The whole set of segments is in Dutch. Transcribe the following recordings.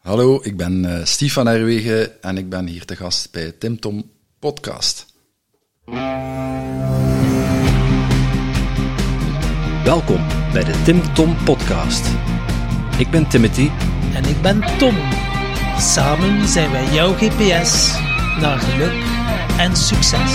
Hallo, ik ben uh, Steve van Herwegen en ik ben hier te gast bij Tim Tom Podcast. Welkom bij de Tim Tom Podcast. Ik ben Timothy. En ik ben Tom. Samen zijn wij jouw GPS naar geluk en succes.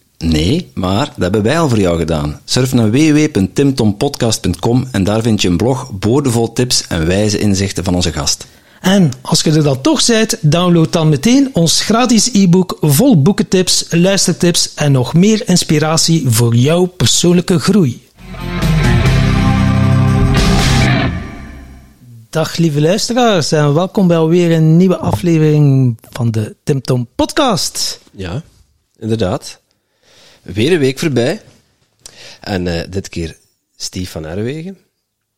Nee, maar dat hebben wij al voor jou gedaan. Surf naar www.timtompodcast.com en daar vind je een blog boordevol tips en wijze inzichten van onze gast. En als je er dan toch bent, download dan meteen ons gratis e-book vol boekentips, luistertips en nog meer inspiratie voor jouw persoonlijke groei. Dag lieve luisteraars en welkom bij alweer een nieuwe aflevering van de Tim Tom podcast. Ja, inderdaad. Weer een week voorbij. En uh, dit keer Steve van Erwegen.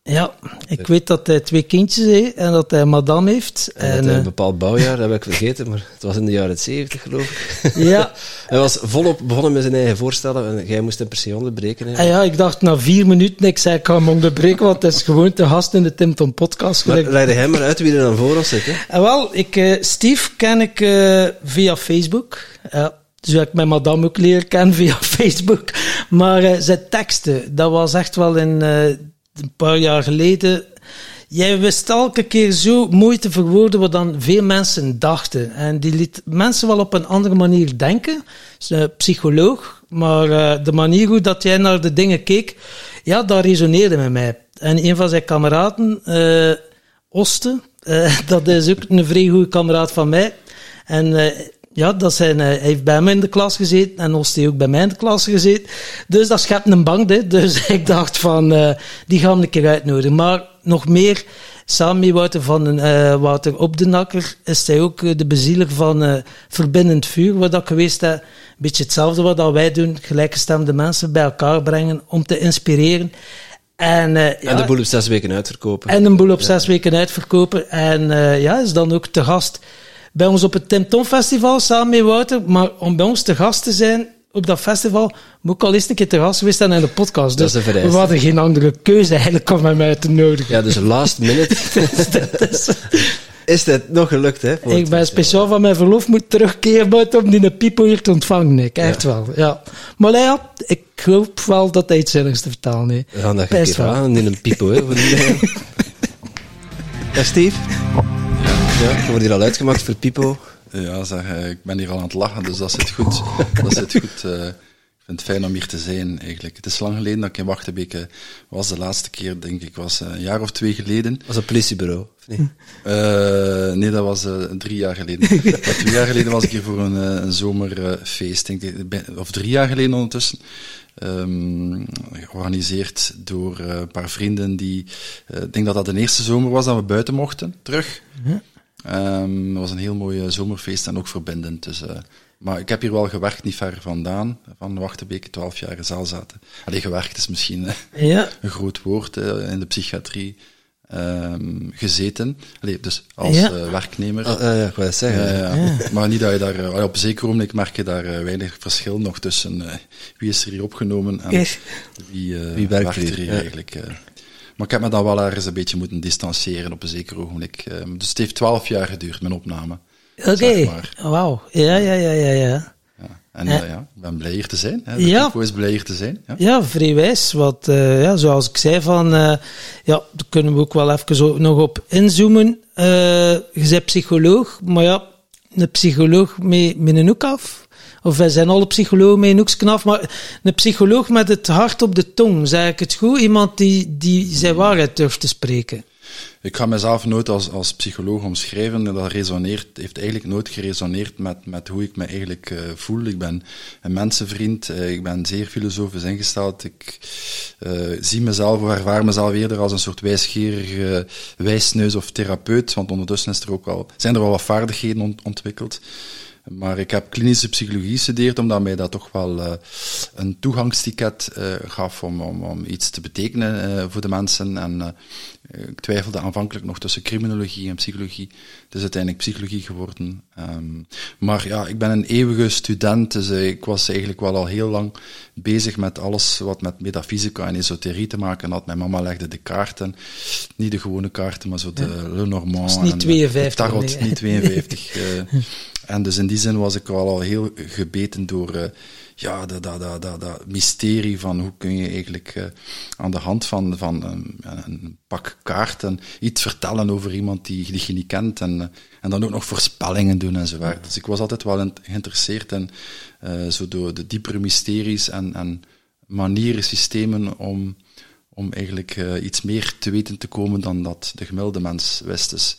Ja, ik weet dat hij twee kindjes heeft en dat hij madame heeft. En, en een eh, bepaald bouwjaar, dat heb ik vergeten, maar het was in de jaren 70 geloof ik. Ja. hij was volop begonnen met zijn eigen voorstellen en jij moest hem per se onderbreken. Hè? Ah ja, ik dacht na vier minuten, ik zei ik kan hem onderbreken, want het is gewoon te gast in de Tim Tom podcast. Maar leid hem maar uit wie er dan voor ons zit. Hè? En ah, wel, ik, uh, Steve ken ik uh, via Facebook. Ja. Dus ik mijn madame ook leren kennen via Facebook. Maar uh, zijn teksten, dat was echt wel in, uh, een paar jaar geleden. Jij wist elke keer zo mooi te verwoorden wat dan veel mensen dachten. En die liet mensen wel op een andere manier denken. Is een psycholoog. Maar de manier hoe dat jij naar de dingen keek, ja, dat resoneerde met mij. En een van zijn kameraden, Oste, dat is ook een vrij goede kameraad van mij. En ja, dat zijn, hij heeft bij mij in de klas gezeten en Osti ook bij mij in de klas gezeten. Dus dat schept een bank, hè. Dus ik dacht van, uh, die gaan we een keer uitnodigen. Maar nog meer, samen met Wouter, van, uh, Wouter op de Nakker, is hij ook eh, de bezieler van uh, Verbindend Vuur, wat dat geweest is. Een beetje hetzelfde wat dat wij doen, gelijkgestemde mensen bij elkaar brengen om te inspireren. En, uh, en de boel op zes weken uitverkopen. En een boel op zes weken uitverkopen. En uh, ja, is dan ook te gast bij ons op het Tim Tom Festival samen met Wouter. Maar om bij ons te gast te zijn op dat festival, moet ik al eens een keer te gast geweest zijn in de podcast. Dus we hadden geen andere keuze eigenlijk om hem uit te nodigen. Ja, dus last minute. is dat nog gelukt, hè? Ik ben speciaal van mijn verlof moet terugkeren om die pipo hier te ontvangen. Ik, echt wel, ja. Maar ja, ik hoop wel dat hij iets zinnigs te vertalen heeft. We gaan dat een keer aan in een pipo, hè? ja, Steve? Ja, wordt hier al uitgemaakt voor Pipo. Ja, zeg, eh, ik ben hier al aan het lachen, dus dat zit goed. dat zit goed. Uh, ik vind het fijn om hier te zijn, eigenlijk. Het is lang geleden dat ik in Wachtenbeke was. De laatste keer, denk ik, was een jaar of twee geleden. Was een politiebureau? Uh, nee, dat was uh, drie jaar geleden. maar twee jaar geleden was ik hier voor een, een zomerfeest, denk ik. Of drie jaar geleden ondertussen. Um, georganiseerd door een paar vrienden die... Ik denk dat dat de eerste zomer was dat we buiten mochten, terug. Um, dat was een heel mooi zomerfeest en ook verbindend. Dus, uh, maar ik heb hier wel gewerkt, niet ver vandaan, van Wachtenbeek, twaalf jaar in zaal zaten. Allee, gewerkt is misschien ja. een groot woord, uh, in de psychiatrie um, gezeten. Allee, dus als ja. werknemer. Oh, ja, ik wil zeggen. ja. Maar niet dat je daar, op een zeker ogenblik merk je daar weinig verschil nog tussen wie is er hier opgenomen en wie, wie werkt, er hier eigenlijk. Maar ik heb me dan wel ergens een beetje moeten distancieren op een zeker ogenblik. Ehm, dus het heeft twaalf jaar geduurd, mijn opname. Oké, okay. wauw. Ja, ja, ja, ja, ja. ja. En uh, ja, ik ben blij hier te zijn. Hè. De ja. is blij hier te zijn. Ja, ja vrij wijs. Wat, uh, ja, zoals ik zei, van, uh, ja, daar kunnen we ook wel even zo nog op inzoomen. je bent psycholoog, maar ja, een psycholoog met, met een hoek af of wij zijn alle psychologen met een hoeksknaf, maar een psycholoog met het hart op de tong, zeg ik het goed? Iemand die, die zijn waarheid durft te spreken. Ik ga mezelf nooit als, als psycholoog omschrijven. Dat resoneert, heeft eigenlijk nooit geresoneerd met, met hoe ik me eigenlijk uh, voel. Ik ben een mensenvriend, uh, ik ben zeer filosofisch ingesteld. Ik uh, zie mezelf of ervaar mezelf eerder als een soort wijsgerige wijsneus of therapeut, want ondertussen is er ook al, zijn er wel wat vaardigheden ont ontwikkeld. Maar ik heb klinische psychologie gestudeerd, omdat mij dat toch wel uh, een toegangsticket uh, gaf om, om, om iets te betekenen uh, voor de mensen. En ik twijfelde aanvankelijk nog tussen criminologie en psychologie. Het is uiteindelijk psychologie geworden. Um, maar ja, ik ben een eeuwige student, dus ik was eigenlijk wel al heel lang bezig met alles wat met metafysica en esoterie te maken had. Mijn mama legde de kaarten, niet de gewone kaarten, maar zo de ja. Lenormand. Het niet 52. De tarot, nee. niet 52. En dus in die zin was ik wel al heel gebeten door uh, ja, dat, dat, dat, dat, dat mysterie van hoe kun je eigenlijk uh, aan de hand van, van een, een, pak kaarten iets vertellen over iemand die, die je niet kent en, uh, en dan ook nog voorspellingen doen enzovoort. Dus ik was altijd wel in, geïnteresseerd in zo door de diepere mysteries en, en manieren, systemen om om eigenlijk uh, iets meer te weten te komen dan dat de gemiddelde mens wist. Dus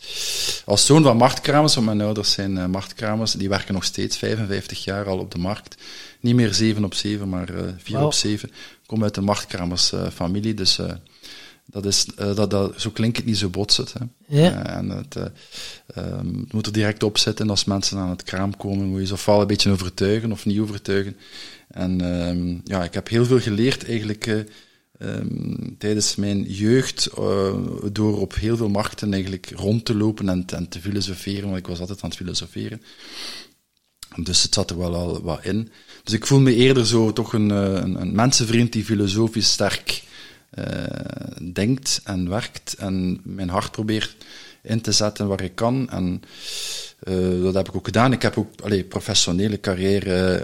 als zoon van marktkramers, want mijn ouders zijn uh, marktkramers, die werken nog steeds 55 jaar al op de markt. Niet meer 7 op 7, maar uh, 4 wow. op 7. Ik kom uit de marktkramersfamilie, dus dat is, dat, dat, zo klinkt het niet zo botsend. Hè. Ja. en het, um, het moet er direct op zitten als mensen aan het kraam komen, moet je ze ofwel een beetje overtuigen of niet overtuigen. En um, ja, ik heb heel veel geleerd eigenlijk Um, tijdens mijn jeugd uh, door op heel veel markten eigenlijk rond te lopen en, en, te filosoferen, want ik was altijd aan het filosoferen. Dus het zat er wel al wat in. Dus ik voel me eerder zo toch een, een, een mensenvriend die filosofisch sterk uh, denkt en werkt en mijn hart probeert in te zetten waar ik kan. En dat heb ik ook gedaan. Ik heb ook allee, professionele carrière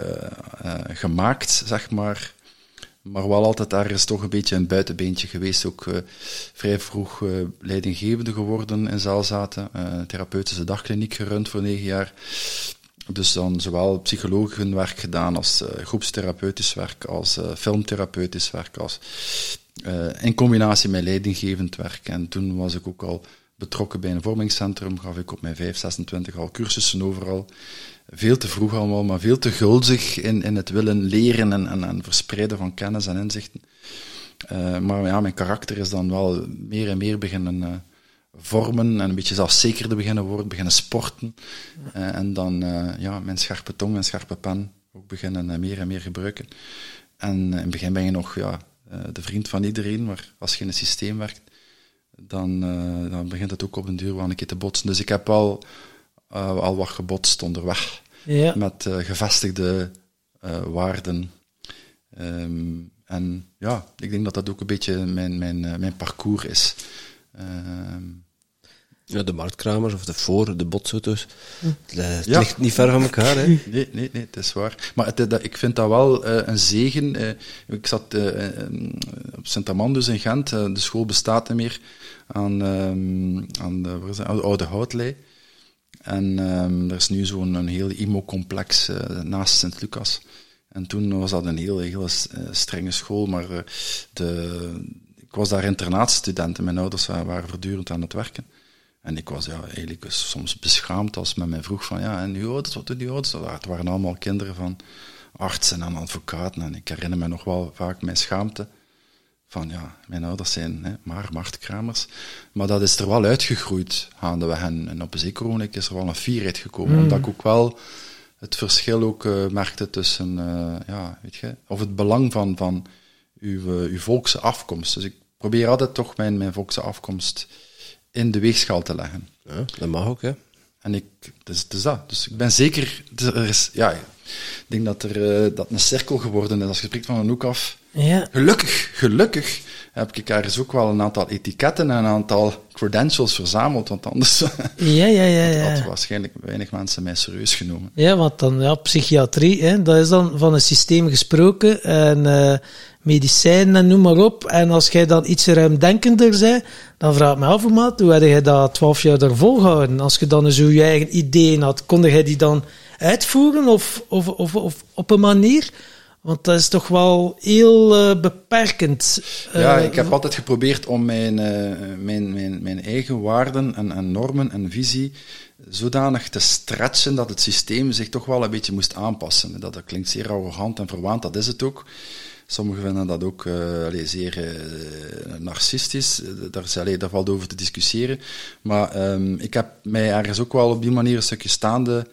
gemaakt, zeg maar maar wel altijd ergens toch een beetje een buitenbeentje geweest. Ook uh, vrij vroeg uh, leidinggevende geworden in Zaalzaten. Uh, therapeutische dagkliniek gerund voor negen jaar. Dus dan zowel psychologenwerk gedaan als groepstherapeutisch werk, als filmtherapeutisch werk, als in combinatie met leidinggevend werk. En toen was ik ook al betrokken bij een vormingscentrum, gaf ik op mijn 5, 26 al cursussen overal veel te vroeg allemaal, maar veel te gulzig in, in het willen leren en, en, en verspreiden van kennis en inzichten. Uh, maar ja, mijn karakter is dan wel meer en meer beginnen uh, vormen en een beetje zelfzekerder beginnen worden, beginnen sporten. Uh, en dan ja, mijn scherpe tong en scherpe pen ook beginnen meer en meer gebruiken. En in het begin ben je nog ja, de vriend van iedereen, maar als je in een systeem werkt, dan, dan begint het ook op een duur wel een keer te botsen. Dus ik heb uh, al wat gebotst onderweg. Ja. Met uh, gevestigde uh, waarden. Um, en ja, ik denk dat dat ook een beetje mijn, mijn, mijn parcours is. Um, ja, de marktkramers of de voor, de botsauto's. Het ja. ligt niet ver van elkaar, hè? Nee, nee, nee, het is waar. Maar het, dat, ik vind dat wel uh, een zegen. Uh, ik zat uh, op Sint-Amandus in Gent. de school bestaat niet meer. Aan, um, aan de, wat is dat, Oude Houtlei. En um, er is nu zo'n heel IMO-complex uh, naast Sint-Lucas. En toen was dat een heel, heel uh, strenge school, maar uh, de, ik was daar internaatstudent en mijn ouders waren voortdurend aan het werken. En ik was ja, eigenlijk soms beschaamd als men mij vroeg van, ja, en uw ouders, wat doen die ouders? Het waren allemaal kinderen van artsen en advocaten. En ik herinner me nog wel vaak mijn schaamte van ja, mijn ouders zijn hè, maar marktkramers. Maar dat is er wel uitgegroeid gaandeweg. En, en op een zeker moment is er wel een fierheid gekomen. Mm. Omdat ik ook wel het verschil ook uh, merkte tussen, uh, ja, weet je, of het belang van, van uw, uh, uw volkse afkomst. Dus ik probeer altijd toch mijn, mijn volkse afkomst in de weegschaal te leggen. Ja, dat mag ook, hè. En ik, dus, dus dat. Dus ik ben zeker, er is, ja, ik denk dat er dat een cirkel geworden is. Als je spreekt van een hoek af, ja. Gelukkig, gelukkig heb ik ergens ook wel een aantal etiketten en een aantal credentials verzameld, want anders ja, ja, ja, ja. had waarschijnlijk weinig mensen mij serieus genomen. Ja, want dan, ja, psychiatrie, hè, dat is dan van een systeem gesproken en uh, medicijnen en noem maar op. En als jij dan iets ruimdenkender bent, dan vraag ik me af, maat, hoe heb je dat twaalf jaar ervoor gehouden? Als je dan zo je eigen ideeën had, kon jij die dan uitvoeren of, of, of, of op een manier... Want dat is toch wel heel uh, beperkend. Uh, ja, ik heb altijd geprobeerd om mijn, uh, mijn, mijn, mijn eigen waarden en, en, normen en visie zodanig te stretchen dat het systeem zich toch wel een beetje moest aanpassen. Dat, dat klinkt zeer arrogant en verwaand, dat is het ook. Sommigen vinden dat ook allez, zeer narcistisch. Daar, allez, daar valt over te discussiëren. Maar um, ik heb mij ergens ook wel op die manier een stukje staande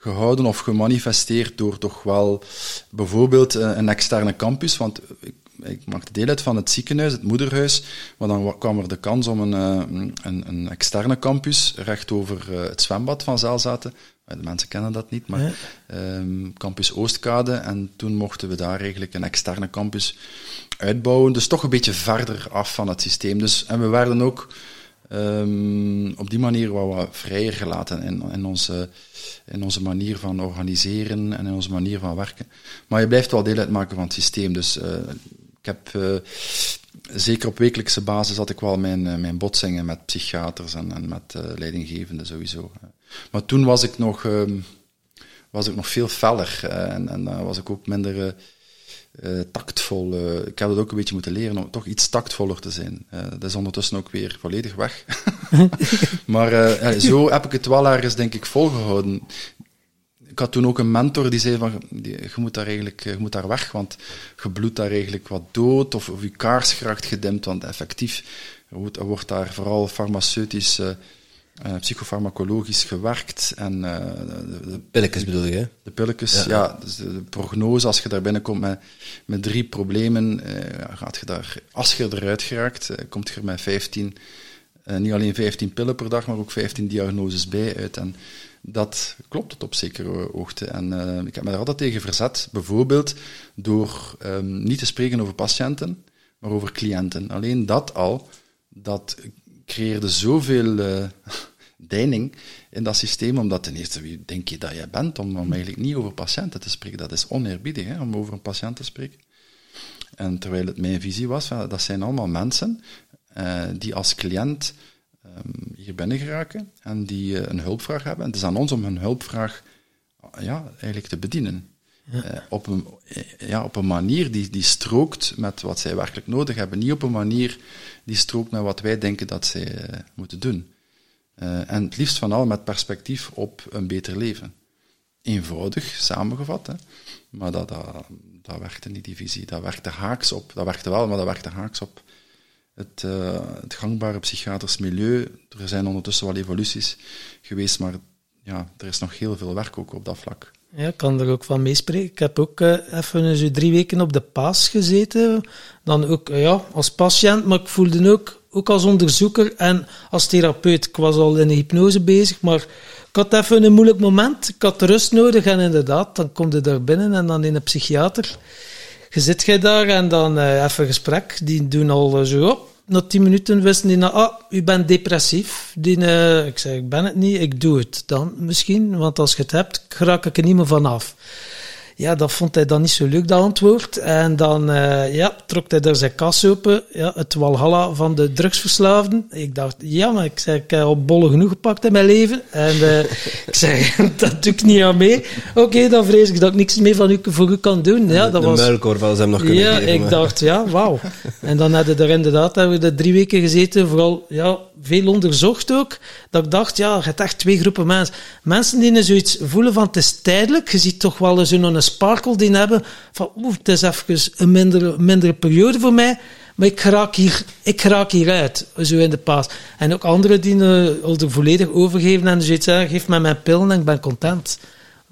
gehouden of gemanifesteerd door toch wel bijvoorbeeld eh, een externe campus, want ik, ik maakte deel uit van het ziekenhuis, het moederhuis, maar dan kwam er de kans om een, eh, een, een externe campus recht over eh, het zwembad van Zelzaten. De mensen kennen dat niet, maar um, campus Oostkade. En toen mochten we daar eigenlijk een externe campus uitbouwen. Dus toch een beetje verder af van het systeem. Dus, en we werden ook um, op die manier wat, wat vrijer gelaten in, in, onze, in onze manier van organiseren en in onze manier van werken. Maar je blijft wel deel uitmaken van het systeem. Dus uh, ik heb uh, zeker op wekelijkse basis had ik wel mijn, uh, mijn botsingen met psychiaters en, en met leidinggevenden sowieso. Maar toen was ik nog, um, was ik nog veel feller en, en was ik ook minder uh, tactvol. Uh, ik heb het ook een beetje moeten leren om toch iets tactvoller te zijn. Uh, dat is ondertussen ook weer volledig weg. maar zo heb ik het wel ergens, denk ik, volgehouden. Ik had toen ook een mentor die zei van, je moet daar eigenlijk, je moet daar weg, want je bloedt daar eigenlijk wat dood, of, of je kaars geraakt gedimd, want effectief er wordt daar vooral farmaceutisch uh, psychofarmacologisch gewerkt. En, uh, de, de pilletjes bedoel je? De pilletjes, ja. ja dus de, de, prognose, als je daar binnenkomt met, met drie problemen, uh, gaat je daar, als je eruit geraakt, komt je er met 15, niet alleen 15 pillen per dag, maar ook 15 diagnoses bij uit. En dat klopt tot op zekere hoogte. En ik heb me daar altijd tegen verzet, bijvoorbeeld door um, niet te spreken over patiënten, maar over cliënten. Alleen dat al, dat creëerde zoveel deining in dat systeem, omdat ten eerste, wie denk je dat jij bent om, om eigenlijk niet over patiënten te spreken? Dat is oneerbiedig, hè, om over een patiënt te spreken. En terwijl het mijn visie was, dat zijn allemaal mensen uh, die als cliënt um, hier binnen geraken en die uh, een hulpvraag hebben. En het is aan ons om hun hulpvraag ja, eigenlijk te bedienen. Ja. Uh, op, een, ja, op een manier die, die strookt met wat zij werkelijk nodig hebben. Niet op een manier die strookt met wat wij denken dat zij moeten doen. Uh, en het liefst van al met perspectief op een beter leven. Eenvoudig samengevat, hè. maar dat, dat, dat werkte niet, die visie. Dat werkte haaks op, dat werkte wel, maar dat werkte haaks op het, uh, het gangbare psychiatrisch milieu. Er zijn ondertussen wel evoluties geweest, maar ja, er is nog heel veel werk ook op dat vlak. Ja, ik kan er ook van meespreken. Ik heb ook uh, even drie weken op de paas gezeten. Dan ook ja, als patiënt, maar ik voelde ook ook als onderzoeker en als therapeut. Ik was al in de hypnose bezig, maar ik had even een moeilijk moment. Ik had rust nodig en inderdaad, dan kom je daar binnen en dan in een psychiater. Je zit jij daar en dan uh, even gesprek. Die doen al zo op. Na tien minuten wisten die, nou, ah, u bent depressief. Die, uh, ik zeg, ik ben het niet, ik doe het dan misschien. Want als je het hebt, raak ik er niet meer vanaf. Ja, dat vond hij dan niet zo leuk, dat antwoord. En dan uh, ja, trok hij daar zijn kas open. Ja, het walhalla van de drugsverslaafden. Ik dacht, ja, maar ik, zeg, ik heb al bollen genoeg gepakt in mijn leven. En uh, ik zeg, dat doe ik niet aan mee. Oké, okay, dan vrees ik dat ik niks meer van u, voor u kan doen. Ja, de, dat de was... muilkorf ze hem nog kunnen ja, geven. Ja, ik dacht, ja, wauw. En dan hadden we er inderdaad hebben we er drie weken gezeten. Vooral, ja, veel onderzocht ook. Dat ik dacht, ja, je hebt echt twee groepen mensen. Mensen die zoiets voelen van, het is tijdelijk. Je ziet toch wel eens een sparkle die hebben van, oeh, het is even een mindere, periode voor mij, maar ik raak hier, ik raak hieruit, zo in de paas. En ook anderen die uh, er volledig overgeven en zoiets zeggen, geef mij mijn pillen en ik ben content.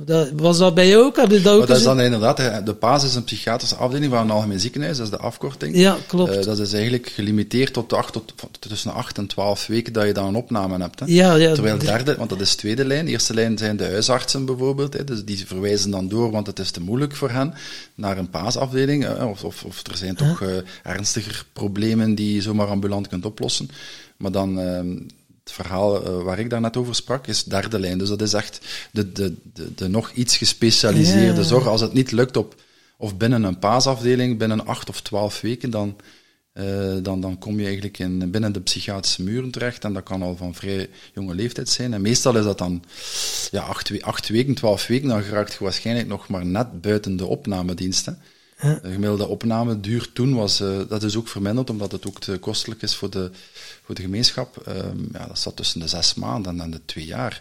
Dat, was dat bij jou ook? Heb je dat ook dat is dan inderdaad, de PAS is een psychiatrische afdeling van een algemeen ziekenhuis, dat is de afkorting. Ja, klopt. Uh, dat is eigenlijk gelimiteerd tot, acht, tot, tussen 8 en 12 weken dat je dan een opname hebt. Hè. Ja, ja. Terwijl derde, want dat is tweede lijn. Eerste lijn zijn de huisartsen bijvoorbeeld, hè, dus die verwijzen dan door, want het is te moeilijk voor hen, naar een paasafdeling. Of, of, of, er zijn toch uh, ernstiger problemen die je zomaar ambulant kunt oplossen. Maar dan ehm, het verhaal uh, waar ik daar net over sprak, is derde lijn. Dus dat is echt de, de, de, de nog iets gespecialiseerde zorg. Als het niet lukt op, of binnen een paasafdeling, binnen acht of twaalf weken, dan, uh, dan, dan kom je eigenlijk in, binnen de psychiatrische muren terecht. En dat kan al van vrij jonge leeftijd zijn. En meestal is dat dan ja, acht, acht weken, twaalf weken, dan geraakt je waarschijnlijk nog maar net buiten de opnamediensten. De gemiddelde opnameduur toen was, uh, dat is ook verminderd, omdat het ook te kostelijk is voor de, voor de gemeenschap. Um, ja, dat zat tussen de zes maanden en de twee jaar.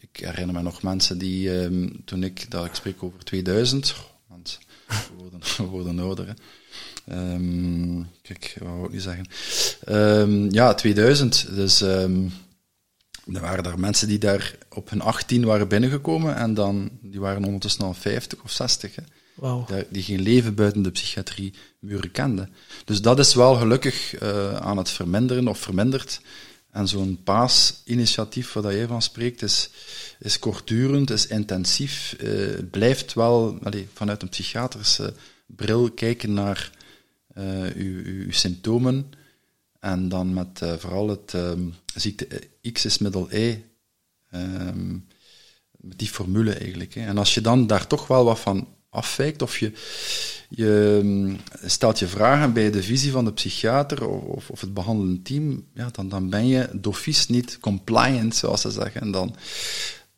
Ik herinner me nog mensen die, um, toen ik, dat ik spreek over 2000, want we worden, we ouder. Hè. Um, kijk, wat wou ik nu zeggen? ja, 2000, dus er waren er mensen die daar op hun 18 waren binnengekomen en dan, die waren ondertussen al 50 of 60. Hè. Die geen leven buiten de psychiatrie muren kenden. Dus dat is wel gelukkig eh, aan het verminderen of verminderd. En zo'n paasinitiatief waar jij van spreekt, is, is kortdurend, is intensief, eh, blijft wel allee, vanuit een psychiatrische bril kijken naar eh, uw, uw, symptomen. En dan met vooral het ehm, ziekte X is middel ehm, met die formule eigenlijk. Hè. En als je dan daar toch wel wat van afwijkt, of je, je mm, stelt je vragen bij de visie van de psychiater of, of het behandelend team, ja, dan, dan ben je d'office niet compliant, zoals ze zeggen. En dan,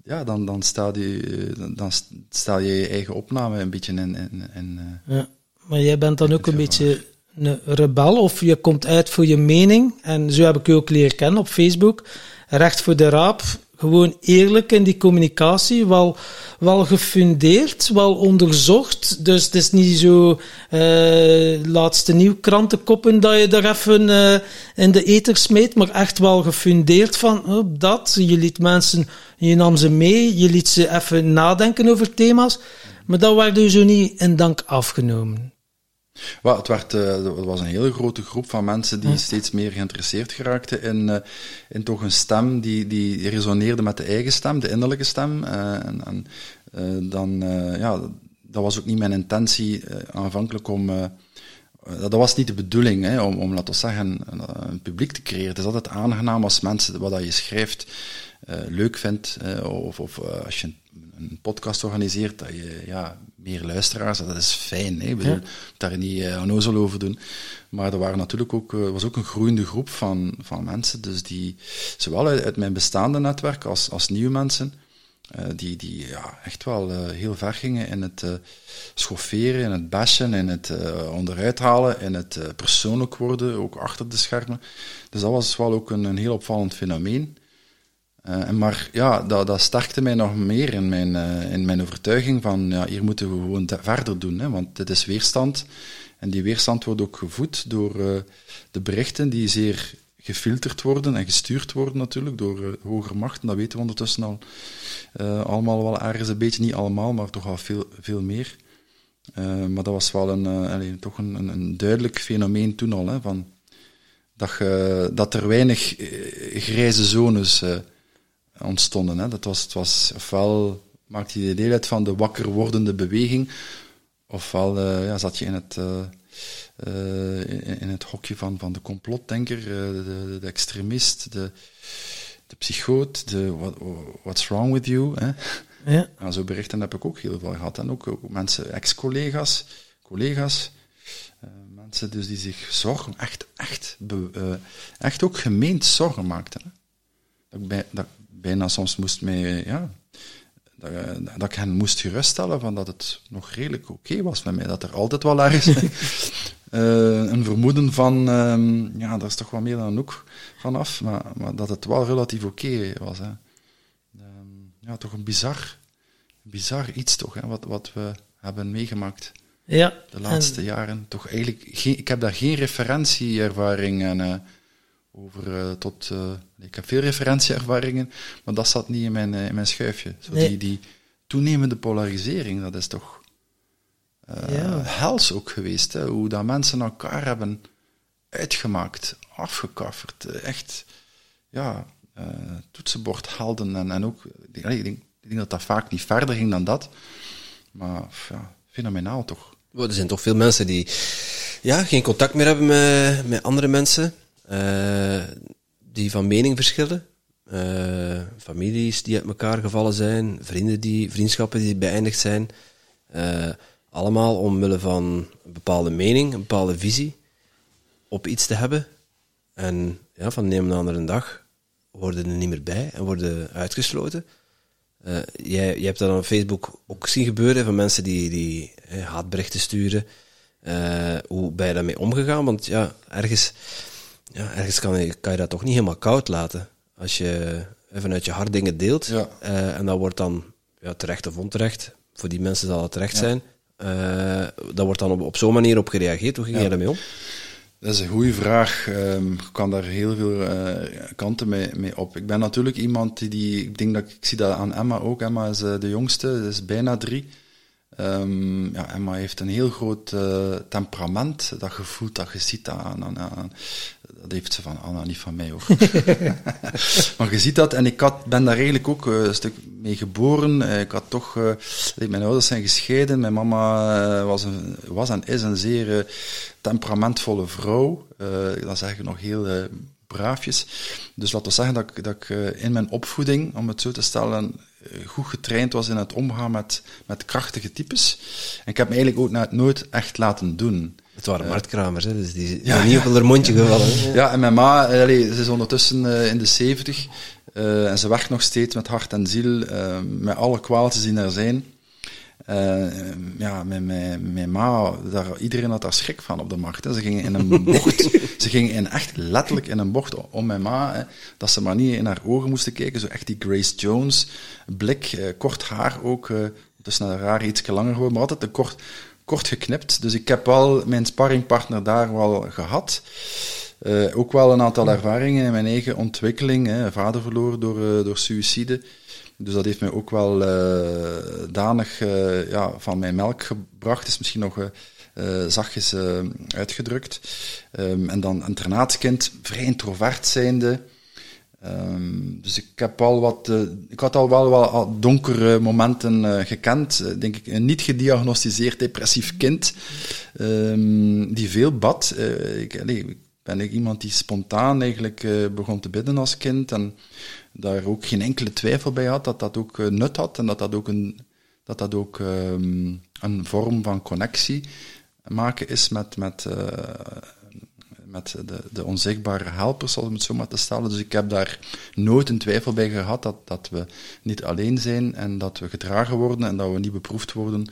ja, dan, dan, stel je, dan stel je je eigen opname een beetje in... in, in eh, Ja. Maar jij bent dan ook een beetje een rebel, of je komt uit voor je mening. En zo heb ik u ook leren kennen op Facebook. Recht voor de raap. Gewoon eerlijk in die communicatie. Wel, wel gefundeerd, wel onderzocht. Dus het is niet zo eh laatste nieuw krantenkoppen dat je er even eh, in de eter smeet. Maar echt wel gefundeerd van oh, dat. Je liet mensen, je nam ze mee. Je liet ze even nadenken over thema's. Maar dat werd u zo niet in dank afgenomen. Wel, het, werd, eh, het was een hele grote groep van mensen die steeds meer geïnteresseerd geraakten in, eh, in toch een stem die, die resoneerde met de eigen stem, de innerlijke stem. Eh, en en eh, dan, eh, ja, dat was ook niet mijn intentie eh, aanvankelijk om... eh, dat was niet de bedoeling, hè, om, om, laten we zeggen, een, een publiek te creëren. Het is altijd aangenaam als mensen wat je schrijft eh, leuk vindt, eh, of, of eh, als je een podcast organiseert, dat je ja, meer luisteraars, dat is fijn. Hè? Ik bedoel, Ja. daar niet uh, onnozel over doen. Maar er waren natuurlijk ook, eh, was ook een groeiende groep van, van mensen, dus die, zowel uit, uit mijn bestaande netwerk als, als nieuwe mensen, eh, die, die ja, echt wel heel ver gingen in het schofferen, in het bashen, in het onderuit halen, in het persoonlijk worden, ook achter de schermen. Dus dat was wel ook een, een heel opvallend fenomeen. Eh, maar ja, dat, dat sterkte mij nog meer in mijn, eh, in mijn overtuiging van, ja, hier moeten we gewoon verder doen, hè, want dit is weerstand. En die weerstand wordt ook gevoed door eh, de berichten die zeer gefilterd worden en gestuurd worden natuurlijk door eh, hogere machten. Dat weten we ondertussen al allemaal wel ergens een beetje, niet allemaal, maar toch al veel, veel meer. Maar dat was wel een, toch een, een, een duidelijk fenomeen toen al, hè, van dat, dat er weinig grijze zones ontstonden. Hè. Dat was, het was, ofwel maakte je deel uit van de wakker wordende beweging, ofwel eh, ja, zat je in het, eh, eh, in, in het hokje van, van de complotdenker, de, de, de extremist, de, de psychoot, de what, what's wrong with you. Hè. Ja. Ja, zo berichten heb ik ook heel veel gehad. En ook, ook mensen, ex-collega's, collega's, mensen dus die zich zorgen, echt, echt, be- echt ook gemeend zorgen maakten. Hè. Dat, ik bij, dat bijna soms moest mee, ja, dat, dat ik hen moest geruststellen van dat het nog redelijk oké was met mij. Dat er altijd wel ergens eh, een vermoeden van, ehm, ja, daar is toch wel meer dan een hoek vanaf, maar, maar dat het wel relatief oké was. Hè. Ehm, ja, toch een bizar, bizar iets toch, hè, wat, wat we hebben meegemaakt Ja. de laatste jaren. Toch eigenlijk, geen, ik heb daar geen referentieervaring en, eh, over eh, tot... eh, ik heb veel referentieervaringen, maar dat zat niet in mijn, eh, in mijn schuifje. Zo Nee. die, die toenemende polarisering, dat is toch eh, Ja. hels ook geweest. Hè? Hoe dat mensen elkaar hebben uitgemaakt, afgekafferd. Echt, ja, eh toetsenbordhelden. En, en ook, ik denk, ik, dat dat vaak niet verder ging dan dat. Maar ja, fenomenaal toch. Oh, Er zijn toch veel mensen die ja, geen contact meer hebben met, met andere mensen, die van mening verschillen. Eh, families die uit elkaar gevallen zijn, vrienden die, vriendschappen die beëindigd zijn. Eh, allemaal omwille van een bepaalde mening, een bepaalde visie op iets te hebben. En ja, van de een de andere dag worden er niet meer bij en worden uitgesloten. Eh, jij, jij hebt dat op Facebook ook zien gebeuren van mensen die, die eh, haatberichten sturen. Eh, hoe ben je daarmee omgegaan? Want ja, ergens, ja, ergens kan, je, kan je dat toch niet helemaal koud laten. Als je eh, vanuit je hart dingen deelt. Ja. eh, en dat wordt dan ja, terecht of onterecht. Voor die mensen zal het terecht zijn. Eh daar wordt dan op, op zo'n manier op gereageerd. Hoe ging jij daarmee om? Dat is een goede vraag. Um, ik kan daar heel veel uh, kanten mee, mee, op. Ik ben natuurlijk iemand die, die, ik denk dat ik zie dat aan Emma ook. Emma is uh, de jongste, is bijna drie. Um, ja, Emma heeft een heel groot uh, temperament. Dat je dat je ziet aan, aan, aan, Dat heeft ze van Anna, niet van mij ook. maar je ziet dat, en ik had, ben daar eigenlijk ook een stuk mee geboren. Ik had toch, mijn ouders zijn gescheiden. Mijn mama was, een, was en is een zeer temperamentvolle vrouw. Dat zeg ik nog heel braafjes. Dus laten we zeggen dat ik, dat ik in mijn opvoeding, om het zo te stellen, goed getraind was in het omgaan met, met krachtige types. En ik heb me eigenlijk ook nooit echt laten doen. Het waren marktkramers, hè? dus die zijn ja, niet op haar mondje gevallen. Ja, en mijn ma, allee, ze is ondertussen in de zeventig en ze werkt nog steeds met hart en ziel, met alle kwaaltjes die er zijn. Uh, ja, mijn, mijn, mijn ma, daar, iedereen had daar schrik van op de markt. Hè. Ze gingen in een bocht, ze gingen in echt letterlijk in een bocht om mijn ma, hè, dat ze maar niet in haar ogen moesten kijken. Zo echt die Grace Jones blik, kort haar ook, dus naar haar iets langer geworden, maar altijd te kort, kort geknipt. Dus ik heb wel mijn sparringpartner daar wel gehad. ook wel een aantal ervaringen in mijn eigen ontwikkeling. Hè. Vader verloren door, door suïcide. Dus dat heeft mij ook wel uh, danig uh, ja, van mijn melk gebracht. Is misschien nog uh, zachtjes uitgedrukt. Um, en dan internaatskind, vrij introvert zijnde. Um, dus ik heb al wat, ik had al wel wat donkere momenten gekend. denk ik, een niet gediagnosticeerd depressief kind, um, die veel bad. ik, ben ik iemand die spontaan eigenlijk begon te bidden als kind. En daar ook geen enkele twijfel bij had dat dat ook eh, nut had en dat dat ook een, dat dat ook, um, een vorm van connectie maken is met, met, met de, de onzichtbare helpers, om het zo maar te stellen. Dus ik heb daar nooit een twijfel bij gehad dat, dat we niet alleen zijn en dat we gedragen worden en dat we niet beproefd worden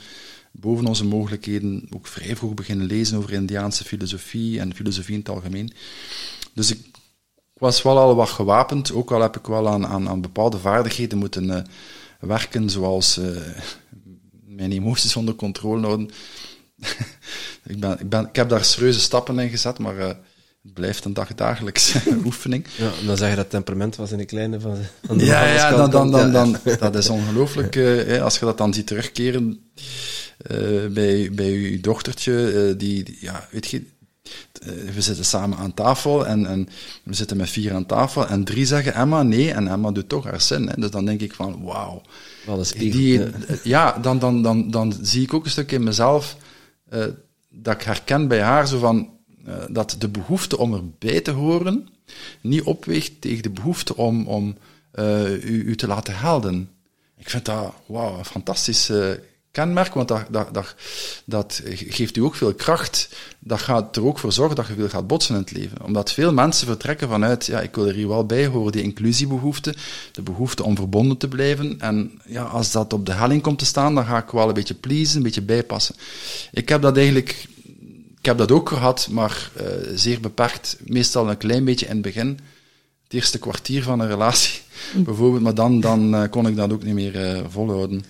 boven onze mogelijkheden. Ook vrij vroeg beginnen lezen over Indiaanse filosofie en filosofie in het algemeen. Dus ik, was wel al wat gewapend, ook al heb ik wel aan, aan, aan bepaalde vaardigheden moeten uh, werken, zoals uh, mijn emoties onder controle houden. ik, ben, ik, ben, ik heb daar serieuze stappen in gezet, maar uh, het blijft een dagdagelijks oefening. Ja, dan zeg je dat temperament was in een kleine van, van de Ja, ja, dan, dan, dan, dan, dat is ongelooflijk. als je dat dan ziet terugkeren bij, bij je dochtertje, die, die, ja, weet je, we zitten samen aan tafel en, en, we zitten met vier aan tafel en drie zeggen Emma nee en Emma doet toch haar zin. Hè. Dus dan denk ik van wauw. Die, ja, dan, dan, dan, dan zie ik ook een stuk in mezelf uh, dat ik herken bij haar zo van uh, dat de behoefte om erbij te horen niet opweegt tegen de behoefte om, om uh, u, te laten helden. Ik vind dat wauw, fantastisch kenmerk, want dat, dat, dat, dat geeft u ook veel kracht. Dat gaat er ook voor zorgen dat je veel gaat botsen in het leven. Omdat veel mensen vertrekken vanuit, ja, ik wil er hier wel bij horen, die inclusiebehoefte, de behoefte om verbonden te blijven. En ja, als dat op de helling komt te staan, dan ga ik wel een beetje pleasen, een beetje bijpassen. Ik heb dat eigenlijk, ik heb dat ook gehad, maar uh, zeer beperkt, meestal een klein beetje in het begin. Het eerste kwartier van een relatie, bijvoorbeeld, maar dan, dan uh, kon ik dat ook niet meer uh, volhouden.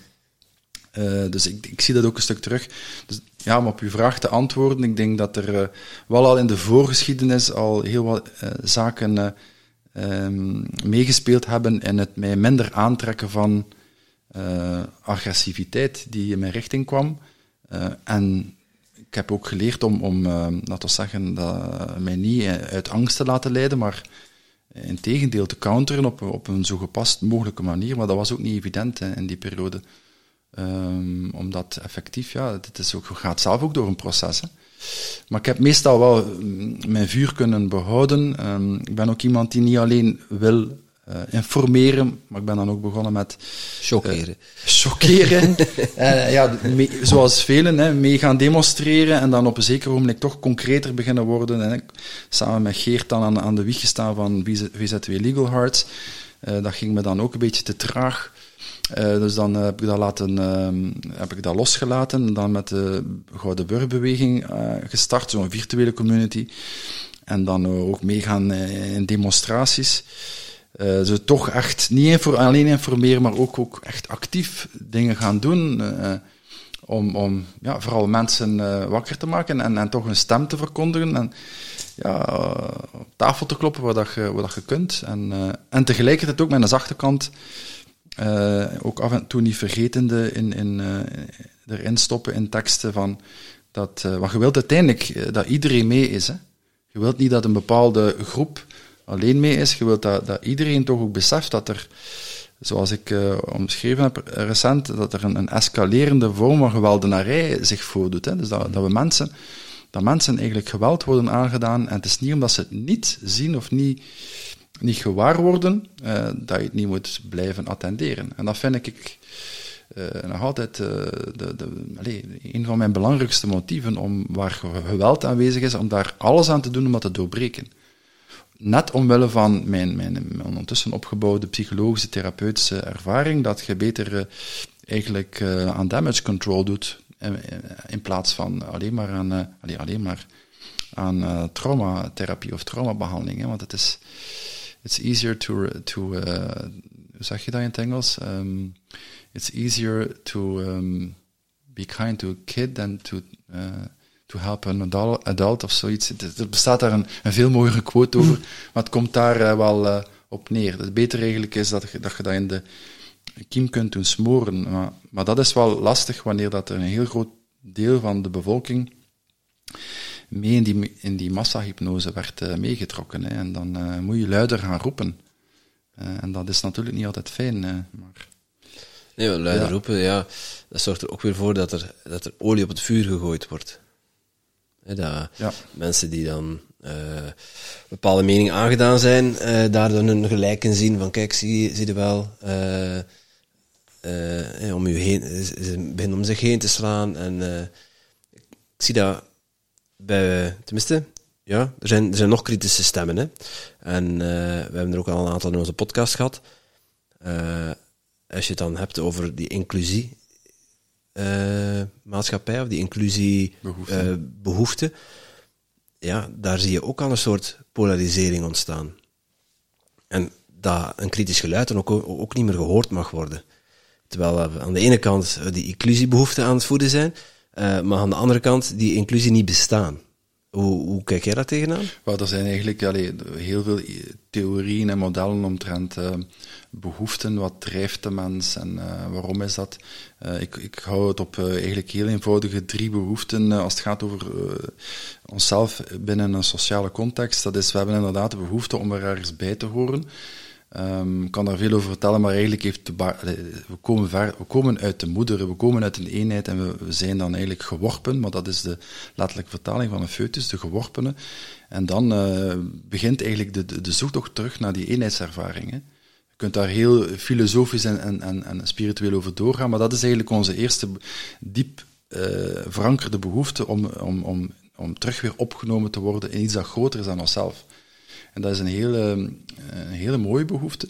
Dus ik, ik, zie dat ook een stuk terug. Dus ja, om op uw vraag te antwoorden, ik denk dat er wel al in de voorgeschiedenis al heel wat zaken um, meegespeeld hebben in het mij minder aantrekken van agressiviteit die in mijn richting kwam. en ik heb ook geleerd om, om laten we zeggen, dat, mij niet uit angst te laten leiden, maar in tegendeel te counteren op, op een zo gepast mogelijke manier. Maar dat was ook niet evident hè, in die periode. Um, omdat effectief, ja, het is ook, gaat zelf ook door een proces. Hè. Maar ik heb meestal wel mm, mijn vuur kunnen behouden. Um, ik ben ook iemand die niet alleen wil uh, informeren, maar ik ben dan ook begonnen met... Chockeren. Uh, chockeren. uh, ja, mee, zoals velen, hè, mee gaan demonstreren en dan op een zeker moment toch concreter beginnen worden. En ik, samen met Geert dan aan, aan de wieg gestaan van VZW Legal Hearts. dat ging me dan ook een beetje te traag. Uh, dus dan heb ik dat, laten, uh, heb ik dat losgelaten en dan met de Gouden Burgerbeweging uh, gestart, zo'n virtuele community. En dan ook meegaan in demonstraties. Dus toch echt niet alleen informeren, maar ook, ook echt actief dingen gaan doen. om om ja, vooral mensen wakker te maken en, en toch een stem te verkondigen. En ja, eh, op tafel te kloppen waar, dat je, dat je kunt. En, eh, en tegelijkertijd ook met een zachte kant, eh, ook af en toe niet vergetende in, in, eh, erin stoppen in teksten van dat, eh, want je wilt uiteindelijk eh, dat iedereen mee is. Hè? Je wilt niet dat een bepaalde groep alleen mee is. Je wilt dat, dat iedereen toch ook beseft dat er, zoals ik eh, omschreven heb recent, dat er een, escalerende vorm van geweldenarij zich voordoet. Hè? Dus dat, dat we mensen, dat mensen eigenlijk geweld worden aangedaan. En het is niet omdat ze het niet zien of niet, niet gewaar worden, eh, dat je het niet moet blijven attenderen. En dat vind ik eh, nog altijd eh, de, de, een van mijn belangrijkste motieven om waar ge- geweld aanwezig is, om daar alles aan te doen om dat te doorbreken. Net omwille van mijn, mijn, mijn ondertussen opgebouwde psychologische, therapeutische ervaring, dat je beter eh, eigenlijk eh, aan damage control doet, in, in plaats van alleen maar aan, eh, allee, alleen maar aan eh, traumatherapie of traumabehandeling. Hè, want het is it's easier to, to hoe zeg je dat in het Engels? Um, it's easier to um, be kind to a kid than to, to help an adult, of zoiets. Er bestaat daar een, een veel mooiere quote over, maar het komt daar eh, wel eh, op neer. Het beter eigenlijk is dat je, dat je dat in de kiem kunt doen smoren. Maar, maar dat is wel lastig wanneer dat er een heel groot deel van de bevolking mee in die, in die massahypnose werd eh, meegetrokken. Hè. En dan moet je luider gaan roepen. En dat is natuurlijk niet altijd fijn. maar Nee, luider Ja. roepen, ja, dat zorgt er ook weer voor dat er, dat er olie op het vuur gegooid wordt. Hè, dat Ja. mensen die dan eh, bepaalde mening aangedaan zijn, eh, daar dan hun gelijk in zien van kijk, zie, zie je wel, eh, om u heen, ze beginnen om zich heen te slaan. En ik zie dat bij, tenminste, ja, er zijn, er zijn nog kritische stemmen. Hè? En we hebben er ook al een aantal in onze podcast gehad. Eh, als je het dan hebt over die inclusie maatschappij of die inclusie Behoefte. eh, behoefte, ja, daar zie je ook al een soort polarisering ontstaan. En dat een kritisch geluid dan ook, ook niet meer gehoord mag worden. Terwijl we aan de ene kant eh, die inclusiebehoeften aan het voeden zijn, eh, maar aan de andere kant die inclusie niet bestaan. Hoe, hoe kijk jij daar tegenaan? Wel, er zijn eigenlijk heel veel theorieën en modellen omtrent eh, behoeften. Wat drijft de mens en eh, waarom is dat? Eh, ik, ik hou het op eigenlijk heel eenvoudige drie behoeften eh, als het gaat over onszelf binnen een sociale context. Dat is, we hebben inderdaad de behoefte om er ergens bij te horen. Ik kan daar veel over vertellen, maar eigenlijk heeft we, komen we komen uit de moeder, we komen uit een eenheid en we, zijn dan eigenlijk geworpen, maar dat is de letterlijke vertaling van een foetus, de geworpene. En dan eh, begint eigenlijk de, de, zoektocht terug naar die eenheidservaring. Hè. Je kunt daar heel filosofisch en, en, en, en spiritueel over doorgaan, maar dat is eigenlijk onze eerste diep eh, verankerde behoefte om, om, om, om terug weer opgenomen te worden in iets dat groter is dan onszelf. En dat is een hele, een mooie behoefte.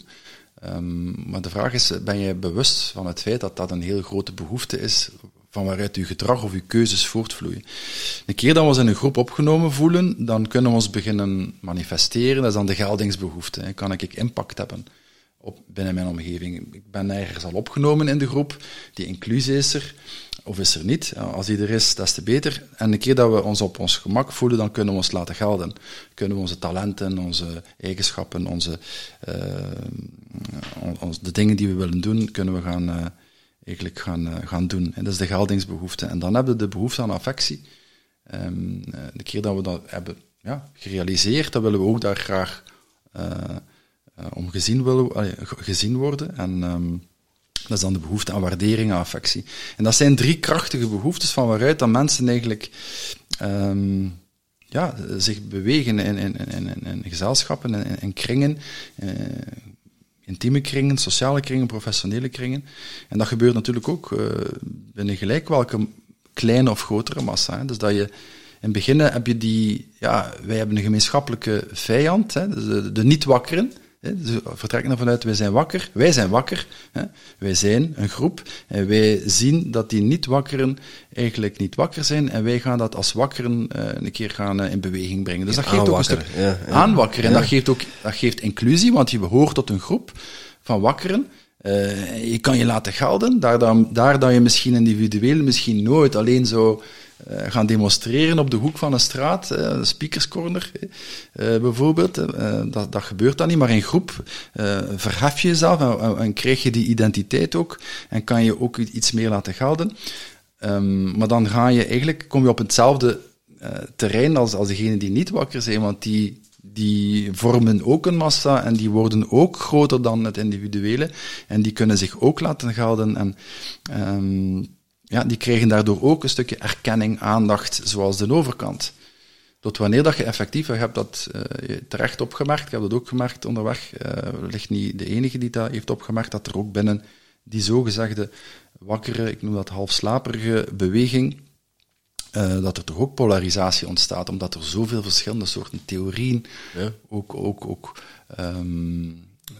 Um, maar de vraag is, ben je bewust van het feit dat dat een heel grote behoefte is van waaruit uw gedrag of uw keuzes voortvloeien. Een keer dat we ons in een groep opgenomen voelen, dan kunnen we ons beginnen manifesteren. Dat is dan de geldingsbehoefte. Kan ik impact hebben op, binnen mijn omgeving? Ik ben ergens al opgenomen in de groep, die inclusie is er, of is er niet. Als die er is, des te beter. En een keer dat we ons op ons gemak voelen, dan kunnen we ons laten gelden. Kunnen we onze talenten, onze eigenschappen, onze, uh, ons, de dingen die we willen doen, kunnen we gaan, uh, eigenlijk gaan, uh, gaan doen. En dat is de geldingsbehoefte. En dan hebben we de behoefte aan affectie. Um, de keer dat we dat hebben ja, gerealiseerd, dan willen we ook daar graag om gezien, willen, gezien worden. En um, dat is dan de behoefte aan waardering, aan affectie. En dat zijn drie krachtige behoeftes van waaruit dan mensen eigenlijk um, ja, zich bewegen in, in, in, in gezelschappen, in, in kringen, uh, intieme kringen, sociale kringen, professionele kringen. En dat gebeurt natuurlijk ook uh, binnen gelijk welke kleine of grotere massa. Hè. Dus dat je in het begin heb je die, ja, wij hebben een gemeenschappelijke vijand, hè, de, de niet-wakkeren. Dus vertrekken ervan uit, wij zijn wakker, wij zijn wakker, hè. wij zijn een groep en wij zien dat die niet-wakkeren eigenlijk niet wakker zijn en wij gaan dat als wakkeren uh, een keer gaan uh, in beweging brengen. Dus dat geeft ook een stuk ja, ja. aanwakkeren en dat geeft ook dat geeft inclusie, want je behoort tot een groep van wakkeren Uh, je kan je laten gelden, daar, dan, daar dat je misschien individueel misschien nooit alleen zo uh, gaan demonstreren op de hoek van een straat, uh, speakerscorner bijvoorbeeld. dat, dat gebeurt dan niet, maar in groep verhef je jezelf en, krijg je die identiteit ook en kan je ook iets meer laten gelden. Um, maar dan ga je eigenlijk, kom je op hetzelfde terrein als, als degenen die niet wakker zijn, want die die vormen ook een massa en die worden ook groter dan het individuele. En die kunnen zich ook laten gelden. En um, ja, die krijgen daardoor ook een stukje erkenning, aandacht, zoals de overkant. Tot wanneer dat je effectief, je hebt dat uh, terecht opgemerkt, ik heb dat ook gemerkt onderweg, uh, ligt niet de enige die dat heeft opgemerkt, dat er ook binnen die zogezegde wakkere, ik noem dat halfslaperige beweging, uh, dat er toch ook polarisatie ontstaat, omdat er zoveel verschillende soorten theorieën ja. ook, ook, ook um,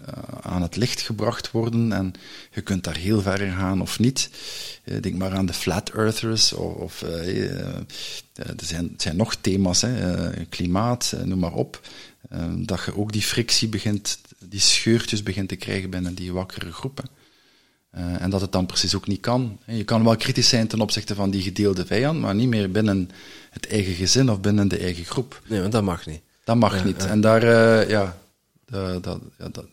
uh, aan het licht gebracht worden. En je kunt daar heel ver in gaan of niet. Uh, denk maar aan de flat earthers, of, of er zijn, zijn nog thema's, hè, klimaat, noem maar op. Ehm, dat je ook die frictie begint, die scheurtjes begint te krijgen binnen die wakkere groepen. Uh, en dat het dan precies ook niet kan. Je kan wel kritisch zijn ten opzichte van die gedeelde vijand, maar niet meer binnen het eigen gezin of binnen de eigen groep. Nee, want dat mag niet. Dat mag ja, niet. Ja. En daar, uh, ja, dat, dat, ja dat,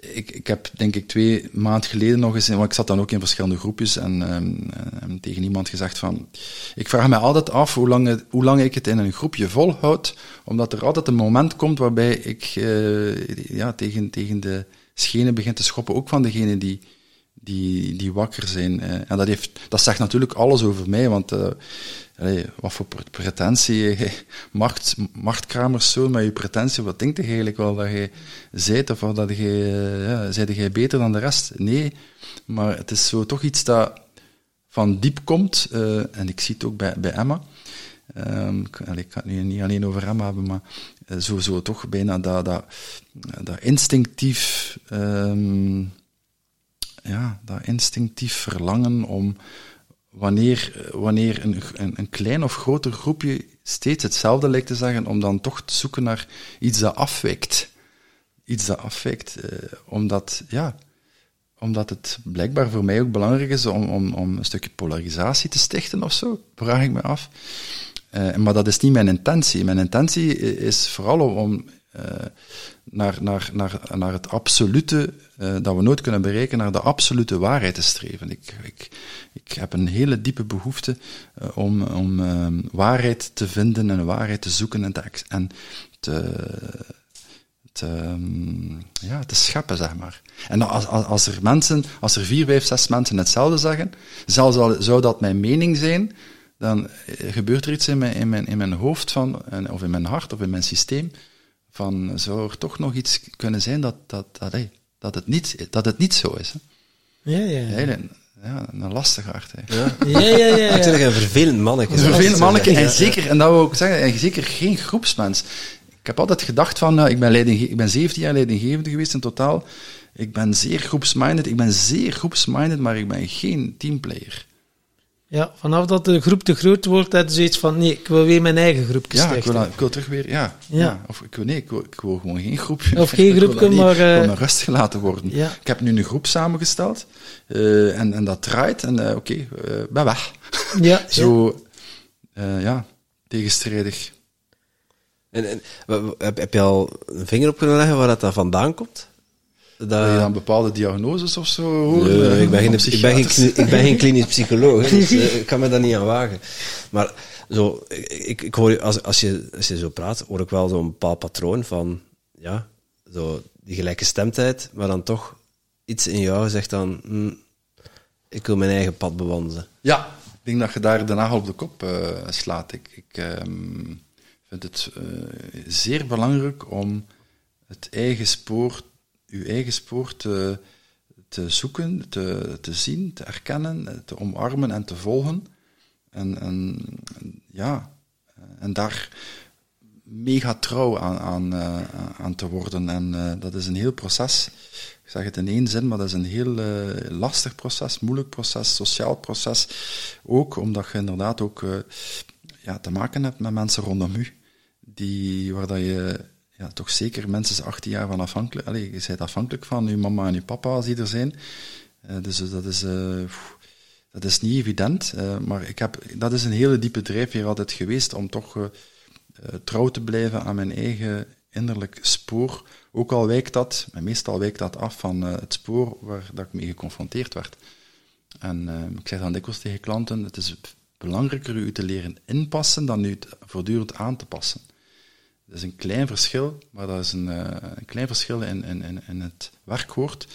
ik, ik heb denk ik twee maanden geleden nog eens, want ik zat dan ook in verschillende groepjes en um, tegen iemand gezegd van, ik vraag me altijd af hoe lang, het, hoe lang ik het in een groepje volhoud, omdat er altijd een moment komt waarbij ik uh, ja, tegen, tegen de schenen begin te schoppen, ook van degene die die, die wakker zijn. Eh. En dat, heeft, dat zegt natuurlijk alles over mij, want uh, allee, wat voor pretentie, eh, macht, machtkramers zo, met je pretentie, wat denkt je eigenlijk wel dat je zijt, of dat je, ja, zijde jij beter dan de rest? Nee, maar het is zo toch iets dat van diep komt, en ik zie het ook bij, bij Emma, um, ik ga het nu niet alleen over Emma hebben, maar sowieso toch bijna dat, dat, dat instinctief... Um, ja, dat instinctief verlangen om wanneer, wanneer een, een, een, klein of groter groepje steeds hetzelfde lijkt te zeggen, om dan toch te zoeken naar iets dat afwijkt. Iets dat afwijkt, eh, omdat, ja, omdat het blijkbaar voor mij ook belangrijk is om, om, om een stukje polarisatie te stichten of zo, vraag ik me af. Uh, maar dat is niet mijn intentie. Mijn intentie is vooral om, uh, naar, naar, naar, naar het absolute, uh, dat we nooit kunnen berekenen, naar de absolute waarheid te streven. Ik, ik, ik heb een hele diepe behoefte uh, om, om uh, waarheid te vinden en waarheid te zoeken en te, en te, um, ja, te scheppen, zeg maar. En als, als er mensen, als er vier, vijf, zes mensen hetzelfde zeggen, zelfs zou dat mijn mening zijn, dan gebeurt er iets in mijn, in mijn, in mijn hoofd van, of in mijn hart of in mijn systeem, van zou er toch nog iets kunnen zijn dat, dat, dat, dat, het, niet, dat het niet zo is. Hè? Ja, ja. ja. ja, een lastige hart. Hè. Ja, ja, ja. ja, ja. Natuurlijk een vervelend manneke. Een vervelend manneke. En zeker, en dat wil ik zeggen, en zeker geen groepsmens. Ik heb altijd gedacht van, uh, ik, ben leiding, ik ben 17 jaar leidinggevende geweest in totaal. Ik ben zeer groepsminded, ik ben zeer groepsminded, maar ik ben geen teamplayer. Ja, vanaf dat de groep te groot wordt, had zoiets van, nee, ik wil weer mijn eigen groep stichten. Ja, ik wil, ik wil terug weer, ja. ja. ja. Of ik wil, nee, ik wil, ik wil gewoon geen groepje. Of geen groepje, maar... Ik wil me rustig laten worden. Ja. Ik heb nu een groep samengesteld, uh, en, en dat draait, en uh, oké, okay, uh, ben weg. Ja. Zo, ja, tegenstrijdig. En, en heb, heb je al een vinger op kunnen leggen waar dat dan vandaan komt? Dat... je dan bepaalde diagnoses of zo? Nee, ik, ben geen, ik, ben geen, ik ben geen klinisch psycholoog, dus uh, ik kan me daar niet aan wagen. Maar zo, ik, ik hoor, als, als, je, als je zo praat, hoor ik wel zo'n bepaald patroon van, ja, zo die gelijke stemtijd, maar dan toch iets in jou zegt dan, hm, ik wil mijn eigen pad bewandelen. Ja, ik denk dat je daar de nagel op de kop uh, slaat. Ik, ik um, vind het uh, zeer belangrijk om het eigen spoor uw eigen spoor te, zoeken, te, te zien, te erkennen, te omarmen en te volgen. En, en ja, en daar mega trouw aan, aan, uh, aan te worden. En dat is een heel proces. Ik zeg het in één zin, maar dat is een heel lastig proces, moeilijk proces, sociaal proces. Ook omdat je inderdaad ook ja, te maken hebt met mensen rondom u, die, waar dat je ja, toch zeker mensen 18 jaar van afhankelijk. Allee, afhankelijk van je mama en je papa als die er zijn. Uh, dus dat is, uh, dat is niet evident. Uh, maar ik heb, dat is een hele diepe drijfveer altijd geweest om toch trouw te blijven aan mijn eigen innerlijk spoor. Ook al wijkt dat, meestal wijkt dat af van het spoor waar dat ik mee geconfronteerd werd. En ik zeg dan dikwijls tegen klanten, het is belangrijker u te leren inpassen dan u voortdurend aan te passen. Dat is een klein verschil, maar dat is een, uh, een klein verschil in, in, in het werkwoord.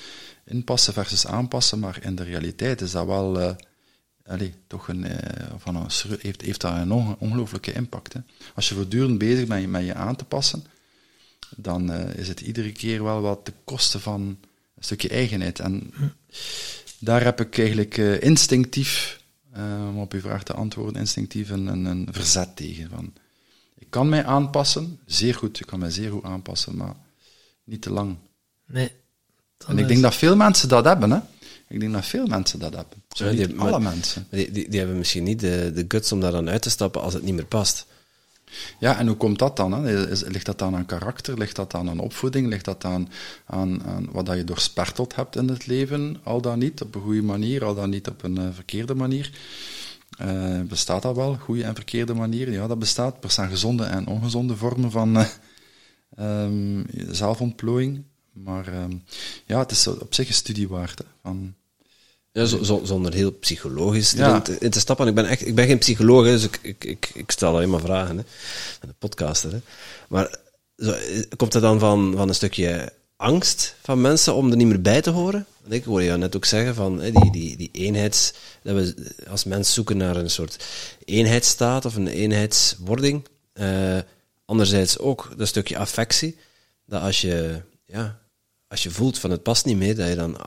Inpassen versus aanpassen, maar in de realiteit is dat wel uh, allez, toch een, uh, van een, heeft, heeft dat een ongelooflijke impact. Hè. Als je voortdurend bezig bent met je aan te passen, dan is het iedere keer wel wat de kosten van een stukje eigenheid. En daar heb ik eigenlijk instinctief, om op uw vraag te antwoorden, instinctief een, een, verzet tegen. Van, kan mij aanpassen, zeer goed, ik kan mij zeer goed aanpassen, maar niet te lang. Nee. En ik denk dat veel mensen dat hebben, hè. Ik denk dat veel mensen dat hebben. Zo Ja, niet die- alle maar- mensen. Die, die, die hebben misschien niet de, de guts om daar dan uit te stappen als het niet meer past. Ja, en hoe komt dat dan? Hè? Is- Ligt dat dan aan karakter? Ligt dat dan aan opvoeding? Ligt dat aan, aan, aan wat dat je doorsperteld hebt in het leven? Al dan niet op een goede manier, al dan niet op een eh, verkeerde manier. Eh, bestaat dat wel, goede en verkeerde manieren? Ja, dat bestaat. Er bestaan gezonde en ongezonde vormen van ehm, zelfontplooiing. Maar ehm, ja, het is op zich een studie waard. Hè, van, Ja, zo- zo- zonder heel psychologisch Ja. in te stappen. Ik ben, echt, ik ben geen psycholoog, dus ik, ik, ik, ik stel alleen maar vragen. Hè. De podcaster. Hè. Maar zo, eh, komt het dan van, van een stukje angst van mensen om er niet meer bij te horen? Ik hoorde jou net ook zeggen van die, die, die eenheids... Dat we als mens zoeken naar een soort eenheidsstaat of een eenheidswording. Eh, anderzijds ook dat stukje affectie. Dat als je... Ja, als je voelt van het past niet meer, dat je dan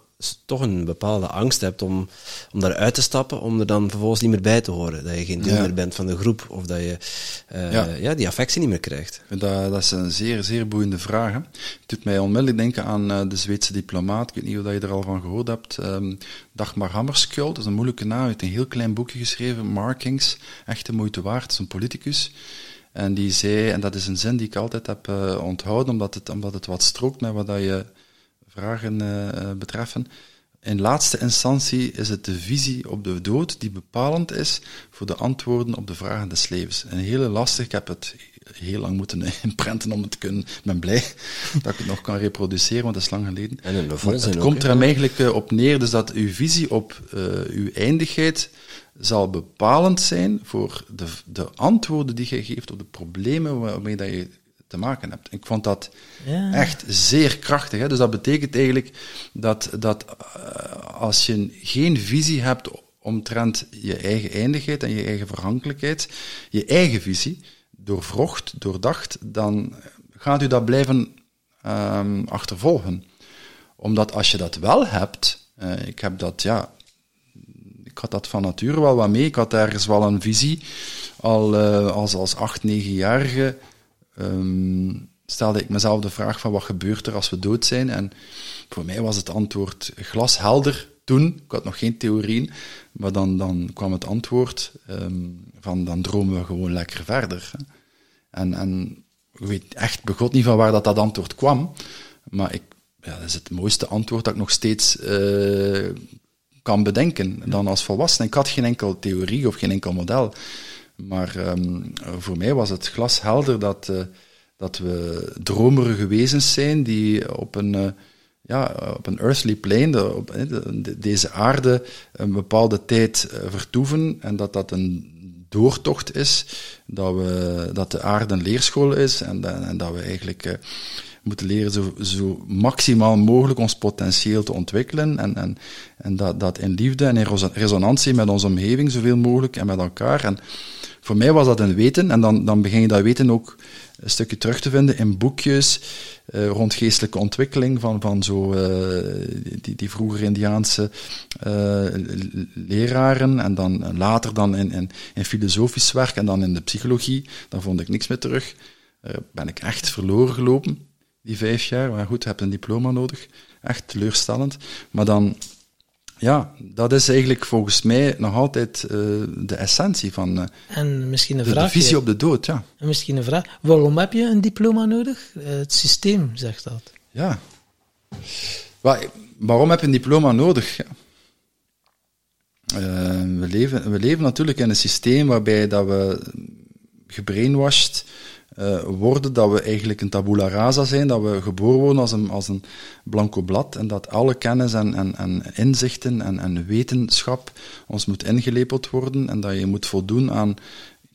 toch een bepaalde angst hebt om, om daaruit te stappen, om er dan vervolgens niet meer bij te horen. Dat je geen deel Ja. meer bent van de groep, of dat je eh, Ja. ja. die affectie niet meer krijgt. Dat, dat is een zeer, zeer boeiende vraag. Hè. Het doet mij onmiddellijk denken aan eh, de Zweedse diplomaat. Ik weet niet of je er al van gehoord hebt. ehm Dagmar Hammarskjöld, dat is een moeilijke naam. Hij heeft een heel klein boekje geschreven, Markings. Echt de moeite waard. Is een politicus. En die zei, en dat is een zin die ik altijd heb eh, onthouden, omdat het, omdat het wat strookt met wat dat je vragen eh, eh, betreffen. In laatste instantie is het de visie op de dood die bepalend is voor de antwoorden op de vragen des levens. Een hele lastig, ik heb het heel lang moeten inprenten om het te kunnen. Ik ben blij dat ik het nog kan reproduceren, want dat is lang geleden. En volzin het ook, komt er hem eigenlijk eh, op neer, dus dat uw visie op eh, uw eindigheid zal bepalend zijn voor de, de antwoorden die je geeft op de problemen waarmee dat je te maken hebt. Ik vond dat Ja. echt zeer krachtig. Hè? Dus dat betekent eigenlijk dat, dat eh, als je geen visie hebt omtrent je eigen eindigheid en je eigen verhankelijkheid, je eigen visie, doorvrocht, doordacht, dan gaat u dat blijven ehm, achtervolgen. Omdat als je dat wel hebt, eh, ik heb dat, ja, ik had dat van nature wel wat mee. Ik had ergens wel een visie. Al eh, als, als acht, negenjarige ehm, stelde ik mezelf de vraag van wat gebeurt er als we dood zijn. En voor mij was het antwoord glashelder toen. Ik had nog geen theorieën. Maar dan, dan kwam het antwoord ehm, van dan dromen we gewoon lekker verder. En, en ik weet echt begot niet van waar dat, dat antwoord kwam. Maar ik, ja, dat is het mooiste antwoord dat ik nog steeds eh, kan bedenken dan als volwassene. Ik had geen enkel theorie of geen enkel model. Maar ehm, voor mij was het glashelder dat, eh, dat we dromerige wezens zijn die op een, eh, ja, op een earthly plane, op eh, de- de- deze aarde, een bepaalde tijd vertoeven en dat dat een doortocht is, dat, we, dat de aarde een leerschool is en, dat- en dat we eigenlijk moeten leren zo, zo maximaal mogelijk ons potentieel te ontwikkelen en, en, en dat, dat in liefde en in reso- resonantie met onze omgeving zoveel mogelijk en met elkaar. En voor mij was dat een weten en dan, dan begin je dat weten ook een stukje terug te vinden in boekjes eh, rond geestelijke ontwikkeling van, van zo, eh, die, die vroeger Indiaanse eh, leraren en dan later dan in, in, filosofisch werk en dan in de psychologie. Daar vond ik niks meer terug. Ben ik echt verloren gelopen, die vijf jaar. Maar goed, je hebt een diploma nodig. Echt teleurstellend. Maar dan ja, dat is eigenlijk volgens mij nog altijd eh, de essentie van eh, En misschien een de, de vraag. visie op de dood. Ja. En misschien een vraag. Waarom heb je een diploma nodig? Eh, het systeem zegt dat. ja. Wa- waarom heb je een diploma nodig? Ja. We, leven, we leven natuurlijk in een systeem waarbij dat we gebrainwashed eh, worden, dat we eigenlijk een tabula rasa zijn, dat we geboren worden als een, als een blanco blad en dat alle kennis en, en, en inzichten en, en wetenschap ons moet ingelepeld worden en dat je moet voldoen aan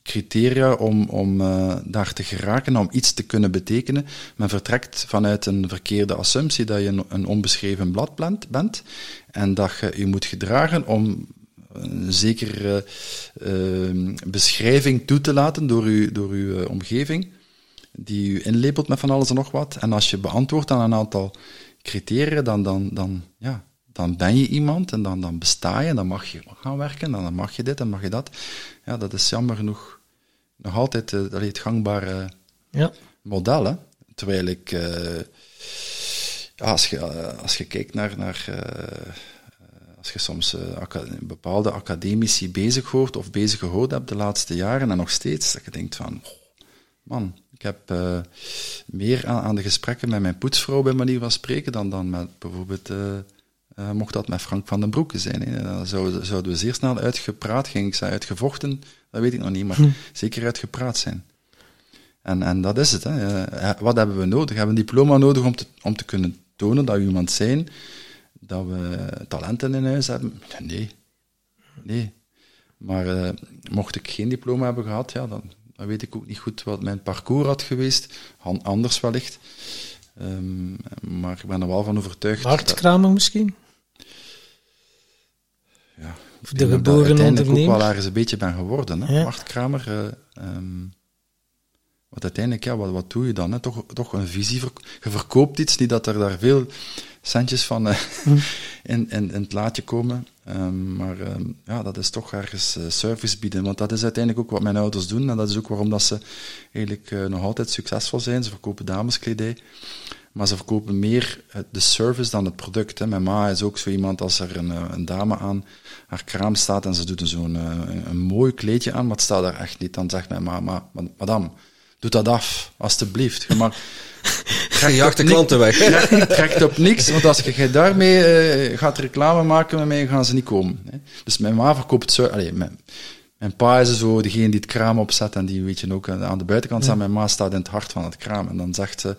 criteria om, om eh, daar te geraken, om iets te kunnen betekenen. Men vertrekt vanuit een verkeerde assumptie dat je een, een onbeschreven blad bent en dat je je moet gedragen om een zekere eh, beschrijving toe te laten door uw, door uw eh, omgeving, die u inlepelt met van alles en nog wat. En als je beantwoordt aan een aantal criteria, dan, dan, dan, ja, dan ben je iemand en dan, dan besta je en dan mag je gaan werken en dan mag je dit en mag je dat. Ja, dat is jammer genoeg nog altijd eh, allee, het gangbare Ja. model. Hè? Terwijl ik, eh, ja, als, je, eh, als je kijkt naar, naar eh, als je soms aca- bepaalde academici bezig hoort of bezig gehoord hebt de laatste jaren en nog steeds, dat je denkt van, "Oh, man, ik heb eh, meer aan, aan de gesprekken met mijn poetsvrouw bij manier van spreken dan, dan met bijvoorbeeld, eh, mocht dat met Frank van den Broeke zijn. Hè. Dan zouden, zouden we zeer snel uitgepraat, ging ik zeggen uitgevochten, dat weet ik nog niet, maar zeker uitgepraat zijn. En, en dat is het. Hè. Wat hebben we nodig? We hebben een diploma nodig om te, om te kunnen tonen dat we iemand zijn, dat we talenten in huis hebben. Nee. Nee. Maar eh, mocht ik geen diploma hebben gehad, ja, dan, dan weet ik ook niet goed wat mijn parcours had geweest. Anders wellicht. Ehm, maar ik ben er wel van overtuigd. dat- Marktkramer misschien? ja, De geboren uiteindelijk ook ondernemer. wel ergens een beetje ben geworden. Hè? Ja. Marktkramer. eh, ehm, wat uiteindelijk, ja, wat, wat doe je dan? Hè? Toch, toch een visie. Je verkoopt iets, niet dat er daar veel centjes van eh, Hm. in, in, in het laadje komen. Ehm, maar ehm, ja, dat is toch ergens eh, service bieden. Want dat is uiteindelijk ook wat mijn ouders doen. En dat is ook waarom dat ze eigenlijk eh, nog altijd succesvol zijn. Ze verkopen dameskledij. Maar ze verkopen meer de service dan het product. Hè. Mijn ma is ook zo iemand als er een, een dame aan haar kraam staat en ze doet zo'n een, een mooi kleedje aan, maar het staat daar echt niet. Dan zegt mijn ma, ma madame, doe dat af, alstublieft. Je mag, Je jaagt de klanten weg. Trek, trekt op niks, want als je daarmee eh, gaat reclame maken met mij, gaan ze niet komen. Hè. Dus mijn ma verkoopt zo... Allee, mijn, mijn pa is zo degene die het kraam opzet en die weet je ook aan de buitenkant staat. Mijn ma staat in het hart van het kraam en dan zegt ze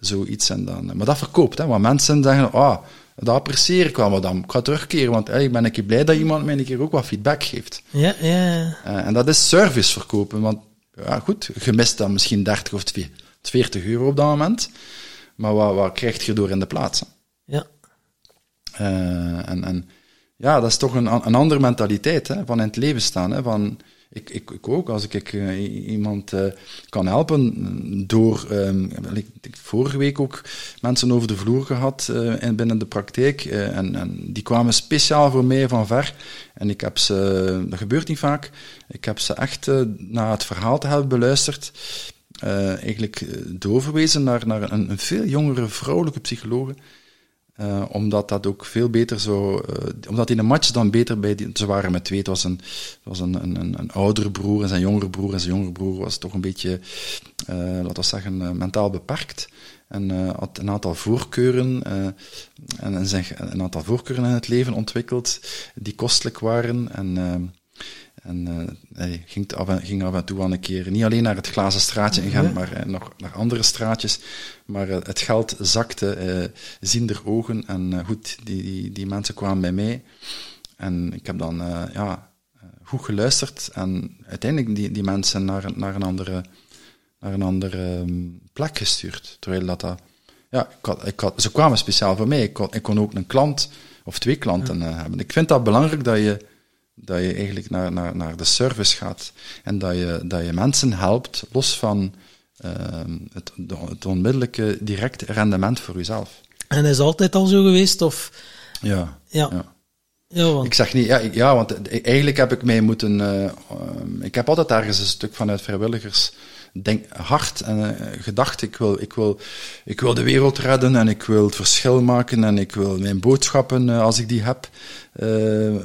zoiets en dan... Maar dat verkoopt, hè, want mensen zeggen, ah, dat apprecieer ik wel, maar dan ik ga terugkeren, want hey, ik ben een keer blij dat iemand mij een keer ook wat feedback geeft. Ja, ja. Eh, en dat is service verkopen, want ja, goed, je mist dan misschien 30 of 40 euro op dat moment, maar wat, wat krijg je door in de plaats? Ja. Eh, en, en ja, dat is toch een, een andere mentaliteit hè, van in het leven staan. Hè, van, ik, ik, ik ook, als ik, eh, iemand eh, kan helpen door... ehm, ik, ik vorige week ook mensen over de vloer gehad eh, in, binnen de praktijk. en, en die kwamen speciaal voor mij van ver. En ik heb ze... Dat gebeurt niet vaak. Ik heb ze echt na het verhaal te hebben beluisterd... eigenlijk doorverwezen naar, naar een, een veel jongere vrouwelijke psychologe. Eh, omdat dat ook veel beter zo. eh, omdat in de match dan beter bij die. Ze waren met twee. Het was een, het was een, een, een, oudere broer en zijn jongere broer. En zijn jongere broer was toch een beetje, eh, laten we zeggen, mentaal beperkt. En had een aantal voorkeuren. en, en zijn, een aantal voorkeuren in het leven ontwikkeld. die kostelijk waren. En. En eh, hij ging, af en, ging af en toe wel een keer niet alleen naar het glazen straatje in Gent, maar eh, nog naar andere straatjes. Maar eh, het geld zakte, ziender ogen. En goed, die, die, die mensen kwamen bij mij. En ik heb dan ja, goed geluisterd. En uiteindelijk die, die mensen naar, een- naar een andere, naar een andere ehm, plek gestuurd. Terwijl dat... dat ja, ik had, ik had, ze kwamen speciaal voor mij. Ik kon, ik kon ook een klant of twee klanten hebben. Ik vind dat belangrijk dat je dat je eigenlijk naar, naar, naar de service gaat en dat je, dat je mensen helpt, los van ehm, het, het onmiddellijke direct rendement voor jezelf. En is altijd al zo geweest? Of, Ja. ja. ja. Ja, want Ik zeg niet, ja, ik- ja, want eh, eigenlijk heb ik mij moeten. eh, ehm, ik heb altijd ergens een stuk vanuit vrijwilligers denk, hart en eh, gedacht. Ik wil, ik, wil, ik wil de wereld redden en ik wil het verschil maken en ik wil mijn boodschappen, eh, als ik die heb, eh,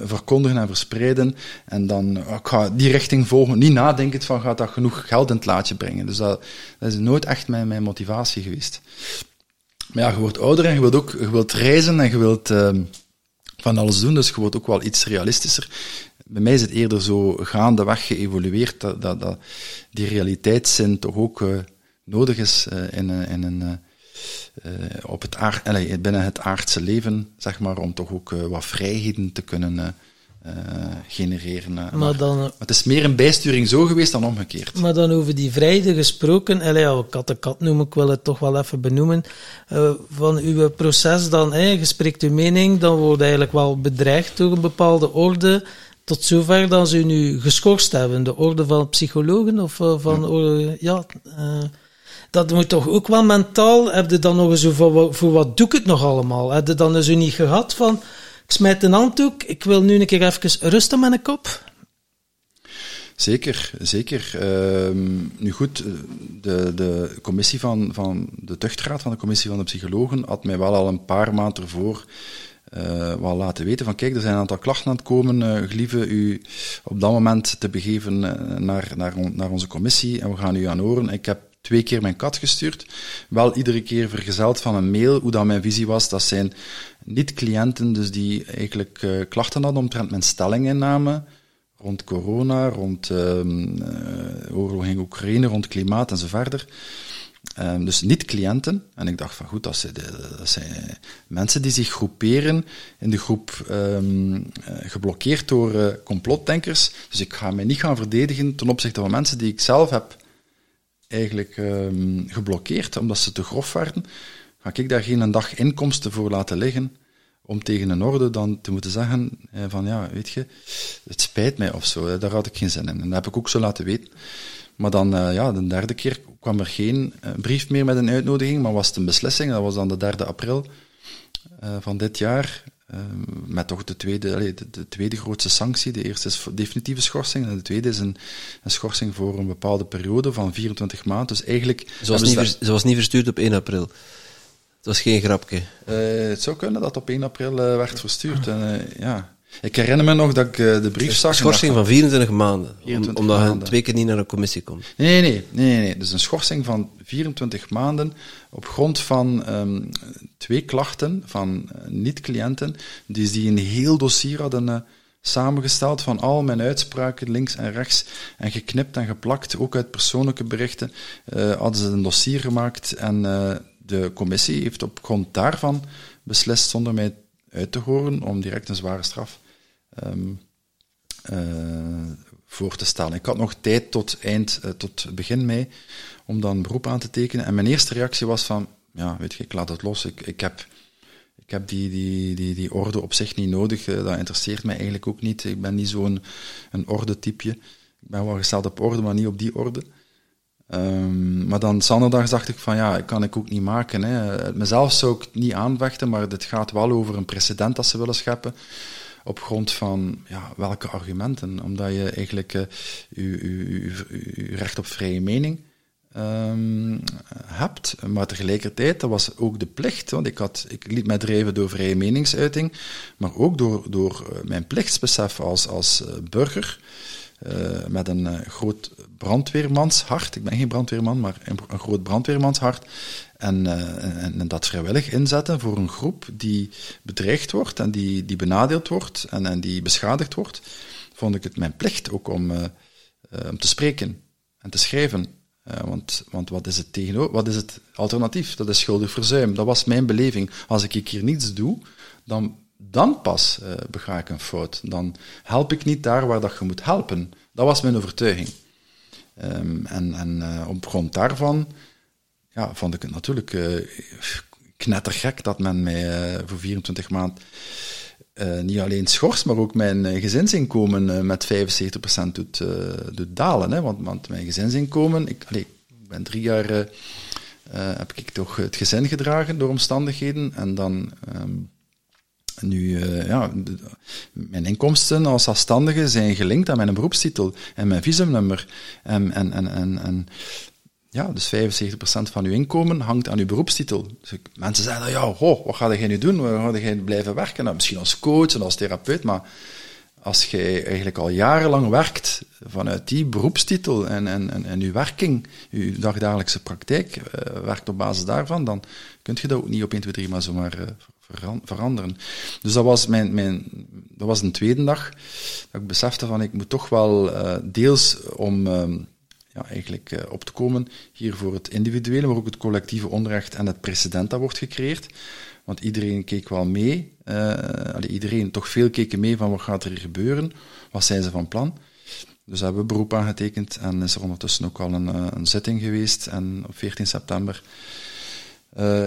verkondigen en verspreiden. En dan eh, ik ga die richting volgen. Niet nadenken van gaat dat genoeg geld in het laadje brengen. Dus dat, dat is nooit echt mijn, mijn motivatie geweest. Maar ja, je wordt ouder en je wilt ook je wilt reizen en je wilt. ehm, van alles doen, dus je wordt ook wel iets realistischer. Bij mij is het eerder zo gaandeweg geëvolueerd dat, dat, dat die realiteitszin toch ook eh, nodig is eh, in, een- in een, eh, eh, op het aard, allee, binnen het aardse leven, zeg maar, om toch ook eh, wat vrijheden te kunnen eh, eh, genereren. eh. Maar dan, Maar het is meer een bijsturing zo geweest dan omgekeerd. Maar dan over die vrijheid gesproken, allee, ja, kat de kat noem ik wil het toch wel even benoemen, eh, van uw proces dan, je spreekt uw mening, dan wordt eigenlijk wel bedreigd door een bepaalde orde, tot zover dat ze nu geschorst hebben, de orde van psychologen of eh, van, orde- ja, eh, dat moet toch ook wel mentaal, heb je dan nog eens voor, wat- voor wat doe ik het nog allemaal? Heb je dan eens u niet gehad van, ik smijt een handdoek, ik wil nu een keer even rusten met een kop? Zeker, zeker. Ehm, nu goed, eh, de, de commissie van, van de tuchtraad van de commissie van de psychologen had mij wel al een paar maanden ervoor eh, wel laten weten van kijk, er zijn een aantal klachten aan het komen, eh gelieve u op dat moment te begeven eh, naar, naar, on- naar onze commissie en we gaan u aan horen. Ik heb twee keer mijn kat gestuurd, wel iedere keer vergezeld van een mail, hoe dat mijn visie was. Dat zijn niet cliënten, dus die eigenlijk klachten hadden omtrent mijn stellinginname, rond corona, rond ehm eh, oorlog in Oekraïne, rond klimaat en verder. Ehm, dus niet cliënten. En ik dacht van goed, dat zijn, dat zijn mensen die zich groeperen in de groep ehm, eh, geblokkeerd door eh, complotdenkers. Dus ik ga mij niet gaan verdedigen ten opzichte van mensen die ik zelf heb eigenlijk ehm, geblokkeerd, omdat ze te grof werden. Ga ik daar geen dag inkomsten voor laten liggen om tegen een orde dan te moeten zeggen eh, van ja, weet je, het spijt mij of zo. Daar had ik geen zin in. En dat heb ik ook zo laten weten. Maar dan, eh, ja, de derde keer kwam er geen eh, brief meer met een uitnodiging, maar was het een beslissing. Dat was dan de 3 april eh, van dit jaar. met toch de tweede, allee, de, de tweede grootste sanctie. De eerste is definitieve schorsing en de tweede is een, een schorsing voor een bepaalde periode van 24 maanden. Dus eigenlijk... Ze was, niet ze vers- ze was niet verstuurd op 1 april. Het was geen grapje. Het zou kunnen dat op 1 april werd verstuurd. En, ja. Ik herinner me nog dat ik eh, de brief zag. en Schorsing van 24 maanden. om- 24 omdat maanden. twee keer niet naar een commissie komt. Nee, nee, nee, nee. Dus een schorsing van 24 maanden op grond van ehm, twee klachten van eh, niet-cliënten, die, die een heel dossier hadden eh, samengesteld van al mijn uitspraken links en rechts en geknipt en geplakt, ook uit persoonlijke berichten, hadden ze een dossier gemaakt en de commissie heeft op grond daarvan beslist, zonder mij uit te horen, om direct een zware straf ehm, eh, voor te stellen. Ik had nog tijd tot eind, eh, tot begin mei, om dan beroep aan te tekenen. En mijn eerste reactie was van, ja, weet je, ik laat het los. Ik, ik heb, ik heb die, die, die, die orde op zich niet nodig. Eh, dat interesseert mij eigenlijk ook niet. Ik ben niet zo'n een orde-typje. Ik ben wel gesteld op orde, maar niet op die orde. Ehm, maar dan zondag dacht ik van ja, kan ik ook niet maken. Hè. Mezelf zou ik niet aanvechten, maar dit gaat wel over een precedent dat ze willen scheppen. Op grond van ja, welke argumenten? Omdat je eigenlijk eh, je, je recht op vrije mening ehm, hebt. Maar tegelijkertijd, dat was ook de plicht. Want ik, had, ik liet mij drijven door vrije meningsuiting, maar ook door, door eh, mijn plichtsbesef als, als eh, burger. Met een groot brandweermanshart. Ik ben geen brandweerman, maar een groot brandweermanshart. En, uh, en, en, dat vrijwillig inzetten voor een groep die bedreigd wordt en die, die benadeeld wordt en, en die beschadigd wordt, vond ik het mijn plicht ook om, uh, te spreken en te schrijven. want, want wat is het tegenover? Wat is het alternatief? Dat is schuldig verzuim. Dat was mijn beleving. Als ik hier niets doe, dan dan pas uh, bega ik een fout. Dan help ik niet daar waar dat je moet helpen. Dat was mijn overtuiging. Um, en en uh, op grond daarvan ja, vond ik het natuurlijk uh, knettergek dat men mij voor 24 maanden niet alleen schorst, maar ook mijn gezinsinkomen met 75% doet, doet dalen. Hè? Want, want mijn gezinsinkomen, ik, allez, ik ben drie jaar, heb ik toch het gezin gedragen door omstandigheden en dan... Um, Nu, ja, mijn inkomsten als zelfstandige zijn gelinkt aan mijn beroepstitel en mijn visumnummer. En, en, en, en ja, dus 75% van uw inkomen hangt aan uw beroepstitel. Dus mensen zeggen, ja, ho, wat ga jij nu doen? Waar ga jij blijven werken? Nou, misschien als coach en als therapeut, maar als jij eigenlijk al jarenlang werkt vanuit die beroepstitel en, en, en, en uw werking, uw dagdagelijkse praktijk, uh, werkt op basis daarvan, dan kun je dat ook niet op 1, 2, 3 maar zomaar uh, veranderen. Dus dat was, mijn, mijn, dat was een tweede dag, dat ik besefte van ik moet toch wel uh, deels om eigenlijk uh, op te komen hier voor het individuele, maar ook het collectieve onrecht en het precedent dat wordt gecreëerd. Want iedereen keek wel mee, allee, iedereen, toch veel keken mee van wat gaat er hier gebeuren, wat zijn ze van plan. Dus hebben we beroep aangetekend en is er ondertussen ook al een, uh, een zitting geweest. En op 14 september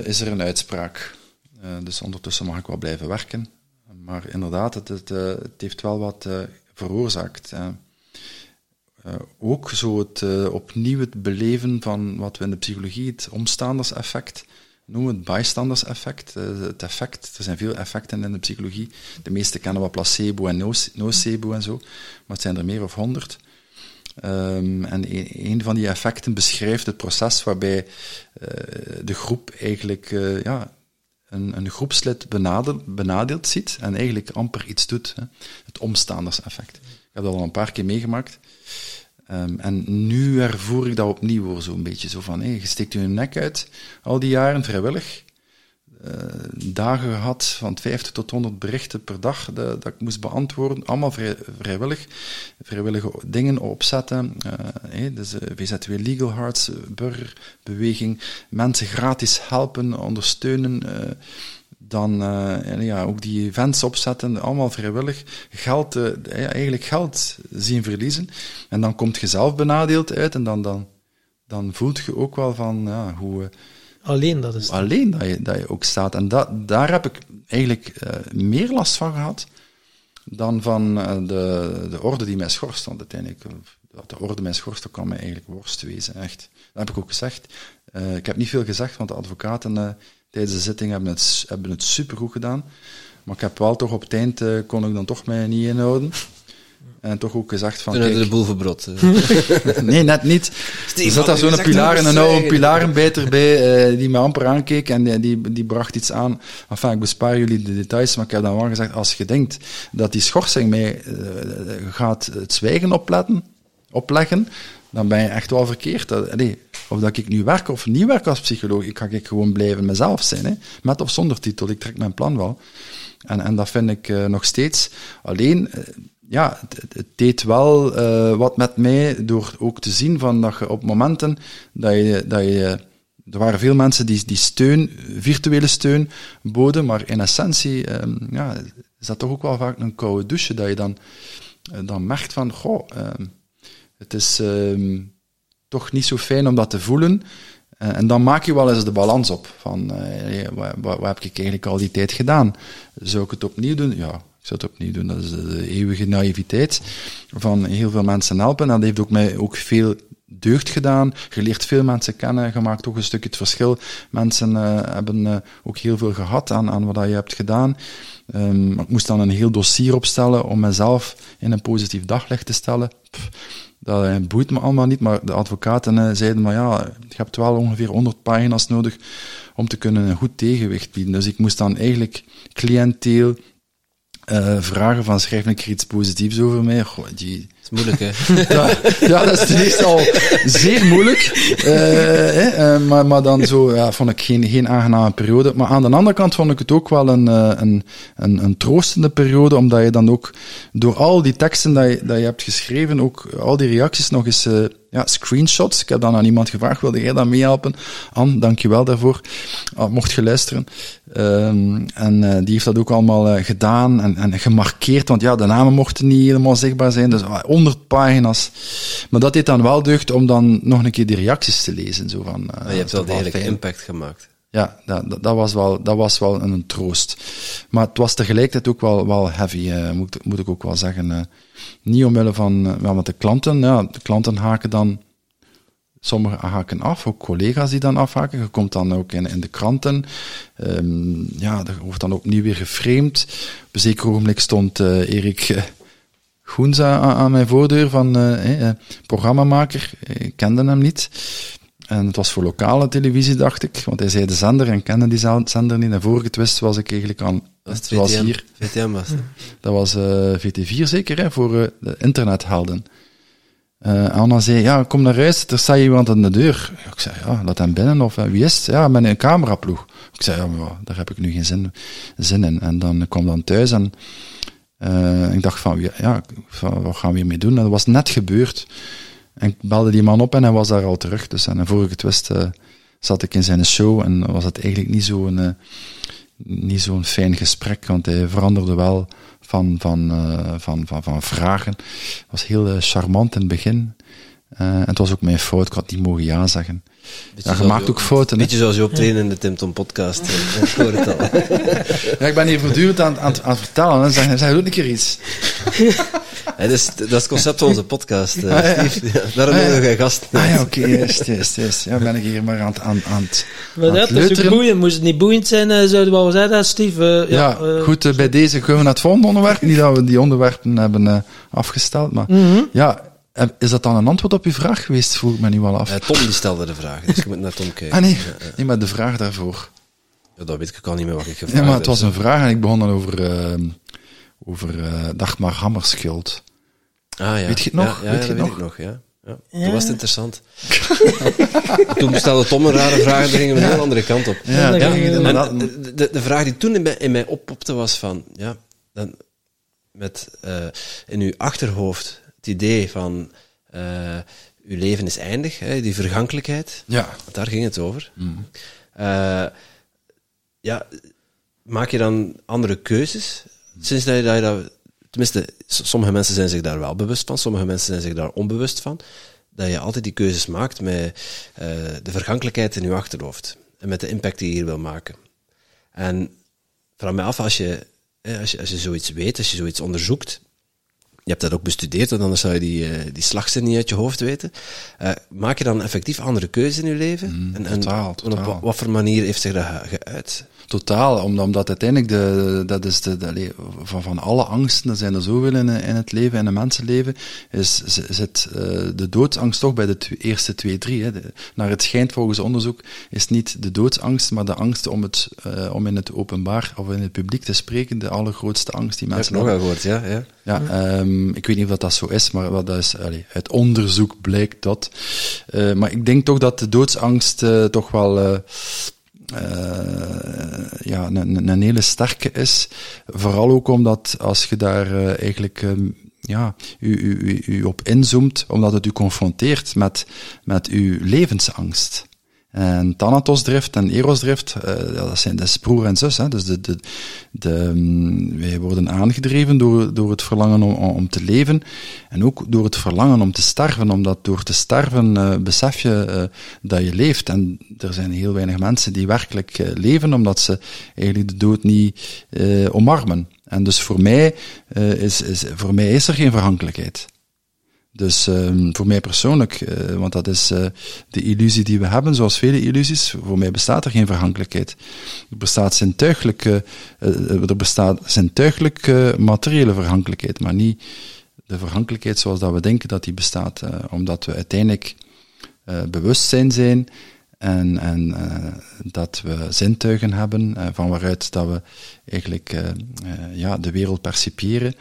is er een uitspraak. dus ondertussen mag ik wel blijven werken. Maar inderdaad, het, het, het heeft wel wat veroorzaakt. Uh, ook zo het uh, opnieuw het beleven van wat we in de psychologie het omstanderseffect noemen, het bystanders-effect. Uh, het effect, er zijn veel effecten in de psychologie. De meeste kennen we placebo en nocebo en zo, maar het zijn er meer of honderd. Um, en een, een, van die effecten beschrijft het proces waarbij de groep eigenlijk ja, een, een groepslid benadeeld ziet en eigenlijk amper iets doet. Hè. Het omstanderseffect. Ik heb dat al een paar keer meegemaakt. Um, en nu ervoer ik dat opnieuw zo'n beetje zo van, hey, je steekt je nek uit, al die jaren vrijwillig. Uh, dagen gehad van 50 tot 100 berichten per dag dat, ik moest beantwoorden, allemaal vrij, vrijwillig. Vrijwillige dingen opzetten. Uh, dus uh, VZW Legal Hearts, burgerbeweging, mensen gratis helpen, ondersteunen dan uh, ja, ook die events opzetten, allemaal vrijwillig, geld, uh, eigenlijk geld zien verliezen. En dan komt je zelf benadeeld uit en dan, dan, dan voelt je ook wel van ja, hoe... Uh, alleen dat is Alleen dat je, dat je ook staat. En dat, daar heb ik eigenlijk meer last van gehad dan van de, de orde die mij schorst. Want uiteindelijk, dat de orde mij schorst, dat kan mij eigenlijk worst wezen, echt. Dat heb ik ook gezegd. ik heb niet veel gezegd, want de advocaten tijdens de zitting hebben het, hebben het supergoed gedaan. Maar ik heb wel toch op het eind, uh, kon ik dan toch mij niet inhouden. En toch ook gezegd van... Toen kijk, de boel verbrot. nee, net niet. Steve, er zat daar zo'n pilaar en een oude pilarenbijter bij, uh, die me amper aankeek en die, die, die, bracht iets aan. Enfin, ik bespaar jullie de details, maar ik heb dan wel gezegd, als je denkt dat die schorsing mij uh, gaat het zwijgen opletten, opleggen, dan ben je echt wel verkeerd. Allee, of dat ik nu werk of niet werk als psycholoog, ik ga ik gewoon blijven mezelf zijn. Hè? Met of zonder titel, ik trek mijn plan wel. En, en dat vind ik uh, nog steeds. Alleen, uh, ja, het, deed wel uh, wat met mij door ook te zien van dat je op momenten dat je, dat je er waren veel mensen die, die steun, virtuele steun boden, maar in essentie um, ja, is dat toch ook wel vaak een koude douche, dat je dan, dan merkt van, goh, uh, het is uh, toch niet zo fijn om dat te voelen. Uh, en dan maak je wel eens de balans op. Van, uh, wat, heb ik eigenlijk al die tijd gedaan? Zou ik het opnieuw doen? Ja, ik zou het opnieuw doen. Dat is de, eeuwige naïviteit van heel veel mensen helpen. En dat heeft ook mij ook veel deugd gedaan. Je leert veel mensen kennen, je maakt ook een stukje het verschil. Mensen uh, hebben ook heel veel gehad aan, aan wat je hebt gedaan. Um, ik moest dan een heel dossier opstellen om mezelf in een positief daglicht te stellen. Dat boeit me allemaal niet, maar de advocaten uh, zeiden, maar ja, je hebt wel ongeveer 100 pagina's nodig om te kunnen een goed tegenwicht bieden. Dus ik moest dan eigenlijk cliënteel uh, vragen van schrijf keer iets positiefs over mij. Die... Moeilijk, hè? ja, dat is ten eerste al zeer moeilijk. Hè, uh, maar, maar dan zo, ja, vond ik geen, geen aangename periode. Maar aan de andere kant vond ik het ook wel een, een, een, een troostende periode, omdat je dan ook door al die teksten dat je, dat je hebt geschreven, ook al die reacties nog eens ja, screenshots. Ik heb dan aan iemand gevraagd, wilde jij dat meehelpen? Anne, dankjewel daarvoor. Ah, mocht je luisteren. Um, en die heeft dat ook allemaal gedaan en, en gemarkeerd, want ja, de namen mochten niet helemaal zichtbaar zijn. Dus ah, 100 pagina's. Maar dat deed dan wel deugd om dan nog een keer die reacties te lezen. Zo van, je hebt wel degelijk impact gemaakt. Ja, dat, dat, was wel, dat was wel een troost. Maar het was tegelijkertijd ook wel, wel heavy, moet, moet ik ook wel zeggen. Niet omwille van, uh, want de klanten, ja, de klanten haken dan Sommigen haken af, ook collega's die dan afhaken. Je komt dan ook in, in de kranten. Um, ja, er wordt dan opnieuw weer geframed. Op een zeker ogenblik stond uh, Erik uh, Goenza aan, aan, mijn voordeur van uh, eh, programmamaker. Ik kende hem niet. En het was voor lokale televisie, dacht ik. Want hij zei de zender en kende die zender niet. En vorige twist was ik eigenlijk aan... Het was hier. VTM was. Dat was VT4 zeker, hè, voor de internethelden. Uh, Anna zei, ja, kom naar huis, er staat iemand aan de deur. Ik zei, ja, laat hem binnen, of wie is het? Ja, met een cameraploeg. Ik zei, ja, maar daar heb ik nu geen zin, zin in. En dan kwam dan thuis en uh, ik dacht van, ja, wat gaan we hiermee doen? En dat was net gebeurd. En ik belde die man op en hij was daar al terug. Dus en vorige twist uh, zat ik in zijn show en was het eigenlijk niet zo'n niet zo'n fijn gesprek, want hij veranderde wel van, van, uh, van, van, van vragen. Het was heel uh, charmant in het begin. Uh, en het was ook mijn fout, ik had niet mogen ja zeggen. ja, je maakt ook fouten. Beetje zoals je optreden in de Tim Tom podcast. ik hoor het al. ja, ik ben hier voortdurend aan, aan, aan het vertellen. Hè. Zeg, zeg, doe een keer iets. Ja, dat, is, dat is het concept van onze podcast, uh, ah, ja. Steve. Ja, daarom ah, ja. gast. Ah ja, oké, okay, juist, juist, juist. Ja, ben ik hier maar aan, aan, aan het Maar dat is ook boeiend. Moest het niet boeiend zijn, uh, zouden we wel zeggen, Steve? Uh, ja, ja goed, bij deze gaan we naar het volgende onderwerp. Niet dat we die onderwerpen hebben afgesteld, maar mm -hmm. ja, is dat dan een antwoord op uw vraag geweest, vroeg ik me nu wel af. Tom die stelde de vraag, dus je moet naar Tom kijken. Ah nee, nee maar de vraag daarvoor. Ja, dat weet ik al niet meer wat ik gevraagd Ja, maar het was een vraag en ik begon dan over, over Dagmar Hammerschild. Ah, ja. Weet je het nog? Ja, ja weet je dat nog? weet ik nog, ja. ja. Toen was het interessant. toen stelde Tom een rare vraag en gingen we een heel andere kant op. Ja, ja. En de, de, de, vraag die toen in mij, in mij oppopte was van, ja, dan met uh, in uw achterhoofd het idee van uh, uw leven is eindig, hè, die vergankelijkheid. Ja. Daar ging het over. Mm. Uh, ja, maak je dan andere keuzes sinds dat je dat tenminste, sommige mensen zijn zich daar wel bewust van, sommige mensen zijn zich daar onbewust van, dat je altijd die keuzes maakt met uh, de vergankelijkheid in je achterhoofd en met de impact die je hier wil maken. En vraag me af, als je, als je, als je zoiets weet, als je zoiets onderzoekt, je hebt dat ook bestudeerd, want anders zou je die, uh, die slagzin niet uit je hoofd weten. Uh, maak je dan effectief andere keuzes in je leven? Mm, en, totaal, en totaal. op wat, voor manier heeft zich dat geuit? Totaal, omdat, uiteindelijk de, dat is de, de, van, van alle angsten, er zijn er zoveel in, in het leven, in een mensenleven, is, zit uh, de doodsangst toch bij de tw eerste twee, drie. Hè. De, naar het schijnt volgens onderzoek is niet de doodsangst, maar de angst om, het, uh, om in het openbaar of in het publiek te spreken, de allergrootste angst die mensen hebben. nog gehoord, ja. ja. Ja, um, ik weet niet of dat, zo is, maar wat dat is, allee, uit onderzoek blijkt dat. Uh, maar ik denk toch dat de doodsangst toch wel uh, ja, een, een hele sterke is. Vooral ook omdat als je daar eigenlijk um, ja, u, u, u, u op inzoomt, omdat het u confronteert met, met uw levensangst. En Thanatosdrift en Erosdrift, uh, dat, zijn, dat is broer en zus. Hè. Dus de, de, de, um, wij worden aangedreven door, door het verlangen om, om te leven en ook door het verlangen om te sterven, omdat door te sterven uh, besef je uh, dat je leeft. En er zijn heel weinig mensen die werkelijk leven, omdat ze eigenlijk de dood niet omarmen. En dus voor mij, is, is, voor mij is er geen verhankelijkheid. Dus um, voor mij persoonlijk, uh, want dat is uh, de illusie die we hebben, zoals vele illusies, voor mij bestaat er geen verhankelijkheid. Er bestaat zintuigelijke, uh, er bestaat materiële verhankelijkheid, maar niet de verhankelijkheid zoals dat we denken dat die bestaat, omdat we uiteindelijk bewustzijn zijn en, en dat we zintuigen hebben van waaruit dat we eigenlijk ja, de wereld percipiëren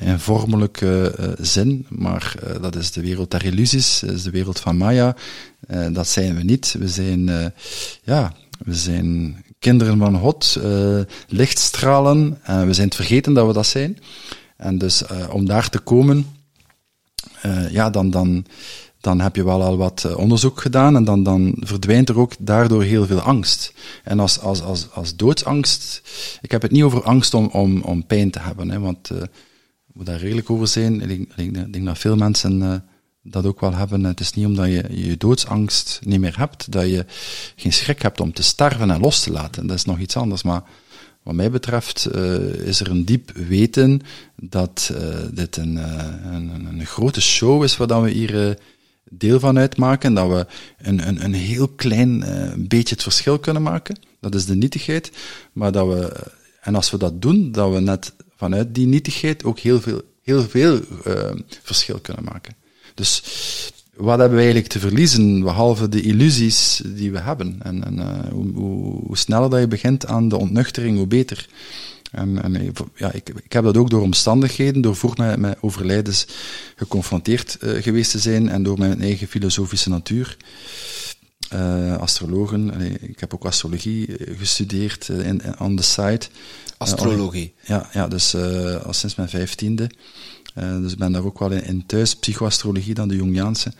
in vormelijke uh, zin, maar dat is de wereld der illusies, dat is de wereld van Maya. dat zijn we niet. We zijn, ja, we zijn kinderen van God, lichtstralen, en we zijn het vergeten dat we dat zijn. En dus om daar te komen, ja, dan, dan, dan heb je wel al wat onderzoek gedaan en dan, dan verdwijnt er ook daardoor heel veel angst. En als, als, als, als doodsangst, ik heb het niet over angst om, om, om pijn te hebben, hè, want moet daar redelijk over zijn. Ik denk, ik denk dat veel mensen uh, dat ook wel hebben. Het is niet omdat je je doodsangst niet meer hebt, dat je geen schrik hebt om te sterven en los te laten. Dat is nog iets anders. Maar wat mij betreft uh, is er een diep weten dat uh, dit een, een, een, grote show is wat we hier deel van uitmaken en dat we een, een, een heel klein beetje het verschil kunnen maken. Dat is de nietigheid. Maar dat we, en als we dat doen, dat we net vanuit die nietigheid ook heel veel, heel veel uh, verschil kunnen maken. Dus wat hebben we eigenlijk te verliezen, behalve de illusies die we hebben? En, en uh, hoe, hoe, sneller dat je begint aan de ontnuchtering, hoe beter. En, en ja, ik, ik heb dat ook door omstandigheden, door vroeg met, met overlijdens geconfronteerd uh, geweest te zijn en door mijn eigen filosofische natuur. Uh, astrologen, ik heb ook astrologie gestudeerd in, on the side. Astrologie? ja, ja, dus al sinds mijn vijftiende. Uh, dus ik ben daar ook wel in, in thuis, psychoastrologie dan, de Jungiaanse.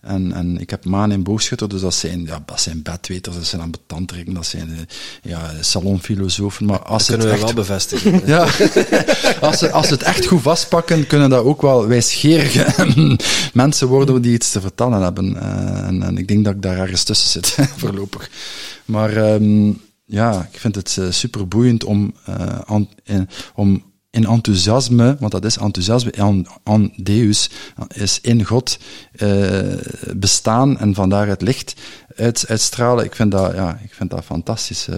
En, en ik heb maan en boogschutter, dus dat zijn, ja, dat zijn bedweters, dat zijn ambetantrikken, dat zijn uh, ja, salonfilosofen. Maar als dat kunnen het we echt, wel bevestigen. ja, als, ze, als ze het echt goed vastpakken, kunnen dat ook wel wijsgerige mensen worden die iets te vertellen hebben. Uh, en, en, ik denk dat ik daar ergens tussen zit, voorlopig. Maar um, ja, ik vind het uh, super boeiend om, aan, in, om in enthousiasme, want dat is enthousiasme, aan Deus, is in God uh, bestaan en vandaar het licht uit, uitstralen. Ik vind dat, ja, ik vind dat fantastisch.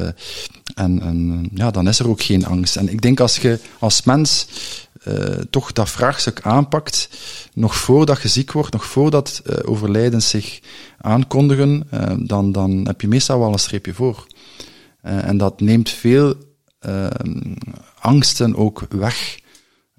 En, en ja, dan is er ook geen angst. En ik denk als je als mens toch dat vraagstuk aanpakt, nog voordat je ziek wordt, nog voordat uh, overlijdens zich aankondigen, dan, dan heb je meestal wel een streepje voor. En dat neemt veel angsten ook weg.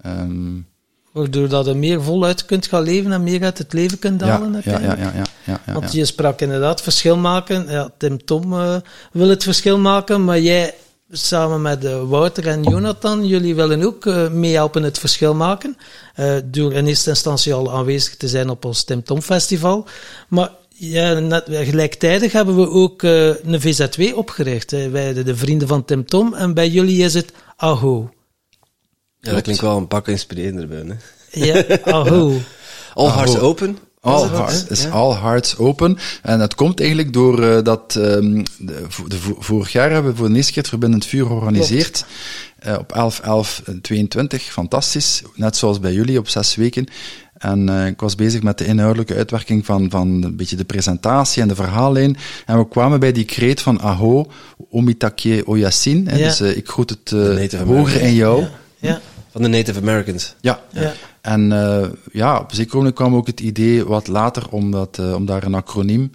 Um, Waardoor dat je meer voluit kunt gaan leven en meer uit het leven kunt dalen. Ja, ja, ja, ja, Want je sprak inderdaad verschil maken. Ja, Tim Tom uh, wil het verschil maken, maar jij samen met uh, Wouter en Jonathan, jullie willen ook meehelpen het verschil maken. door in eerste instantie al aanwezig te zijn op ons Tim Tom Festival. Maar ja, net, gelijktijdig hebben we ook een VZW opgericht. Hè. Wij de, de vrienden van Tim Tom en bij jullie is het Aho. Ja, dat klinkt wel een pak inspirerender bij, hè? Ja, Aho. All Hearts Open. All Hearts, is ja. All Hearts Open. En dat komt eigenlijk door uh, dat, um, de, de, vorig jaar hebben we voor de eerste keer het Verbindend Vuur georganiseerd. Uh, op 11-11-22, fantastisch. Net zoals bij jullie, op zes weken. En uh, ik was bezig met de inhoudelijke uitwerking van, van een beetje de presentatie en de verhaallijn. En we kwamen bij die kreet van Aho, Omitakye Oyasin. Ja. Dus uh, ik groet het uh, hoger in jou. Ja. ja. Van de Native Americans. Ja. ja. En ja, op zeker moment kwam ook het idee wat later om, dat, om daar een acroniem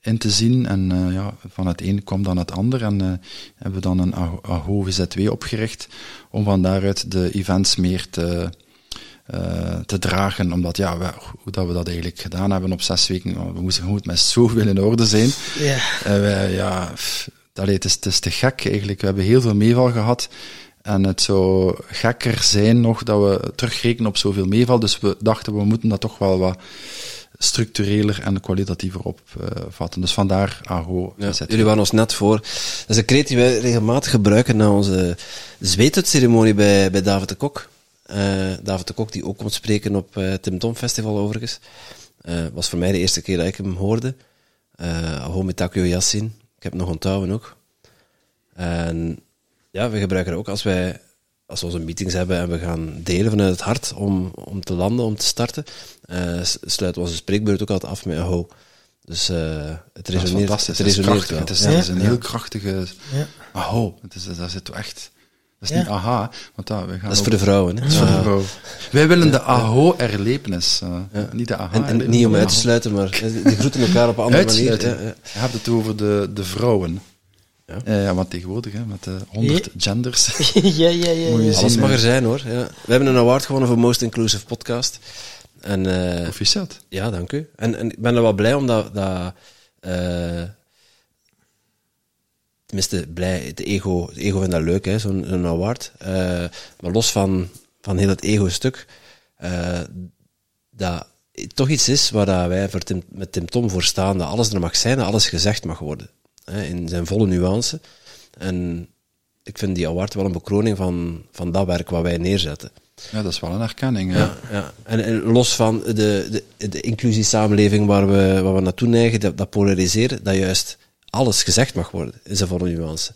in te zien. En ja, van het een kwam dan het ander. En hebben we dan een Aho VZW opgericht om van daaruit de events meer te uh, te dragen. Omdat, ja, we, hoe dat we dat eigenlijk gedaan hebben op zes weken, we moesten gewoon met zoveel in orde zijn. Ja. En wij, ja, allee, het, is, het is te gek eigenlijk. We hebben heel veel meeval gehad. En het zou gekker zijn nog dat we terugrekenen op zoveel meeval. Dus we dachten, we moeten dat toch wel wat structureler en kwalitatiever opvatten. Uh, dus vandaar AHO. Ja, jullie waren ons net voor. Dat is een kreet die wij regelmatig gebruiken na onze zweetceremonie bij, bij David de Kok. Uh, David de Kok, die ook komt spreken op uh, Tim Tom Festival overigens. Uh, was voor mij de eerste keer dat ik hem hoorde. Uh, Homitakyo Yassin. Ik heb nog onthouden ook. En ja, we gebruiken ook als wij als we onze meetings hebben en we gaan delen vanuit het hart om, om te landen, om te starten, uh, sluiten we onze spreekbeurt ook altijd af met een ho. Dus uh, het resoneert, het resoneert het is, wel. Het is, ja. het is een heel krachtige ja. aho. Het is, daar zit echt... Dat is ja. niet aha, want dat, we gaan dat is voor de vrouwen. Hè? Dat is voor de vrouw. Wij willen de aho-erlepenis, uh, ja. niet de aha en, en niet om uit te sluiten, maar die groeten elkaar op een andere manier. Ja, Je hebt het over de, de vrouwen. Ja. Uh, ja, want tegenwoordig, hè, met uh, 100 genders. ja, ja, ja. Alles mag er zijn, hoor. Ja. We hebben een award gewonnen voor Most Inclusive Podcast. En, uh, Proficiat. Ja, dank u. En, en ik ben er wel blij omdat... Dat, tenminste blij, het ego, het ego vindt dat leuk, hè, zo'n zo'n award. Uh, maar los van, van heel het ego-stuk, uh, dat toch iets is waar dat wij voor Tim, met Tim Tom voor staan, dat alles er mag zijn, dat alles gezegd mag worden. Hè, in zijn volle nuance. En ik vind die award wel een bekroning van, van dat werk wat wij neerzetten. Ja, dat is wel een erkenning. Ja, ja. En, en, los van de, de, de inclusiesamenleving waar we, waar we naartoe neigen, dat, dat polariseren, dat juist alles gezegd mag worden in zijn volle nuance.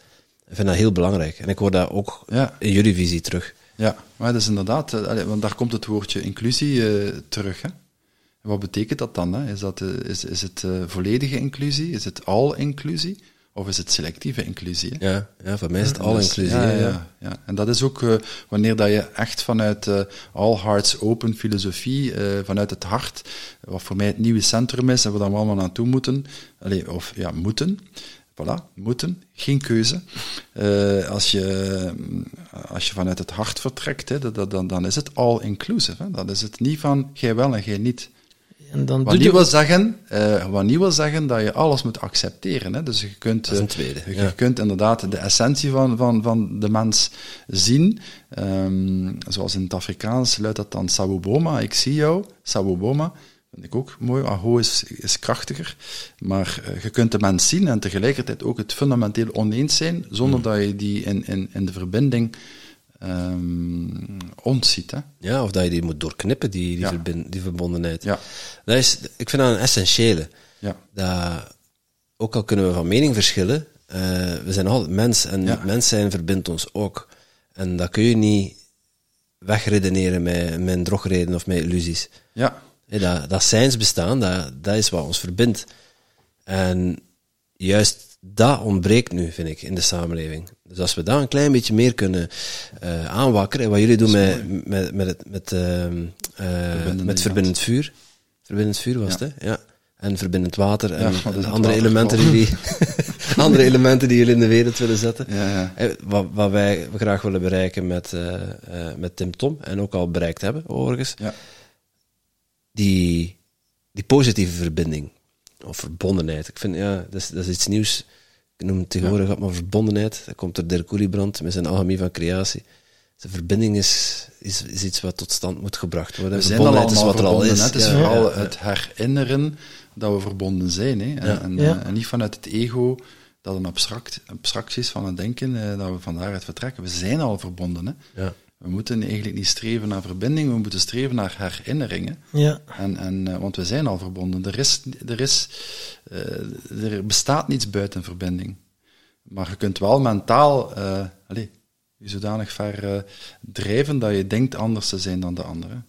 Ik vind dat heel belangrijk. En ik hoor dat ook ja. in jullie visie terug. Ja, maar dat is inderdaad, want daar komt het woordje inclusie uh, terug. Hè? Wat betekent dat dan? Hè? Is, dat, eh, is, is het uh, volledige inclusie? Is het al-inclusie? Of is het selectieve inclusie? Hè? Ja, ja, voor mij is het al-inclusie. Ja, ja, ja, ja. En dat is ook uh, wanneer dat je echt vanuit uh, all hearts open filosofie, uh, vanuit het hart, wat voor mij het nieuwe centrum is en waar we allemaal naartoe moeten, of ja, moeten, voilà, moeten, geen keuze. als, je, als je vanuit het hart vertrekt, hè, dat, dan, dan is het all-inclusive. Hè. Dat is het niet van jij wel en jij niet. En dan wat, niet wil zeggen, uh, wat niet wil zeggen dat je alles moet accepteren. Hè. Dus je kunt, uh, tweede, je ja. kunt inderdaad de essentie van, van, van de mens zien. Um, zoals in het Afrikaans luidt dat dan Sawuboma, ik zie jou, Sawuboma. Vind ik ook mooi. Aho is, is krachtiger. Maar uh, je kunt de mens zien en tegelijkertijd ook het fundamenteel oneens zijn, zonder mm. dat je die in, in, in de verbinding um, ontziet. Hè? Ja, of dat je die moet doorknippen, die, die, ja. verbind, die verbondenheid. Ja. Dat is, ik vind dat een essentiële. Ja. Dat, ook al kunnen we van mening verschillen, uh, we zijn altijd mens en Ja. mens zijn verbindt ons ook. En dat kun je niet wegredeneren met, met drogreden of met illusies. Ja, Hè, dat, dat zijnsbestaan, dat, dat is wat ons verbindt. En juist dat ontbreekt nu, vind ik, in de samenleving. Dus als we dat een klein beetje meer kunnen uh, aanwakkeren, en wat jullie doen met, met, met, het, met, uh, uh, met verbindend vuur. Verbindend vuur was Ja. het, hè? Ja. En verbindend water en, Ja, andere, elementen die, die andere elementen die jullie in de wereld willen zetten. ja, ja. Hè, Wat, wat wij graag willen bereiken met, uh, met Tim Tom, en ook al bereikt hebben, overigens, ja. die, die positieve verbinding. Of verbondenheid. Ik vind, ja, dat is, dat is iets nieuws. Ik noem het tegenwoordig ja. maar verbondenheid. Dat komt door Dirk Oeliebrand met zijn alchemie van creatie. De verbinding is, is, is iets wat tot stand moet gebracht worden. We zijn al is wat er al is. hè. Het is Ja, vooral het herinneren dat we verbonden zijn. Hè. En, Ja. en, Ja. en niet vanuit het ego dat een abstract, abstractie is van het denken, eh, dat we van daaruit vertrekken. We zijn al verbonden. Hè. Ja. We moeten eigenlijk niet streven naar verbinding, we moeten streven naar herinneringen. Ja. En, en, eh, want we zijn al verbonden. Er, is, er, is, eh, er bestaat niets buiten verbinding. Maar je kunt wel mentaal eh allez, je zodanig ver eh, drijven dat je denkt anders te zijn dan de anderen.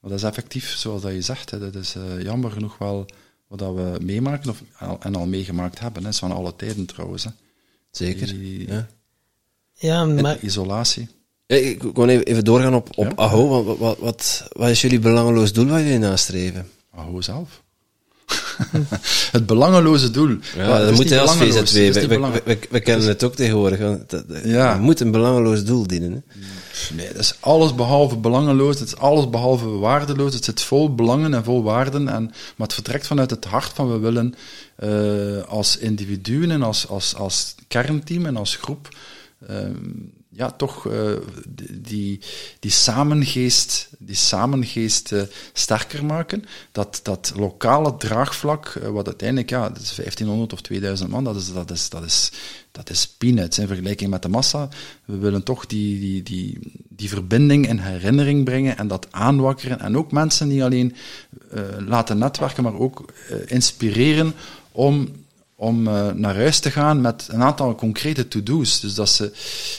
Maar dat is effectief, zoals dat je zegt, hè, dat is eh, jammer genoeg wel wat dat we meemaken of, al- en al meegemaakt hebben. Hè, is van alle tijden trouwens. Hè. Zeker. Die- Ja. Ja, maar Isolatie. Ik wil even, doorgaan op, op Ja. AHO. Wat, wat, wat, wat is jullie belangeloos doel waar jullie nastreven? Aho zelf. het belangeloze doel. Ja, dat moet je als VZW. We, we, belang- we, we kennen het ook tegenwoordig. want dat- dat- Ja. Je moet een belangeloos doel dienen. Hè? Nee, dat is alles behalve belangeloos, het is alles behalve waardeloos, het zit vol belangen en vol waarden, en, maar het vertrekt vanuit het hart van we willen eh, als individuen en als, als, als kernteam en als groep ehm, ja, toch eh, die- die, samengeest, die samengeest eh, sterker maken. Dat, dat lokale draagvlak, eh, wat uiteindelijk, ja, dat is 1500 of 2000 man, dat is, dat is, dat is, dat is peanuts in vergelijking met de massa. We willen toch die, die, die, die verbinding in herinnering brengen en dat aanwakkeren. En ook mensen niet alleen laten netwerken, maar ook inspireren om om eh, naar huis te gaan met een aantal concrete to-do's. Dus dat ze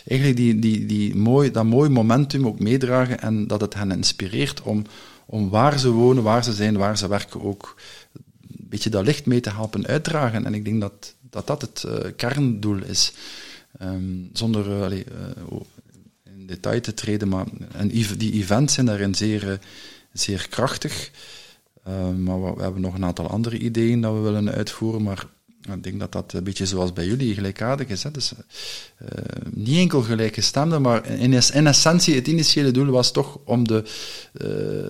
eigenlijk die, die, die mooi, dat mooi momentum ook meedragen en dat het hen inspireert om, om waar ze wonen, waar ze zijn, waar ze werken ook een beetje dat licht mee te helpen uitdragen. En ik denk dat dat, dat het eh, kerndoel is. Ehm, zonder eh, eh, in detail te treden, maar en die events zijn daarin zeer, zeer krachtig. Ehm, maar we, we hebben nog een aantal andere ideeën dat we willen uitvoeren, maar ik denk dat dat een beetje zoals bij jullie gelijkaardig is. Hè? Dus, eh, niet enkel gelijkgestemde, maar in, es- in essentie het initiële doel was toch om de, eh,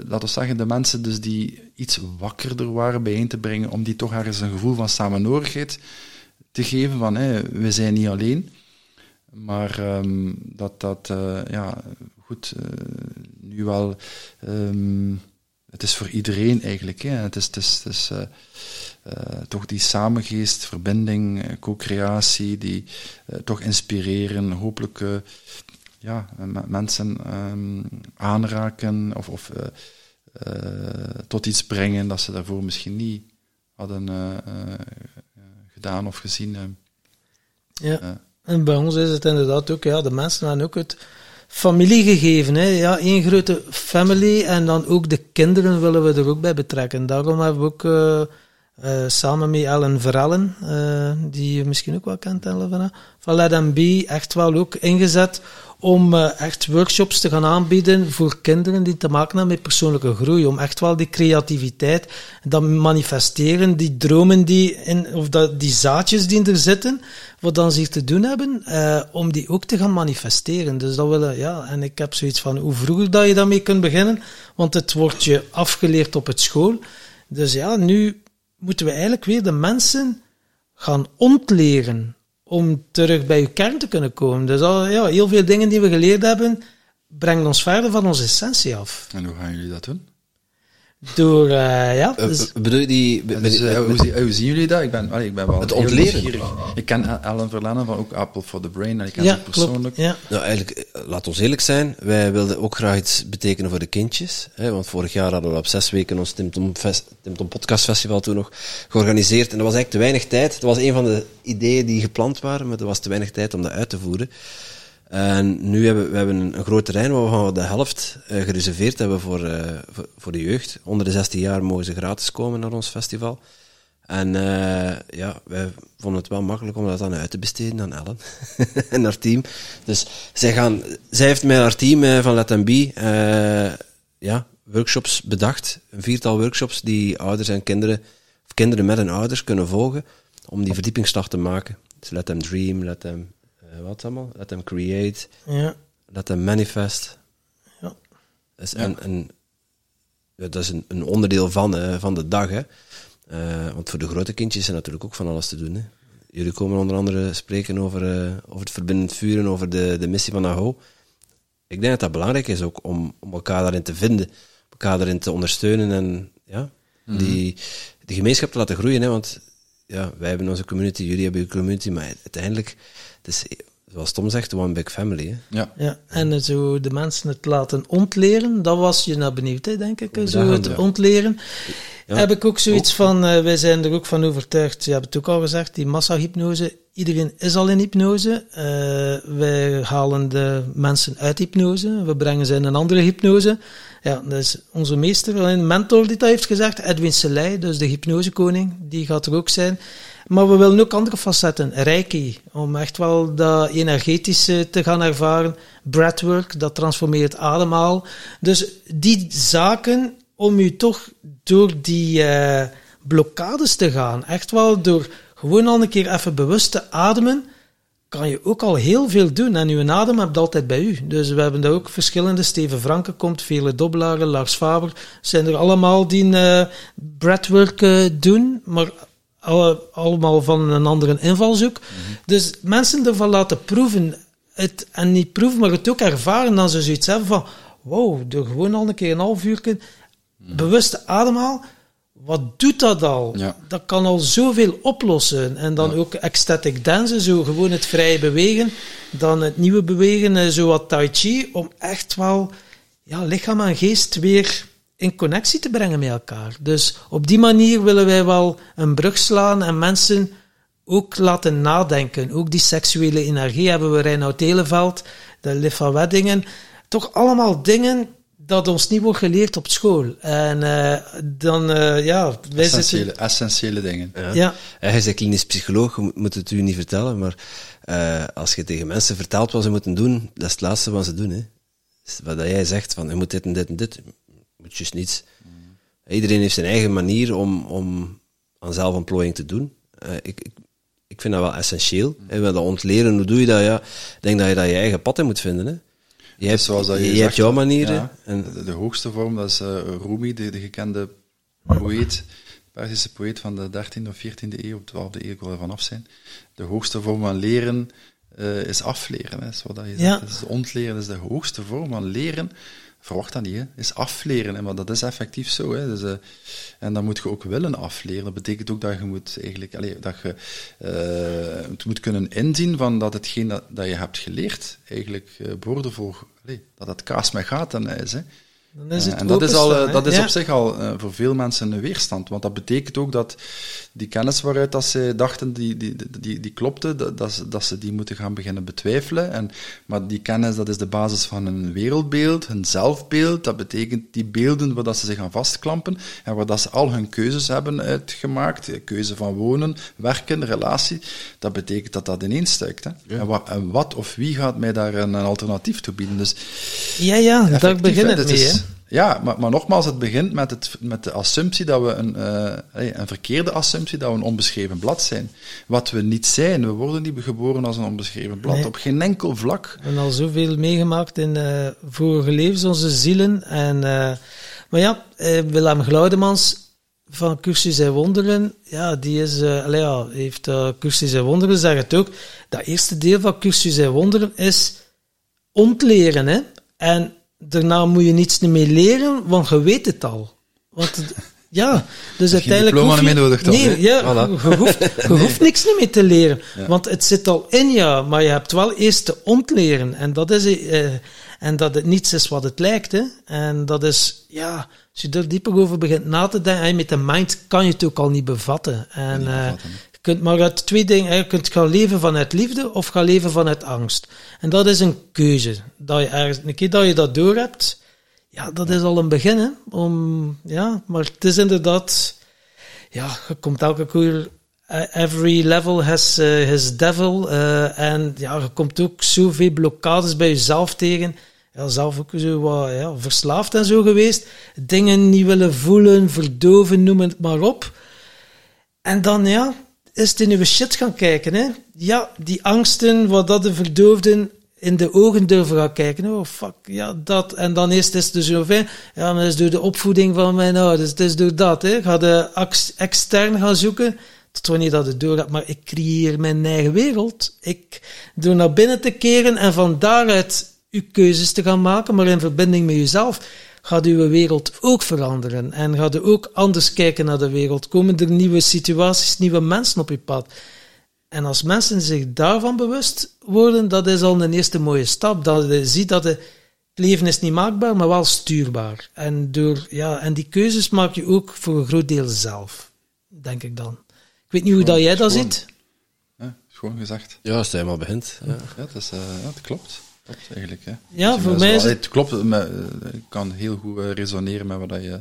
laten we zeggen, de mensen dus die iets wakkerder waren bijeen te brengen, om die toch ergens een gevoel van samenhorigheid te geven van hé, we zijn niet alleen. Maar ehm, dat dat, eh, ja, goed, nu wel, ehm, het is voor iedereen eigenlijk. Hè. Het is, het is, het is toch die samengeest, verbinding, eh, co-creatie, die eh, toch inspireren, hopelijk eh, ja, mensen ehm, aanraken of, of eh, eh, tot iets brengen dat ze daarvoor misschien niet hadden eh, eh, gedaan of gezien. eh. ja. En bij ons is het inderdaad ook, ja, de mensen hebben ook het familie gegeven. Hè. Ja, één grote family en dan ook de kinderen willen we er ook bij betrekken. Daarom hebben we ook uh, uh, samen met Ellen Verellen, uh, die je misschien ook wel kent, Ellen van, van Let Be, echt wel ook ingezet om uh, echt workshops te gaan aanbieden voor kinderen die te maken hebben met persoonlijke groei. Om echt wel die creativiteit, dat manifesteren, die dromen die in, of dat, die zaadjes die er zitten, wat dan zich te doen hebben, om die ook te gaan manifesteren. Dus dat willen, ja, en ik heb zoiets van hoe vroeger dat je daarmee kunt beginnen, want het wordt je afgeleerd op het school. Dus ja, nu moeten we eigenlijk weer de mensen gaan ontleren om terug bij je kern te kunnen komen. Dus al, ja, heel veel dingen die we geleerd hebben, brengen ons verder van onze essentie af. En hoe gaan jullie dat doen? Door, uh, ja... Uh, dus, bedoel je die... Dus, uh, hoe, zie, hoe, zien jullie dat? Ik ben, allee, ik ben wel Het ontleren. Ik ken Alan Verlanen van ook Apple for the Brain, en ik ken ja, ze persoonlijk. Ja. Nou, eigenlijk, laat ons eerlijk zijn, wij wilden ook graag iets betekenen voor de kindjes. Hè, want vorig jaar hadden we op zes weken ons Tim Tom, Fest, Tim Tom Podcast Festival toen nog georganiseerd. En dat was eigenlijk te weinig tijd. Dat was een van de ideeën die gepland waren, maar er was te weinig tijd om dat uit te voeren. En nu hebben we hebben een, groot terrein waar we de helft uh, gereserveerd hebben voor, uh, voor, voor, de jeugd. Onder de 16 jaar mogen ze gratis komen naar ons festival. En uh, ja, wij vonden het wel makkelijk om dat dan uit te besteden aan Ellen en haar team. Dus zij, gaan, zij heeft met haar team van Let Them Be ja, workshops bedacht. Een viertal workshops die ouders en kinderen, of kinderen met hun ouders kunnen volgen om die verdiepingsslag te maken. Dus Let Them Dream, Let Them wat allemaal? Let them create. Ja. Let them manifest. Ja. Dat is, een, een, ja, dat is een, een onderdeel van, uh, van de dag. Hè. Uh, want voor de grote kindjes is er natuurlijk ook van alles te doen. Hè. Jullie komen onder andere spreken over, over het verbindend vuren, over de, de missie van AHO. Ik denk dat dat belangrijk is ook om, om elkaar daarin te vinden, elkaar daarin te ondersteunen en ja, mm -hmm. die, die gemeenschap te laten groeien. Hè, want ja, wij hebben onze community, jullie hebben je community, maar uiteindelijk, is, zoals Tom zegt, one big family. Hè? Ja. ja. En zo de mensen het laten ontleren, dat was je naar benieuwd, hè, denk ik. Zo het ja. ontleren. Ja. Heb ik ook zoiets ook. van, uh, wij zijn er ook van overtuigd, je hebt het ook al gezegd, die massahypnose, iedereen is al in hypnose. Uh, wij halen de mensen uit hypnose, we brengen ze in een andere hypnose. Ja, dat is onze meester, een mentor die dat heeft gezegd, Edwin Selei, dus de hypnosekoning, die gaat er ook zijn. Maar we willen ook andere facetten, Reiki, om echt wel dat energetische te gaan ervaren. Breathwork, dat transformeert ademhaal. Dus die zaken om u toch door die uh, blokkades te gaan, echt wel door gewoon al een keer even bewust te ademen, kan je ook al heel veel doen. En uw adem hebt altijd bij u. Dus we hebben daar ook verschillende. Steven Franke komt, vele dobbelaren, Lars Faber. Zijn er allemaal die uh, breathwork uh, doen, maar allemaal van een andere invalshoek. Mm -hmm. Dus mensen ervan laten proeven. Het, en niet proeven, maar het ook ervaren. Dan ze zoiets hebben van, wow, door gewoon al een keer een half uur mm -hmm. bewuste ademhaal. Wat doet dat al? Ja. Dat kan al zoveel oplossen. En dan ja. ook ecstatic dansen, zo gewoon het vrije bewegen. Dan het nieuwe bewegen, zo wat tai chi, om echt wel ja, lichaam en geest weer in connectie te brengen met elkaar. Dus op die manier willen wij wel een brug slaan en mensen ook laten nadenken. Ook die seksuele energie hebben we Reinoud Televeld, de Liv van Weddingen. Toch allemaal dingen dat ons niet wordt geleerd op school. En uh, dan, uh, ja... Wij essentiële, zitten... essentiële dingen. Ja. ja. Hij is een klinisch psycholoog, moet het u niet vertellen, maar uh, als je tegen mensen vertelt wat ze moeten doen, dat is het laatste wat ze doen. Hè. Wat jij zegt, van je moet dit en dit en dit, moet niets. Mm. Iedereen heeft zijn eigen manier om, om aan zelfontplooiing te doen. ik, ik, ik vind dat wel essentieel. Mm. dat ontleren, hoe doe je dat? Ja, ik denk dat je dat je eigen pad in moet vinden. Hè. Je hebt, zoals dat je, je zegt, hebt jouw manieren. Ja, en de, de, hoogste vorm, dat is uh, Rumi, de, de, gekende poëet, Persische poëet van de 13e of 14e eeuw, 12e eeuw, ik wil er vanaf zijn. De hoogste vorm van leren uh, is afleren. Hè, zo dat je ja. zegt. Dus ontleren is de hoogste vorm van leren. Verwacht dat niet, hè. is afleren. Hè, maar dat is effectief zo. Hè. Dus, uh, en dan moet je ook willen afleren. Dat betekent ook dat je moet eigenlijk, allez, dat je uh, het moet kunnen inzien van dat hetgeen dat, dat je hebt geleerd eigenlijk uh, boordevol, allez, dat het kaas met gaten is. Hè. Dan is het en dat is, al, eh, dat is Ja. op zich al eh, voor veel mensen een weerstand. Want dat betekent ook dat die kennis waaruit dat zij dachten die, die, die, die, klopte, dat, dat, ze, dat ze die moeten gaan beginnen betwijfelen. En, maar die kennis dat is de basis van hun wereldbeeld, hun zelfbeeld. Dat betekent die beelden waar dat ze zich aan vastklampen en waar dat ze al hun keuzes hebben uitgemaakt. Keuze van wonen, werken, relatie. Dat betekent dat dat ineenstuikt. Hè? En, wat, en wat of wie gaat mij daar een, een alternatief toe bieden? Dus Ja, ja, daar hè, het mee. is- Ja, maar, maar nogmaals, het begint met, het, met de assumptie dat we een, eh, een verkeerde assumptie dat we een onbeschreven blad zijn. Wat we niet zijn. We worden niet geboren als een onbeschreven blad. Nee. Op geen enkel vlak. We hebben al zoveel meegemaakt in eh, vorige levens, onze zielen. En, eh, maar ja, Willem Glaudemans van Cursus en Wonderen, ja, die is, allee, ja, heeft Cursus en Wonderen, zeg het ook. Dat eerste deel van Cursus en Wonderen is ontleren. Hè? En daarna moet je niets meer leren, want je weet het al. Want het- ja, dus uiteindelijk. hoef je- meer nodig dan, Nee, ja, Voilà. je, hoeft, je hoeft niks meer te leren. Want het zit al in je, maar je hebt wel eerst te ontleren. En dat is. eh, en dat het niets is wat het lijkt. Hè? En dat is, ja, als je er dieper over begint na te denken, met de mind kan je het ook al niet bevatten. En Niet eh, bevatten. Kunt maar uit twee dingen, je kunt gaan leven vanuit liefde of gaan leven vanuit angst. En dat is een keuze. Dat je ergens, een keer dat je dat door hebt, ja, dat is al een begin. Om, ja, maar het is inderdaad, ja, je komt elke keer, eh, every level has eh, his devil. eh, en ja, je komt ook zoveel blokkades bij jezelf tegen. Ja, zelf ook zo wat verslaafd en zo geweest. Dingen niet willen voelen, verdoven, noem het maar op. En dan, ja, is in uw shit gaan kijken. Hè? Ja, die angsten, wat dat de verdoofden in de ogen durven gaan kijken. Oh, fuck, ja, dat. En dan is het dus zover. Ja, maar dat is door de opvoeding van mijn ouders. Het is door dat. Hè. Ga de extern gaan zoeken. Tot wanneer dat het door gaat. Maar ik creëer mijn eigen wereld. Ik door naar binnen te keren en van daaruit uw keuzes te gaan maken, maar in verbinding met jezelf gaat uw wereld ook veranderen. En gaat u ook anders kijken naar de wereld. Komen er nieuwe situaties, nieuwe mensen op je pad. En als mensen zich daarvan bewust worden, dat is al een eerste mooie stap. Dat je ziet dat de, het leven is niet maakbaar, maar wel stuurbaar. En, door, ja, en die keuzes maak je ook voor een groot deel zelf, denk ik dan. Ik weet niet hoe dat jij dat Schoon. ziet. Ja, gewoon gezegd. Ja, als hij maar begint. Ja. Ja, dat, is, eh, ja, dat klopt. Eigenlijk. Hè. Ja, Dus, voor eh, mij is het- klopt. Maar, eh, ik kan heel goed eh, resoneren met wat dat je...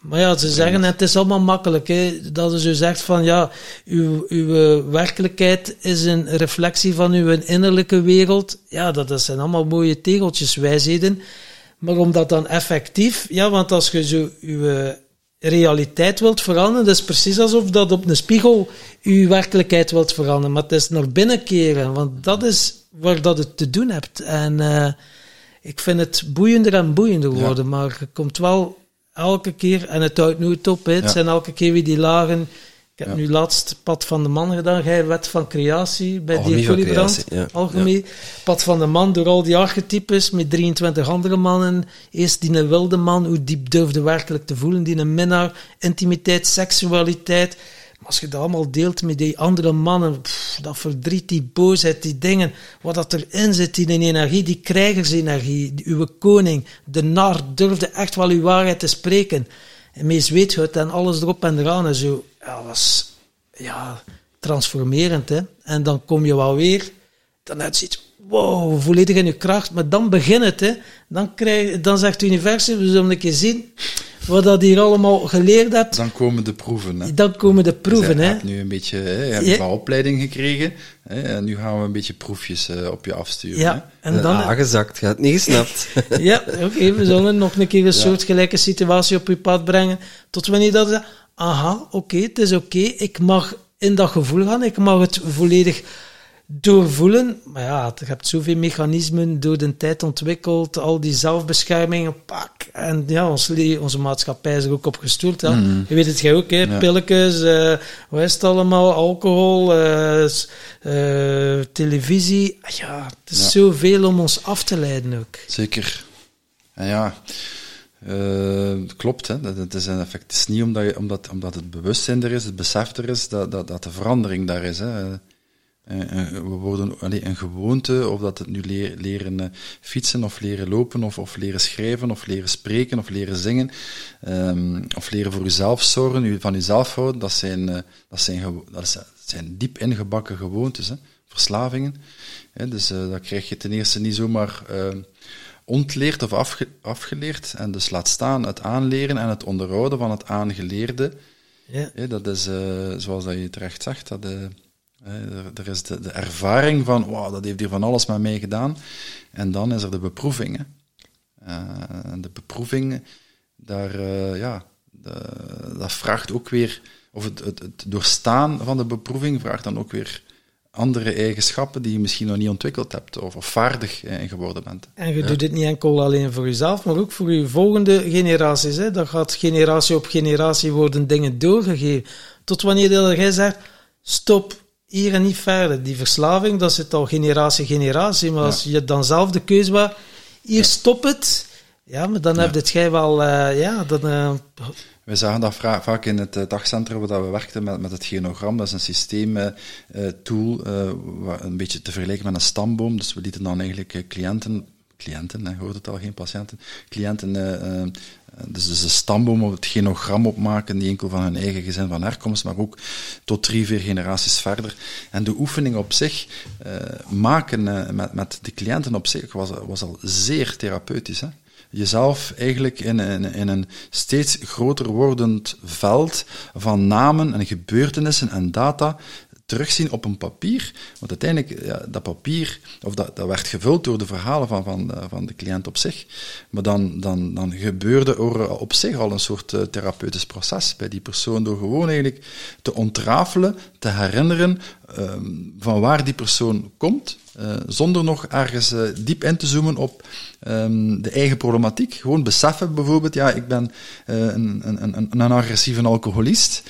Maar ja, ze zeggen, het is allemaal makkelijk. Hè? Dat je zo zegt van, ja, uw, uw werkelijkheid is een reflectie van uw innerlijke wereld. Ja, dat, dat zijn allemaal mooie tegeltjes, wijsheden. Maar om dat dan effectief, ja, want als je zo uw realiteit wilt veranderen, dat is precies alsof dat op een spiegel uw werkelijkheid wilt veranderen. Maar het is naar binnen keren, want dat is waar dat het te doen hebt. En eh, ik vind het boeiender en boeiender Ja. worden, maar je komt wel elke keer, en het houdt nooit op, het Ja. zijn elke keer weer die lagen. Ik heb Ja. nu laatst Pad van de Man gedaan, jij wet van creatie bij die Brand. ja. Alchemie. Pad van de Man door al die archetypes met 23 andere mannen. Eerst die een wilde man, hoe diep durfde werkelijk te voelen, die een minnaar, intimiteit, seksualiteit. Maar als je dat allemaal deelt met die andere mannen, pff, dat verdriet, die boosheid, die dingen, wat dat erin zit, die energie, die krijgersenergie, die- uw koning, de nar, durfde echt wel uw waarheid te spreken. En meest weet het en alles erop en eraan en zo. Ja, dat was ja, transformerend. Hè? En dan kom je wel weer, dan uit ziet, wow, volledig in je kracht. Maar dan begint het. Hè? Dan, krijg, dan zegt het universum, we zullen een keer zien wat dat hier allemaal geleerd hebt. Dan komen de proeven. Hè. Dan komen de proeven. Dus je hè? hebt nu een beetje, hè, je hebt Ja. een opleiding gekregen. Hè, en nu gaan we een beetje proefjes eh, op je afsturen. Ja, Hè. en dan, Aangezakt, je hebt niet gesnapt. ja, oké, we zullen nog een keer een soortgelijke situatie op je pad brengen. Tot wanneer dat aha, oké, het is oké, ik mag in dat gevoel gaan, ik mag het volledig doorvoelen. Maar ja, je hebt zoveel mechanismen door de tijd ontwikkeld, al die zelfbeschermingen, pak. En ja, ons, onze maatschappij is er ook op gestoeld. Hè. Je weet het jij ook, hè? Ja. pilletjes, eh wat is het allemaal, alcohol, eh, eh, televisie. Ah Ja, het is Ja. zoveel om ons af te leiden ook. Zeker. En ja, het klopt. Hè. Dat, is een effect. Is niet omdat, je, omdat, omdat het bewustzijn er is, het besef er is, dat, dat, dat de verandering daar is. Hè. Eh, eh, we worden allee, een gewoonte, of dat het nu leren fietsen, of leren lopen, of, of leren schrijven, of leren spreken, of leren zingen, ehm, of leren voor uzelf zorgen, u, van uzelf houden, dat zijn, dat zijn, dat zijn diep ingebakken gewoontes, hè, verslavingen. Hè, dus dat krijg je ten eerste niet zomaar ontleerd of afge- afgeleerd, en dus laat staan het aanleren en het onderhouden van het aangeleerde. Ja. Dat is, eh, zoals dat je terecht zegt, dat, er, er is de, de ervaring van, wauw, dat heeft hier van alles met mij gedaan. En dan is er de beproeving. hè. Eh, en de beproeving, daar, eh, ja, de- dat vraagt ook weer, of het, het, het doorstaan van de beproeving vraagt dan ook weer andere eigenschappen die je misschien nog niet ontwikkeld hebt, of, of vaardig eh, in geworden bent. En je doet dit niet enkel alleen voor jezelf, maar ook voor je volgende generaties. Hè. Dat gaat generatie op generatie worden dingen doorgegeven. Tot wanneer jij zegt, stop hier en niet verder. Die verslaving, dat zit al generatie generatie. Maar als je dan zelf de keuze was, hier stop het. Ja, maar dan heb je het jij wel, eh, ja, dan, eh, Wij zagen dat vaak in het eh, dagcentrum waar we werkten met, met het genogram. Dat is een systeemtool, een beetje te vergelijken met een stamboom. Dus we lieten dan eigenlijk eh, cliënten, cliënten, hè, hoort het al, geen patiënten, cliënten, eh, eh, dus, dus een stamboom op het genogram opmaken, niet enkel van hun eigen gezin van herkomst, maar ook tot drie, vier generaties verder. En de oefening op zich, eh, maken eh, met, met de cliënten op zich, was, was al zeer therapeutisch. Hè? Jezelf eigenlijk in, in, in een steeds groter wordend veld van namen en gebeurtenissen en data terugzien op een papier. Want uiteindelijk, ja, dat papier, of dat, dat werd gevuld door de verhalen van, van, de- van de cliënt op zich. Maar dan, dan, dan gebeurde er op zich al een soort eh, therapeutisch proces bij die persoon door gewoon eigenlijk te ontrafelen, te herinneren ehm, van waar die persoon komt, eh, zonder nog ergens eh, diep in te zoomen op ehm, de eigen problematiek. Gewoon beseffen bijvoorbeeld, ja, ik ben eh, een, een, een, een agressieve alcoholist.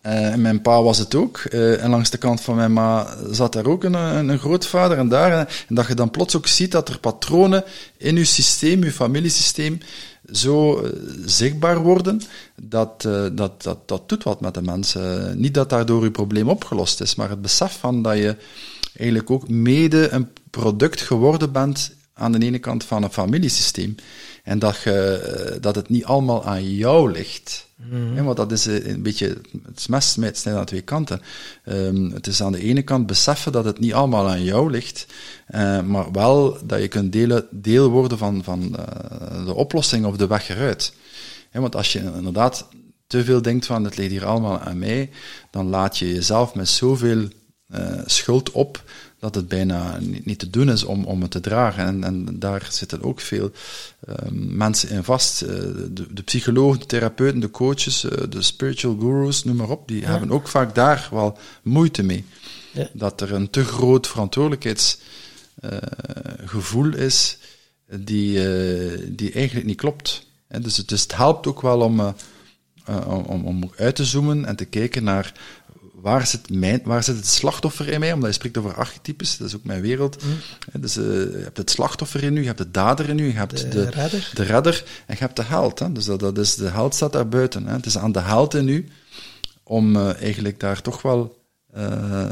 En mijn pa was het ook. En langs de kant van mijn ma zat daar ook een, een, grootvader. En, daar, en dat je dan plots ook ziet dat er patronen in je systeem, je familiesysteem, zo zichtbaar worden, dat, dat, dat, dat doet wat met de mensen. Niet dat daardoor je probleem opgelost is, maar het besef van dat je eigenlijk ook mede een product geworden bent aan de ene kant van een familiesysteem. En dat, je, eh, dat het niet allemaal aan jou ligt. Hè, want dat is eh, een beetje het mes snijdt aan twee kanten. Ehm, het is aan de ene kant beseffen dat het niet allemaal aan jou ligt, eh, maar wel dat je kunt delen, deel worden van, van de oplossing of de weg eruit. Want als je inderdaad te veel denkt van het ligt hier allemaal aan mij, dan laat je jezelf met zoveel eh, schuld op dat het bijna niet, niet te doen is om, om het te dragen. En, en daar zitten ook veel ehm, mensen in vast. Eh, de, de psychologen, de therapeuten, de coaches, eh, de spiritual gurus, noem maar op, die hebben ook vaak daar wel moeite mee. Ja. Dat er een te groot verantwoordelijkheidsgevoel is die, die eigenlijk niet klopt. Hè, dus, het, dus het helpt ook wel om, om, om uit te zoomen en te kijken naar waar zit, mijn, waar zit het slachtoffer in mij? Omdat je spreekt over archetypes, dat is ook mijn wereld. Hè, Dus, eh, je hebt het slachtoffer in u, je hebt de dader in u, je hebt De de, redder. de redder en je hebt de held. Hè. Dus dat, dat is, de held staat daar buiten. Hè. Het is aan de held in u om eh, eigenlijk daar toch wel eh,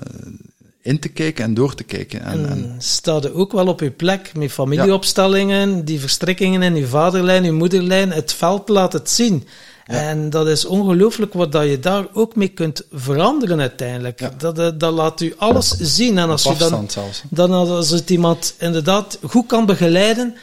in te kijken en door te kijken. En, en, sta je ook wel op je plek met familieopstellingen, die verstrikkingen in je vaderlijn, je moederlijn, het veld laat het zien. En dat is ongelooflijk wat dat je daar ook mee kunt veranderen uiteindelijk. Ja. Dat, eh, dat laat u alles zien. En als je dan, zelfs. dan als het iemand inderdaad goed kan begeleiden,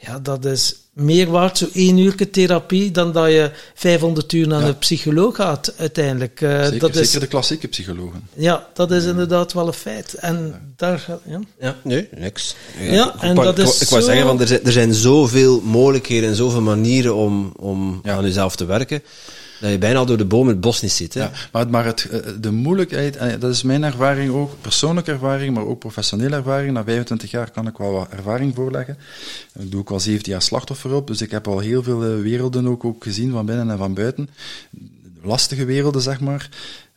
ja, dat is meer waard, zo één uur therapie, dan dat je 500 uur naar Ja. een psycholoog gaat uiteindelijk. Eh, Zeker, dat is, zeker de klassieke psychologen. ja, dat is inderdaad wel een feit. En daar gaat, ja. Ja, nee, niks. Ja, ik, en wou- dat ik, is ik wou zo- zeggen, want er zijn, er zijn zoveel mogelijkheden en zoveel manieren om, om Ja. aan jezelf te werken, dat je bijna door de boom het bos niet ziet. Hè? Ja, maar, maar het, eh, de moeilijkheid, eh, dat is mijn ervaring ook, persoonlijke ervaring, maar ook professionele ervaring. Na 25 jaar kan ik wel wat ervaring voorleggen. Ik doe ook al 17 jaar slachtofferhulp, dus ik heb al heel veel eh, werelden ook, ook gezien, van binnen en van buiten. Lastige werelden, zeg maar.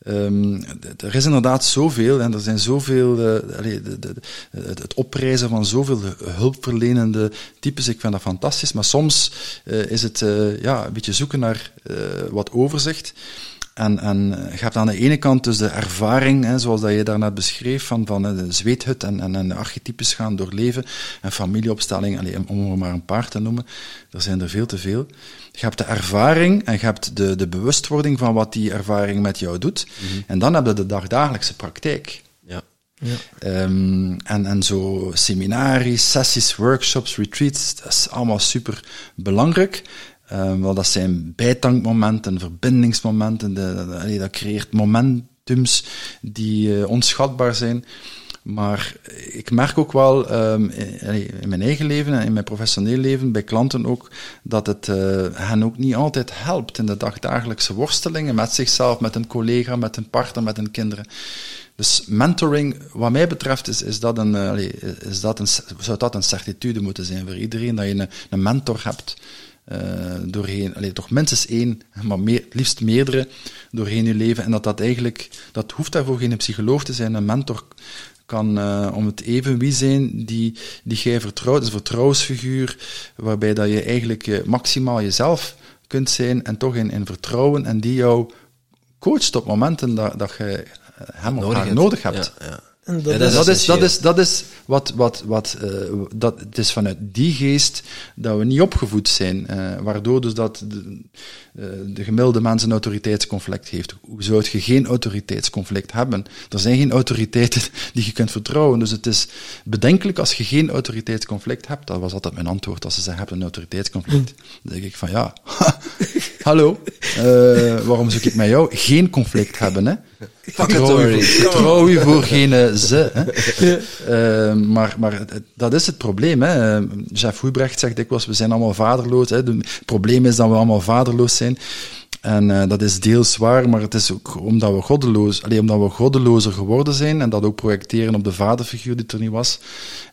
Ehm, er is inderdaad zoveel en er zijn zoveel, eh, de, de, het het opprijzen van zoveel hulpverlenende types, ik vind dat fantastisch, maar soms eh, is het eh, ja, een beetje zoeken naar wat overzicht. En, en je hebt aan de ene kant dus de ervaring, hè, zoals dat je daarnet beschreef, van, van de zweethut en, en, en de archetypes gaan doorleven, en familieopstelling, allez, om er maar een paar te noemen. Er zijn er veel te veel. Je hebt de ervaring en je hebt de, de bewustwording van wat die ervaring met jou doet. En dan heb je de dagdagelijkse praktijk. Ja. Ja. Ehm, en, en zo seminaries, sessies, workshops, retreats, dat is allemaal super belangrijk. Ehm, wel, dat zijn bijtankmomenten, verbindingsmomenten, de, dat creëert momentums die eh, onschatbaar zijn. Maar ik merk ook wel ehm, in, in mijn eigen leven en in mijn professioneel leven, bij klanten ook, dat het eh, hen ook niet altijd helpt in de dagdagelijkse worstelingen met zichzelf, met een collega, met een partner, met hun kinderen. Dus mentoring, wat mij betreft, is, is dat een, eh, is dat een, zou dat een certitude moeten zijn voor iedereen, dat je een, een mentor hebt doorheen, allee, toch minstens één, maar meer, liefst meerdere doorheen je leven. En dat dat eigenlijk, dat hoeft daarvoor geen psycholoog te zijn. Een mentor kan eh, om het even wie zijn die, die jij vertrouwt, een vertrouwensfiguur, waarbij dat je eigenlijk eh, maximaal jezelf kunt zijn en toch in, in vertrouwen en die jou coacht op momenten dat, dat je eh, hem of haar hebt. nodig hebt. Ja, ja. En dat Ja, is, Dat is, dat is, dat is wat, wat, wat uh, dat, het is vanuit die geest dat we niet opgevoed zijn, uh, waardoor dus dat de, uh, de gemiddelde mens een autoriteitsconflict heeft. Hoe zou je geen autoriteitsconflict hebben? Er zijn geen autoriteiten die je kunt vertrouwen, dus het is bedenkelijk als je geen autoriteitsconflict hebt. Dat was altijd mijn antwoord als ze zeggen, hebt een autoriteitsconflict. Dan denk ik van, ja, hallo, waarom zou ik met jou geen conflict hebben, hè? Vertrouw u voor geen ze. Hè? Uh, maar maar dat is het probleem. Hè? Jeff Hoebrecht zegt dikwijls, we zijn allemaal vaderloos. Hè? Het probleem is dat we allemaal vaderloos zijn. En uh, dat is deels waar, maar het is ook omdat we goddeloos, alleen omdat we goddelozer geworden zijn en dat ook projecteren op de vaderfiguur die er niet was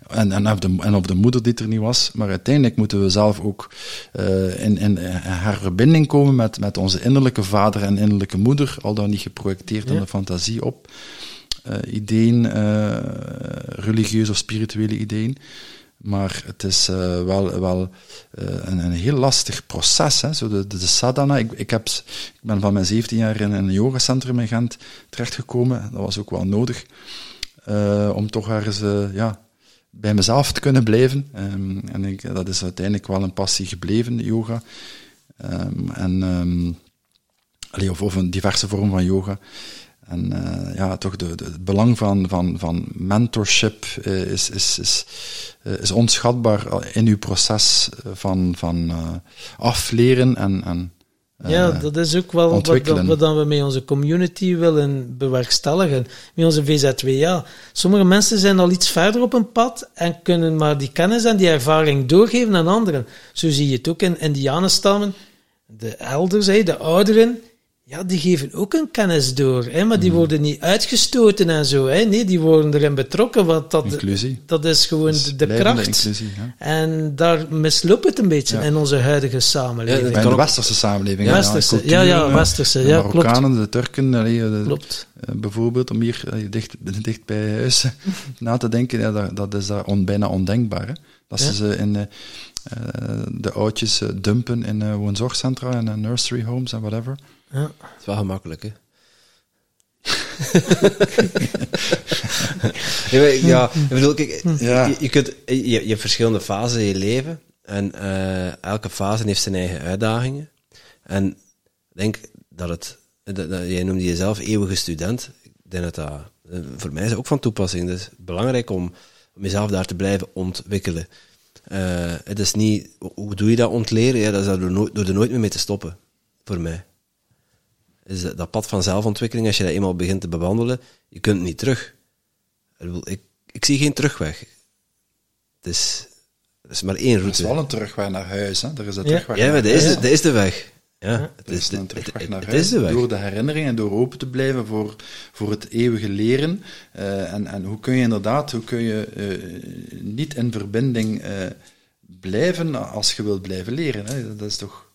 en, en, op de, en op de moeder die er niet was. Maar uiteindelijk moeten we zelf ook uh, in, in haar verbinding komen met, met onze innerlijke vader en innerlijke moeder, al dan niet geprojecteerd ja. in de fantasie op uh, ideeën, religieuze of spirituele ideeën. Maar het is uh, wel, wel uh, een, een, heel lastig proces. Hè? Zo de, de, sadhana. Ik, ik, heb, ik ben van mijn 17 jaar in een yogacentrum in Gent terechtgekomen. Dat was ook wel nodig. Uh, om toch ergens ja, bij mezelf te kunnen blijven. Um, en ik, dat is uiteindelijk wel een passie gebleven, yoga. Um, en, um, of, of een diverse vorm van yoga. En uh, ja, toch de, de, het belang van, van, van mentorship uh, is, is, is, uh, is onschatbaar in uw proces van, van afleren en, en ja, dat is ook wel wat, wat, wat we met onze community willen bewerkstelligen. Met onze VZWA. Sommige mensen zijn al iets verder op een pad en kunnen maar die kennis en die ervaring doorgeven aan anderen. Zo zie je het ook in indianenstammen. De elders, de ouderen, ja, die geven ook een kennis door, hè, maar die worden niet uitgestoten en zo. Hè. Nee, die worden erin betrokken. Want dat, inclusie. dat is gewoon dus de kracht. Inclusie, ja. En daar misloopt het een beetje ja. in onze huidige samenleving. Ja, in de westerse samenleving. Ja, westerse, cultuur, ja, ja, westerse. De ja, Marokkanen, klopt. de Turken, de, klopt. Uh, bijvoorbeeld, om hier dicht, dicht bij huis na te denken, ja, dat, dat is daar on, bijna ondenkbaar. Hè? Dat ze ze in... Uh, de oudjes dumpen in woonzorgcentra en nursery homes en whatever. Ja. Het is wel gemakkelijk, hè? ja, ik bedoel, kijk, ja. je, je, kunt, je, je, hebt verschillende fasen in je leven. En uh, elke fase heeft zijn eigen uitdagingen. En ik denk dat het, dat, dat, jij noemde jezelf eeuwige student. Ik denk dat dat, voor mij is ook van toepassing. Het is belangrijk om, om jezelf daar te blijven ontwikkelen. Uh, het is niet, hoe doe je dat ontleren? Ja, dat is door, nooit, door er nooit meer mee te stoppen. Voor mij is dat pad van zelfontwikkeling, als je dat eenmaal begint te bewandelen, je kunt niet terug. Ik, ik zie geen terugweg. Het is, het is maar één route. Er is wel een terugweg naar huis, hè? Er is een terugweg ja, maar dat is, de, dat is de weg. Ja, het is, een terugweg naar het, huis. is de weg. Door de herinnering en door open te blijven voor, voor het eeuwige leren. Uh, en, en hoe kun je inderdaad, hoe kun je uh, niet in verbinding uh, blijven als je wilt blijven leren? Hè? Dat is toch...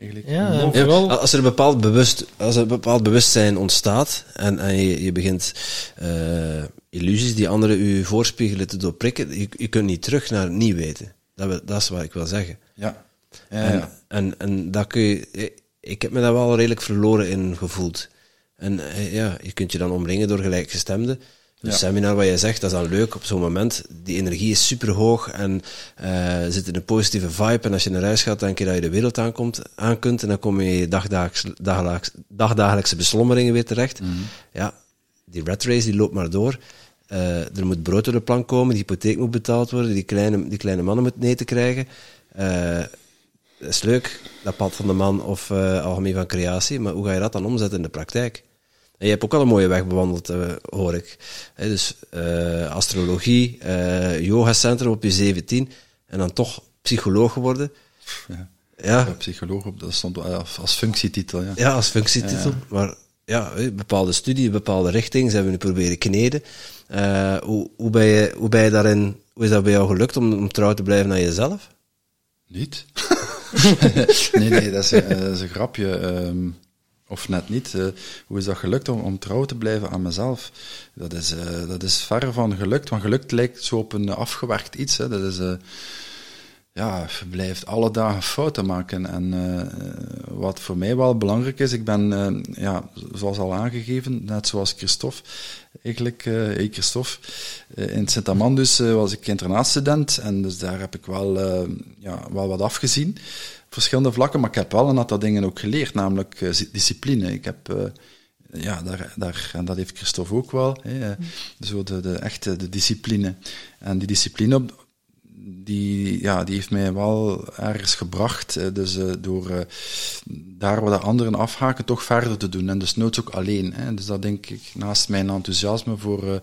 Ja, ja, als er een bepaald, bewust, als er een bepaald bewustzijn ontstaat en, en je, je begint uh, illusies die anderen u voorspiegelen te doorprikken, je, je kunt niet terug naar niet weten. Dat, dat is wat ik wil zeggen. Ja. En, en, en dat kun je... ik heb me daar wel redelijk verloren in gevoeld. En eh, ja, je kunt je dan omringen door gelijkgestemden. Ja. seminar wat je zegt, dat is dan leuk op zo'n moment. Die energie is super hoog en eh zit in een positieve vibe. En als je naar huis gaat, denk je dat je de wereld aankomt, aan kunt. En dan kom je in je dagdagelijks, dagdagelijks, dagdagelijkse beslommeringen weer terecht. Ja, die rat race die loopt maar door. Eh, er moet brood door de plank komen, die hypotheek moet betaald worden, die kleine, die kleine mannen moeten eten krijgen. Eh, dat is leuk, dat pad van de man of algemeen van creatie, maar hoe ga je dat dan omzetten in de praktijk? En je hebt ook al een mooie weg bewandeld, eh, hoor ik. Hè, dus eh, astrologie, eh yogacentrum op je 17 en dan toch psycholoog geworden. Ja. Ja, Ja, psycholoog, op, dat stond als, functietitel. Ja. ja, als functietitel. Maar ja, bepaalde studie, een bepaalde richting, ze hebben nu proberen kneden. Hoe, hoe, ben je, hoe ben je daarin, hoe is dat bij jou gelukt om, om trouw te blijven aan jezelf? Niet? nee, nee, dat is, dat is een grapje. ehm, of net niet. Eh, hoe is dat gelukt om, trouw te blijven aan mezelf? Dat is, eh, dat is ver van gelukt, want gelukt lijkt zo op een afgewerkt iets. Hè. Dat is, eh, ja, blijft alle dagen fouten maken. En wat voor mij wel belangrijk is, ik ben, ja, zoals al aangegeven, net zoals Christophe, eigenlijk, hey Christophe, in Sint-Amandus was ik internaatstudent en dus daar heb ik wel, ja, wel wat afgezien. Verschillende vlakken, maar ik heb wel een aantal dingen ook geleerd, namelijk eh, discipline. Ik heb, eh, ja, daar, daar, en dat heeft Christophe ook wel, hè, eh, zo de, de echte de discipline. En die discipline die, ja, die heeft mij wel ergens gebracht. Dus door daar waar de anderen afhaken, toch verder te doen. En dus nooit ook alleen. Hè. Dus dat denk ik, naast mijn enthousiasme voor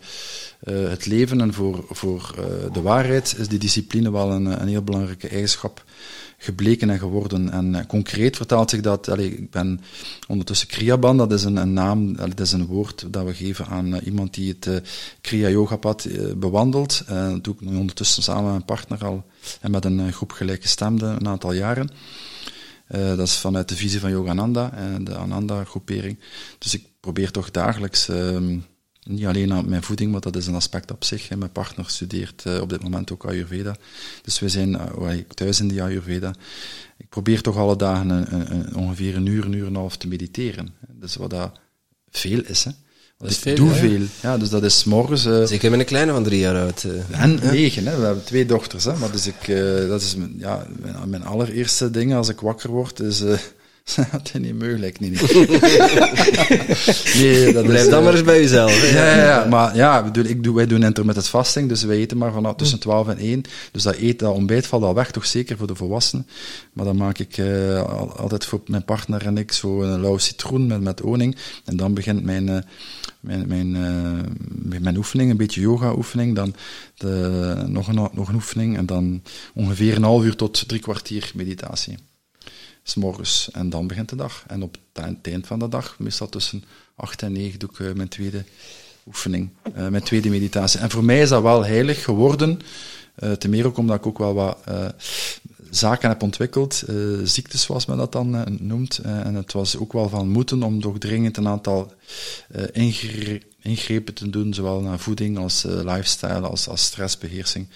het leven en voor, voor de waarheid, is die discipline wel een, een heel belangrijke eigenschap gebleken en geworden. En eh, concreet vertaalt zich dat, allee, ik ben ondertussen Kriyaban, dat is een, een naam, dat is een woord dat we geven aan eh, iemand die het eh, Kriya Yoga pad bewandelt. Dat doe ik nu ondertussen samen met mijn partner al en met een groep gelijkgestemden een aantal jaren. Dat is vanuit de visie van Yogananda, en de Ananda-groepering. Dus ik probeer toch dagelijks, ehm, niet alleen aan mijn voeding, want dat is een aspect op zich. Hè. Mijn partner studeert eh, op dit moment ook Ayurveda. Dus we zijn uh, thuis in die Ayurveda. Ik probeer toch alle dagen een, een, een, ongeveer een uur, een uur en een half te mediteren. Dus wat dat veel is, hè. Dat is veel, doe ja. veel. Ja, dus dat is 's morgens. eh, Zeker met een kleine van drie jaar oud. eh. en negen, hè. we hebben twee dochters. Hè. Maar dus ik, eh, dat is mijn, ja, mijn, mijn allereerste ding als ik wakker word, is... dat is niet mogelijk, nee, nee. dat Blijf is, dan eh, maar eens bij jezelf. ja, ja, ja, maar ja, bedoel, ik doe, wij doen intermittent fasting, dus wij eten maar vanaf tussen 12 en 1. Dus dat, eet, dat ontbijt valt al weg, toch zeker voor de volwassenen. Maar dan maak ik eh, al- altijd voor mijn partner en ik zo een lauwe citroen met, met honing. En dan begint mijn, eh, mijn, mijn, mijn, mijn oefening, een beetje yoga-oefening. Dan de, nog, een, nog een oefening en dan ongeveer een half uur tot drie kwartier meditatie. 's morgens en dan begint de dag. En op het eind- van de dag, meestal tussen 8 en 9, doe ik eh, mijn tweede oefening, eh, mijn tweede meditatie. En voor mij is dat wel heilig geworden, eh ten meer ook omdat ik ook wel wat zaken heb ontwikkeld, ziektes zoals men dat dan noemt. En het was ook wel van moeten om toch dringend een aantal ingre- ingrepen te doen, zowel naar voeding als lifestyle, als, als stressbeheersing.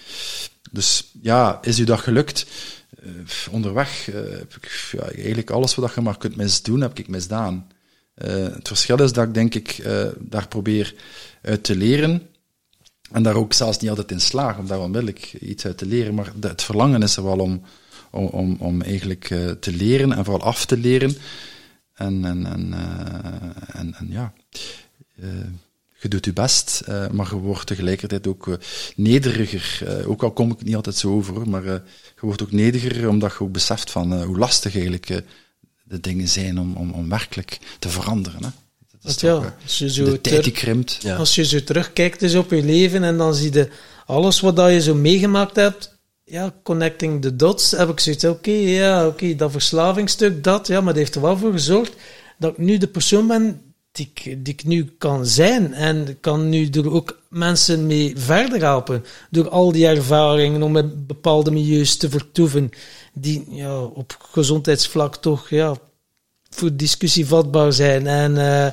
Dus ja, is u dat gelukt? Eh, onderweg eh, heb ik ja, eigenlijk alles wat je maar kunt misdoen, heb ik misdaan. Eh, het verschil is dat ik denk ik daar probeer uit te leren. En daar ook zelfs niet altijd in slaag om daar onmiddellijk iets uit te leren. Maar het verlangen is er wel om, om, om, om eigenlijk te leren en vooral af te leren. En, en, en, en, en ja, je doet je best, eh, maar je wordt tegelijkertijd ook eh, nederiger. Eh, ook al kom ik niet altijd zo over, hoor, maar je wordt ook nederiger omdat je ook beseft van hoe lastig eigenlijk de dingen zijn om, om, om werkelijk te veranderen. Hè. Dat is Want ja, toch, als je zo de tijd die krimpt. Ja. Als je zo terugkijkt dus op je leven en dan zie je alles wat dat je zo meegemaakt hebt, ja, connecting the dots, heb ik zoiets, oké, ja, oké, dat verslavingstuk, dat, ja, maar dat heeft er wel voor gezorgd dat ik nu de persoon ben die ik, nu kan zijn. En kan nu er ook mensen mee verder helpen, door al die ervaringen om in bepaalde milieus te vertoeven, die ja, op gezondheidsvlak toch, ja, voor discussie vatbaar zijn. En eh,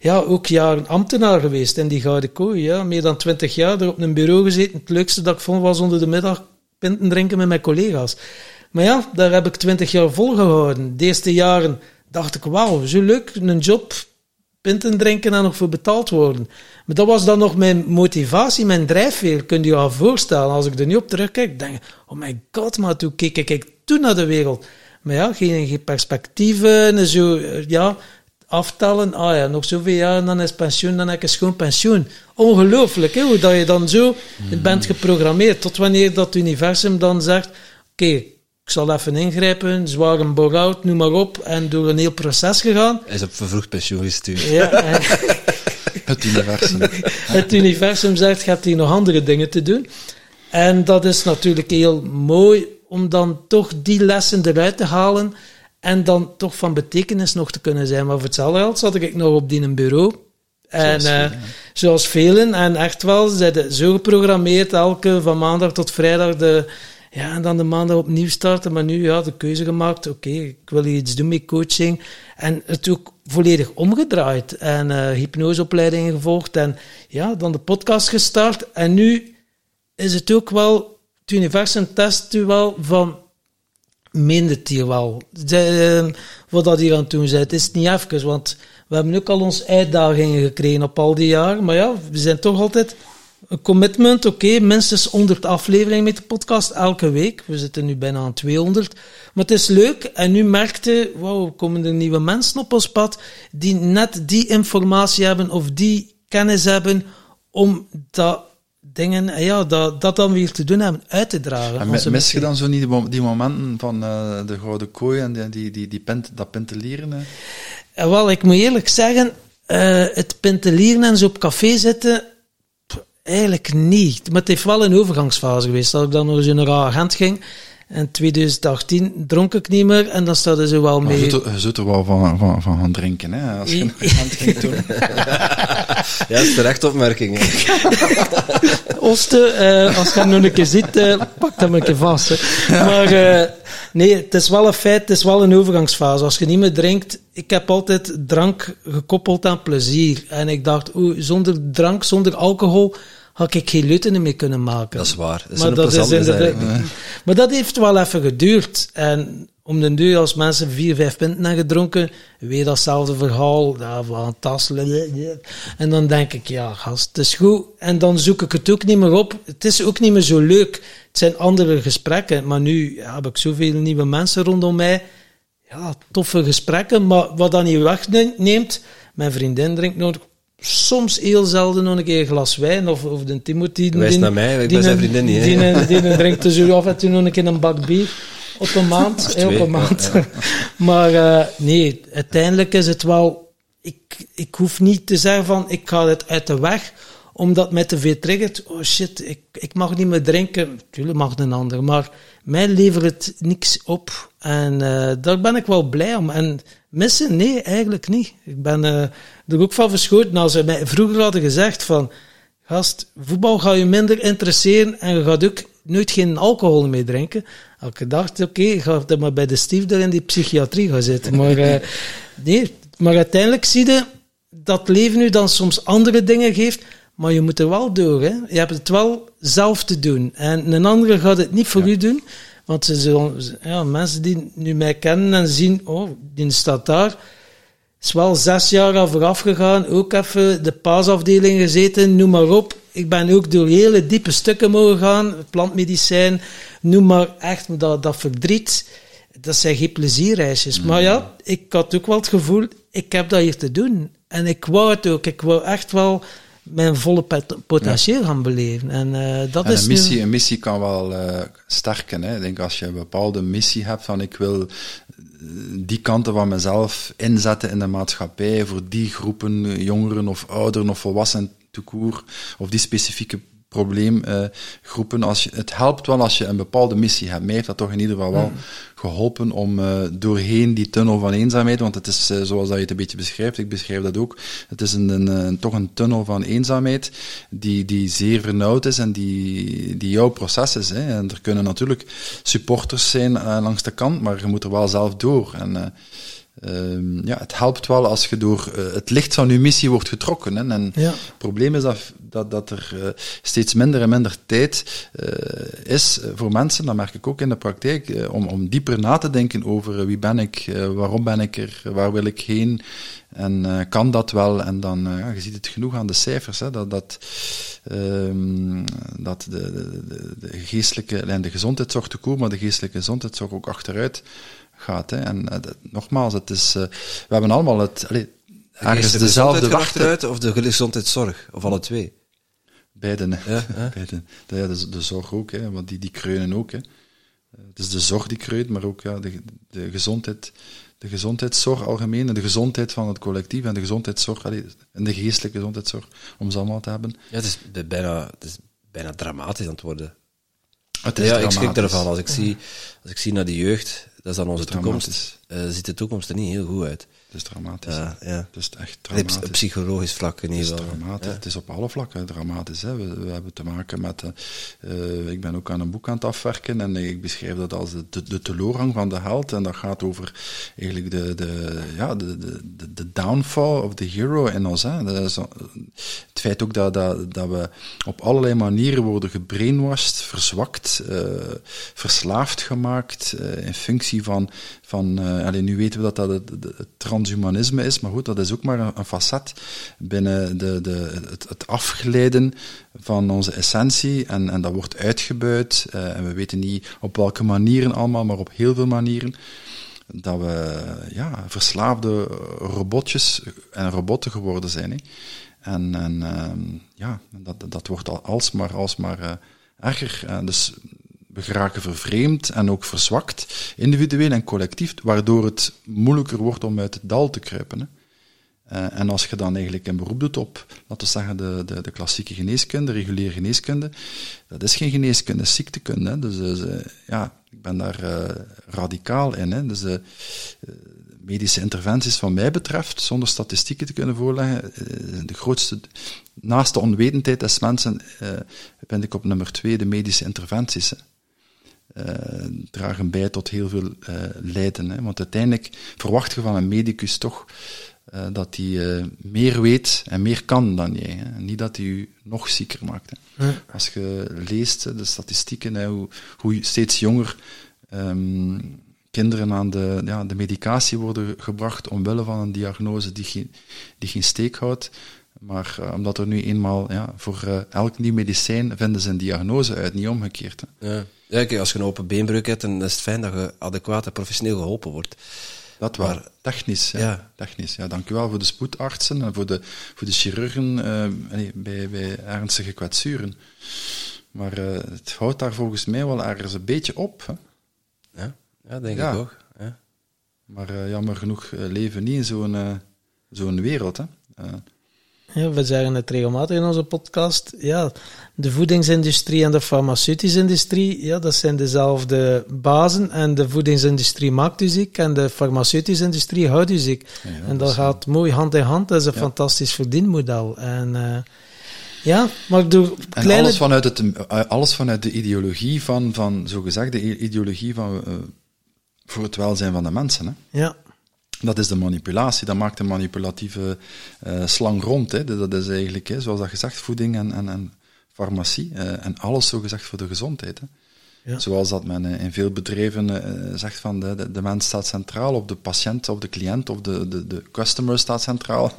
ja, ook jaren ambtenaar geweest in die Gouden Kooi. Ja. Meer dan twintig jaar er op een bureau gezeten. Het leukste dat ik vond was onder de middag pinten drinken met mijn collega's. Maar ja, daar heb ik twintig jaar volgehouden. De eerste jaren dacht ik, wauw, zo leuk, een job, pinten drinken en nog voor betaald worden. Maar dat was dan nog mijn motivatie, mijn drijfveer. Kun je je al voorstellen, als ik er nu op terugkijk, denk oh my god, maar toen keek ik toen naar de wereld. Maar ja, geen, geen perspectieven en zo, ja, aftellen. Ah ja, nog zoveel jaar, dan is pensioen, dan heb ik een schoon pensioen. Ongelooflijk, hè, hoe dat je dan zo bent geprogrammeerd. Tot wanneer dat universum dan zegt, oké, ik zal even ingrijpen, zware bore-out, noem maar op, en door een heel proces gegaan. Hij is op vervroegd pensioen gestuurd. Ja, en Het universum. het universum zegt, je hebt hier nog andere dingen te doen. En dat is natuurlijk heel mooi om dan toch die lessen eruit te halen en dan toch van betekenis nog te kunnen zijn. Maar voor hetzelfde geld zat ik nog op die een bureau. En, Zoals eh, velen, zoals velen. En echt wel, ze zijn zo geprogrammeerd, elke van maandag tot vrijdag de... Ja, en dan de maandag opnieuw starten. Maar nu, ja, de keuze gemaakt. Oké, ik wil iets doen met coaching. En het ook volledig omgedraaid. En eh hypnoseopleidingen gevolgd. En ja, dan de podcast gestart. En nu is het ook wel... Het universum test u wel van het hier wel. De, eh, wat dat hier aan het doen zit, is het niet even, want we hebben ook al onze uitdagingen gekregen op al die jaren, maar ja, we zijn toch altijd een commitment, oké, minstens 100 afleveringen met de podcast elke week. We zitten nu bijna aan 200. Maar het is leuk en nu merkte, wauw, komen er nieuwe mensen op ons pad die net die informatie hebben of die kennis hebben om dat dingen, eh, ja, dat, dat dan weer te doen hebben, uit te dragen. En mis je missie. dan zo niet die, mo- die momenten van eh, de gouden kooi en die, die, die, die pent, dat pentelieren? hè? Eh, Wel, ik moet eerlijk zeggen, het pentelieren en zo op café zitten, eigenlijk niet. Maar het heeft wel een overgangsfase geweest. Dat ik dan nog eens in een raar agent ging. In 2018 dronk ik niet meer en dan staat er zo wel mee. je zult er wel van, van, van gaan drinken, hè, als je een agent ging doen. Ja, dat is terecht opmerking. hè. Oosten, eh, als je hem nog een keer ziet, eh, pak hem een keer vast. hè. Maar eh, nee, het is wel een feit, het is wel een overgangsfase. Als je niet meer drinkt, ik heb altijd drank gekoppeld aan plezier. En ik dacht, oeh, zonder drank, zonder alcohol, had ik geen leuten meer kunnen maken. Dat is waar. Dat is maar, dat is eigenlijk. maar dat heeft wel even geduurd. En om de duur, als mensen vier, vijf pinten hebben gedronken, weer datzelfde verhaal. Ja, van tas. En dan denk ik, ja, gast, het is goed. En dan zoek ik het ook niet meer op. Het is ook niet meer zo leuk. Het zijn andere gesprekken. Maar nu ja, heb ik zoveel nieuwe mensen rondom mij. Ja, toffe gesprekken. Maar wat dan niet wegneemt, mijn vriendin drinkt nog soms heel zelden nog een keer een glas wijn. Of, of de Timothy. Wijs die- naar mij, ik die ben zijn vriendin niet. Die, die een drinkt dus af en toe nog een keer een bak bier. Op een maand. op een maand. maar eh, nee, uiteindelijk is het wel... Ik, ik hoef niet te zeggen van, ik ga het uit de weg, omdat mij te veel triggert. Oh shit, ik, ik mag niet meer drinken. Tuurlijk mag een ander, maar mij levert het niks op. En eh, daar ben ik wel blij om. En missen? Nee, eigenlijk niet. Ik ben eh, er ook van verschoten. Als ze mij vroeger hadden gezegd van... Gast, voetbal gaat je minder interesseren en je gaat ook nooit geen alcohol meer drinken. Elke dag, oké, ik ga dan maar bij de daar in die psychiatrie gaan zitten. Maar, eh, nee, maar uiteindelijk zie je dat leven nu dan soms andere dingen geeft, maar je moet er wel door. Hè? Je hebt het wel zelf te doen. En een andere gaat het niet voor u doen. Want ze zullen, ja, mensen die nu mij kennen en zien, oh, die staat daar is wel zes jaar aan vooraf gegaan. Ook even de paasafdeling gezeten, noem maar op. Ik ben ook door hele diepe stukken mogen gaan. Plantmedicijn, noem maar echt dat, dat verdriet. Dat zijn geen plezierreisjes. Maar ja, ik had ook wel het gevoel, ik heb dat hier te doen. En ik wou het ook. Ik wou echt wel mijn volle pot- potentieel gaan beleven. En eh, dat En is een nu- missie, een missie kan wel eh, sterken. Hè. Ik denk als je een bepaalde missie hebt van ik wil eh, die kanten van mezelf inzetten in de maatschappij voor die groepen, jongeren of ouderen of volwassenen court, of die specifieke probleemgroepen. als je, het helpt wel als je een bepaalde missie hebt. Mij heeft dat toch in ieder geval wel geholpen om eh, doorheen die tunnel van eenzaamheid, want het is eh, zoals dat je het een beetje beschrijft, ik beschrijf dat ook, het is een, een, toch een tunnel van eenzaamheid die, die zeer vernauwd is en die, die jouw proces is. Hè. En er kunnen natuurlijk supporters zijn eh, langs de kant, maar je moet er wel zelf door. En, eh, ehm, ja, het helpt wel als je door eh, het licht van je missie wordt getrokken. Hè. En Ja. het probleem is dat, dat, dat er eh, steeds minder en minder tijd eh, is voor mensen, dat merk ik ook in de praktijk, om, om dieper na te denken over wie ben ik, waarom ben ik er, waar wil ik heen en kan dat wel. En dan, ja, je ziet het genoeg aan de cijfers, hè, dat, dat, ehm, dat de, de, de, de geestelijke en de gezondheidszorg te koer, maar de geestelijke gezondheidszorg ook achteruit gaat. Hè. En eh, nogmaals, het is, eh, we hebben allemaal het, allee, ergens de dezelfde achteruit of de gezondheidszorg? Of alle twee? Beiden, hè. Ja, hè? Beiden. De, ja, de, de zorg ook, hè, want die, die kreunen ook. Hè. Eh, Het is de zorg die kreunt, maar ook ja, de, de, gezondheid, de gezondheidszorg algemeen, en de gezondheid van het collectief en de gezondheidszorg, allee, en de geestelijke gezondheidszorg, om ze allemaal te hebben. Ja, het is bijna, het is bijna dramatisch aan het worden. Het is Ja, ik schrik ervan. Als ik, zie, als ik zie naar de jeugd, dat is dan onze toekomst, eh, ziet de toekomst er niet heel goed uit. Het is dramatisch. Ja. Het is echt dramatisch. Op psychologisch vlak in Het ieder is geval. dramatisch. Ja. Het is op alle vlakken dramatisch. Hè. We, we hebben te maken met. eh, eh, ik ben ook aan een boek aan het afwerken en ik beschrijf dat als de, de, de teleurgang van de held. En dat gaat over eigenlijk de, de, ja, de, de, de, downfall of the hero in ons. Hè. Dat is, eh, het feit ook dat, dat, dat we op allerlei manieren worden gebrainwashed, verzwakt, verslaafd gemaakt in functie van. van nu weten we dat dat het, het- het transhumanisme is, maar goed, dat is ook maar een, facet binnen de, de, het, het afglijden van onze essentie. En, en dat wordt uitgebuit. eh, en we weten niet op welke manieren allemaal, maar op heel veel manieren. Dat we ja, verslaafde robotjes en robotten geworden zijn. Hè. En, en ehm, ja, dat, dat wordt al alsmaar, alsmaar eh, erger. Eh, dus we geraken vervreemd en ook verzwakt, individueel en collectief, waardoor het moeilijker wordt om uit het dal te kruipen. Eh, en als je dan eigenlijk een beroep doet op, laten we zeggen, de, de, de klassieke geneeskunde, reguliere geneeskunde, dat is geen geneeskunde, dat is ziektekunde. Dus, eh, ja, ik ben daar eh, radicaal in. Hè. Dus, medische interventies, wat mij betreft, zonder statistieken te kunnen voorleggen, de grootste, naast de onwetendheid des mensen, ben ik op nummer twee de medische interventies. Dragen bij tot heel veel eh, lijden. Hè? Want uiteindelijk verwacht je van een medicus toch eh, dat hij eh, meer weet en meer kan dan jij. Hè? En niet dat hij je nog zieker maakt. Hè? Als je leest eh, de statistieken, hè, hoe, hoe steeds jonger ehm, kinderen aan de, ja, de medicatie worden gebracht omwille van een diagnose die geen, die geen steek houdt. Maar eh, omdat er nu eenmaal ja, voor eh, elk nieuw medicijn vinden ze een diagnose uit, niet omgekeerd. Hè? Ja. Ja, kijk, als je een open beenbreuk hebt, dan is het fijn dat je adequaat en professioneel geholpen wordt. Dat wel. Maar- technisch. Ja. Ja. technisch. Ja, dank u wel voor de spoedartsen en voor de, voor de chirurgen nee, bij, bij ernstige kwetsuren. Maar het houdt daar volgens mij wel ergens een beetje op. Hè. Ja, ja denk ik ook. Maar jammer genoeg leven we niet in zo'n zo'n wereld. Hè. Ja, we zeggen het regelmatig in onze podcast. Ja, de voedingsindustrie en de farmaceutische industrie, ja, dat zijn dezelfde bazen. En de voedingsindustrie maakt u ziek en de farmaceutische industrie houdt u ziek. Ja, ja, en dat gaat mooi hand in hand. Dat is een fantastisch verdienmodel. En eh, ja, maar door En alles, vanuit het, alles vanuit de ideologie van, van zogezegd, de ideologie van, eh, voor het welzijn van de mensen. Hè. Ja, Dat is de manipulatie, dat maakt een manipulatieve eh, slang rond. Hè. Dat is eigenlijk, hè, zoals dat gezegd, voeding en, en, en farmacie. eh, en alles zo gezegd voor de gezondheid. Hè. Ja. Zoals dat men eh, in veel bedrijven eh, zegt van de, de, de mens staat centraal, of de patiënt, of de cliënt, of de, de, de customer staat centraal.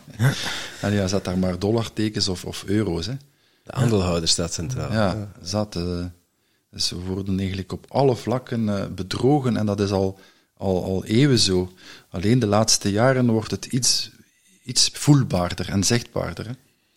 en ja, zet daar maar dollartekens of, of euro's. Hè. De aandeelhouder staat centraal. Ja, zat. eh, dus we worden eigenlijk op alle vlakken eh, bedrogen en dat is al, al, al eeuwen zo. Alleen de laatste jaren wordt het iets, iets voelbaarder en zichtbaarder.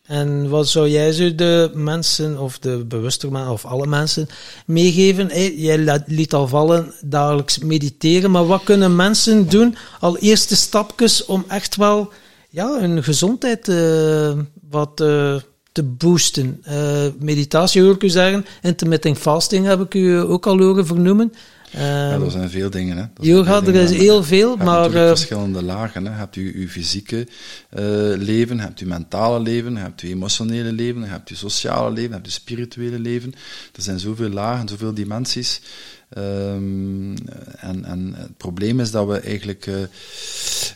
En wat zou jij zo de mensen, of de bewuste mensen, of alle mensen meegeven? Jij liet al vallen dagelijks mediteren, maar wat kunnen mensen doen, al eerste stapjes, om echt wel ja, hun gezondheid eh, wat eh, te boosten? Eh, meditatie hoor ik u zeggen, intermittent fasting heb ik u ook al horen vernoemen. Ja, Ehm, er zijn veel dingen. Hè. Gaat er dingen. is heel veel, Je maar natuurlijk eh, verschillende lagen. Hè. Je hebt je, je fysieke eh, leven, je hebt je mentale leven, je hebt je emotionele leven, je hebt je sociale leven, je hebt je spirituele leven. Er zijn zoveel lagen, zoveel dimensies. Ehm, en, en het probleem is dat we eigenlijk eh,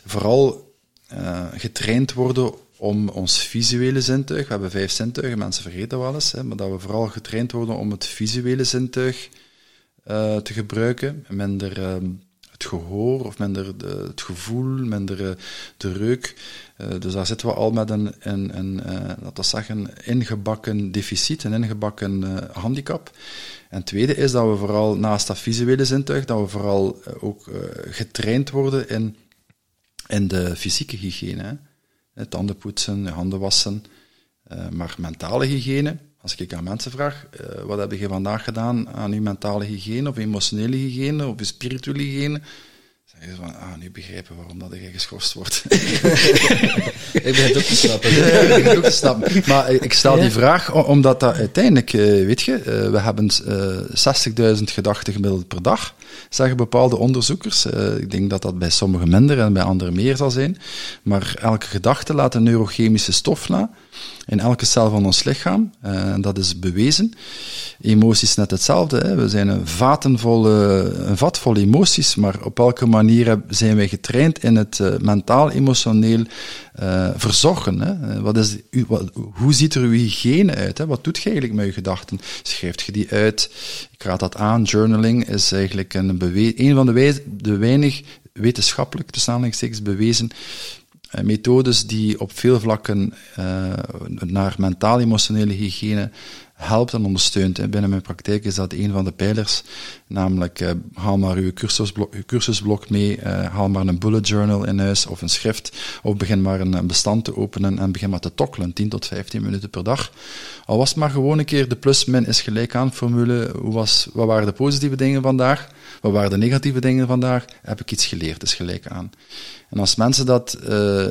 vooral getraind worden om ons visuele zintuig, we hebben vijf zintuigen, mensen vergeten wel eens, hè, maar dat we vooral getraind worden om het visuele zintuig eh, te gebruiken, minder ehm, het gehoor of minder de, het gevoel, minder eh, de reuk. Eh, dus daar zitten we al met een, een, een zeggen, ingebakken deficit, een ingebakken handicap. En tweede is dat we vooral naast dat visuele zintuig, dat we vooral ook getraind worden in, in de fysieke hygiëne. Hè. Tanden poetsen, handen wassen. Maar mentale hygiëne, als ik aan mensen vraag, eh, wat heb je vandaag gedaan aan je mentale hygiëne, of emotionele hygiëne, of je spirituele hygiëne? Zeggen ze van, ah, nu begrijpen waarom dat je geschorst wordt. Ik begin het ook te snappen. Ja, ja, ik ook te snappen. Maar ik stel die vraag omdat dat uiteindelijk, eh, weet je, eh, we hebben eh 60.000 gedachten gemiddeld per dag, zeggen bepaalde onderzoekers. Eh, ik denk dat dat bij sommigen minder en bij anderen meer zal zijn. Maar elke gedachte laat een neurochemische stof na in elke cel van ons lichaam. Eh, En dat is bewezen. Emoties net hetzelfde. Hè. We zijn een, vaten vol, eh, een vat emoties, maar op welke manier zijn wij getraind in het eh, mentaal-emotioneel eh, verzorgen? Hè? Wat is hoe ziet er uw hygiëne uit? Hè? Wat doet je eigenlijk met je gedachten? Schrijft je die uit? Ik raad dat aan. Journaling is eigenlijk een, een van de, de weinig wetenschappelijk, tussen aanhalingstekens, bewezen methodes die op veel vlakken eh, naar mentaal-emotionele hygiëne helpt en ondersteunt. Binnen mijn praktijk is dat een van de pijlers, namelijk eh, haal maar uw cursusblok, cursusblok mee, eh, haal maar een bullet journal in huis of een schrift, of begin maar een, een bestand te openen en begin maar te tokkelen, 10 tot 15 minuten per dag. Al was het maar gewoon een keer de plus-min is gelijk aan formule, hoe was, wat waren de positieve dingen vandaag, wat waren de negatieve dingen vandaag, heb ik iets geleerd, is gelijk aan. En als mensen dat, eh,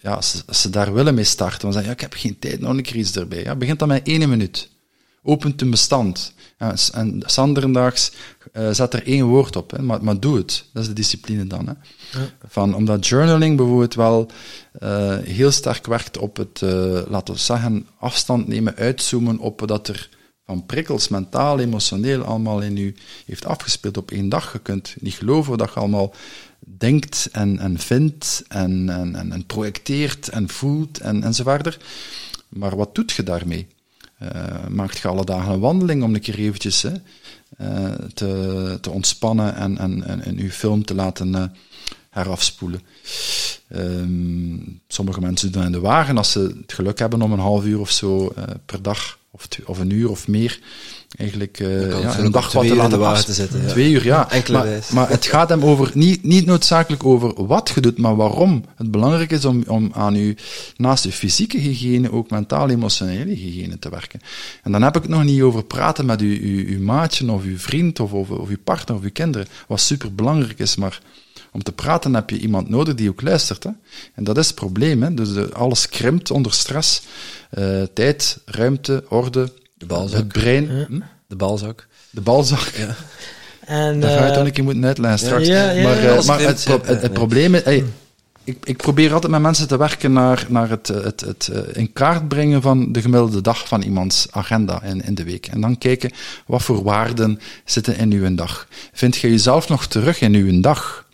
ja, als, ze- als ze daar willen mee starten, dan zeggen ja, ik heb geen tijd, nog een keer iets erbij. Ja, begint dan met één minuut. Opent een bestand. Ja, en sanderendaags eh zet er één woord op, hè, maar, maar doe het. Dat is de discipline dan. Hè. Van, omdat journaling bijvoorbeeld wel eh, heel sterk werkt op het, eh, laten we zeggen, afstand nemen, uitzoomen op wat er van prikkels, mentaal, emotioneel, allemaal in u heeft afgespeeld op één dag. Je kunt niet geloven wat je allemaal denkt en, en vindt en, en, en, projecteert en voelt en, en zo verder. Maar wat doet je daarmee? Eh, maakt je alle dagen een wandeling om een keer eventjes hè, eh, te, te ontspannen en, en, en, en uw film te laten herafspoelen. Ehm, sommige mensen doen dat in de wagen als ze het geluk hebben om een half uur of zo eh, per dag, of, of een uur of meer, eigenlijk eh, ja, een dag wat te laten wagen te zitten, ja. Twee uur, ja. Maar, wijs. maar het gaat hem over, niet, niet noodzakelijk over wat je doet, maar waarom. Het belangrijk is om, om aan je, naast je fysieke hygiëne, ook mentaal-emotionele hygiëne te werken. En dan heb ik het nog niet over praten met uw maatje of uw vriend of, of, of uw partner of uw kinderen, wat super belangrijk is, maar om te praten heb je iemand nodig die ook luistert. Hè? En dat is het probleem. Hè? Dus de- alles krimpt onder stress. Eh, tijd, ruimte, orde, De balzak. het brein, hm? De balzak. de balzak. En, Dat ga je eh, toch een keer moeten uitleggen straks. Ja, ja, maar ja. eh, het, pro- ja. het, het probleem is... hey, ik, ik probeer altijd met mensen te werken naar, naar het, eh, het, het eh, in kaart brengen van de gemiddelde dag van iemands agenda in, in de week. En dan kijken wat voor waarden zitten in uw dag. Vind je jezelf nog terug in uw dag?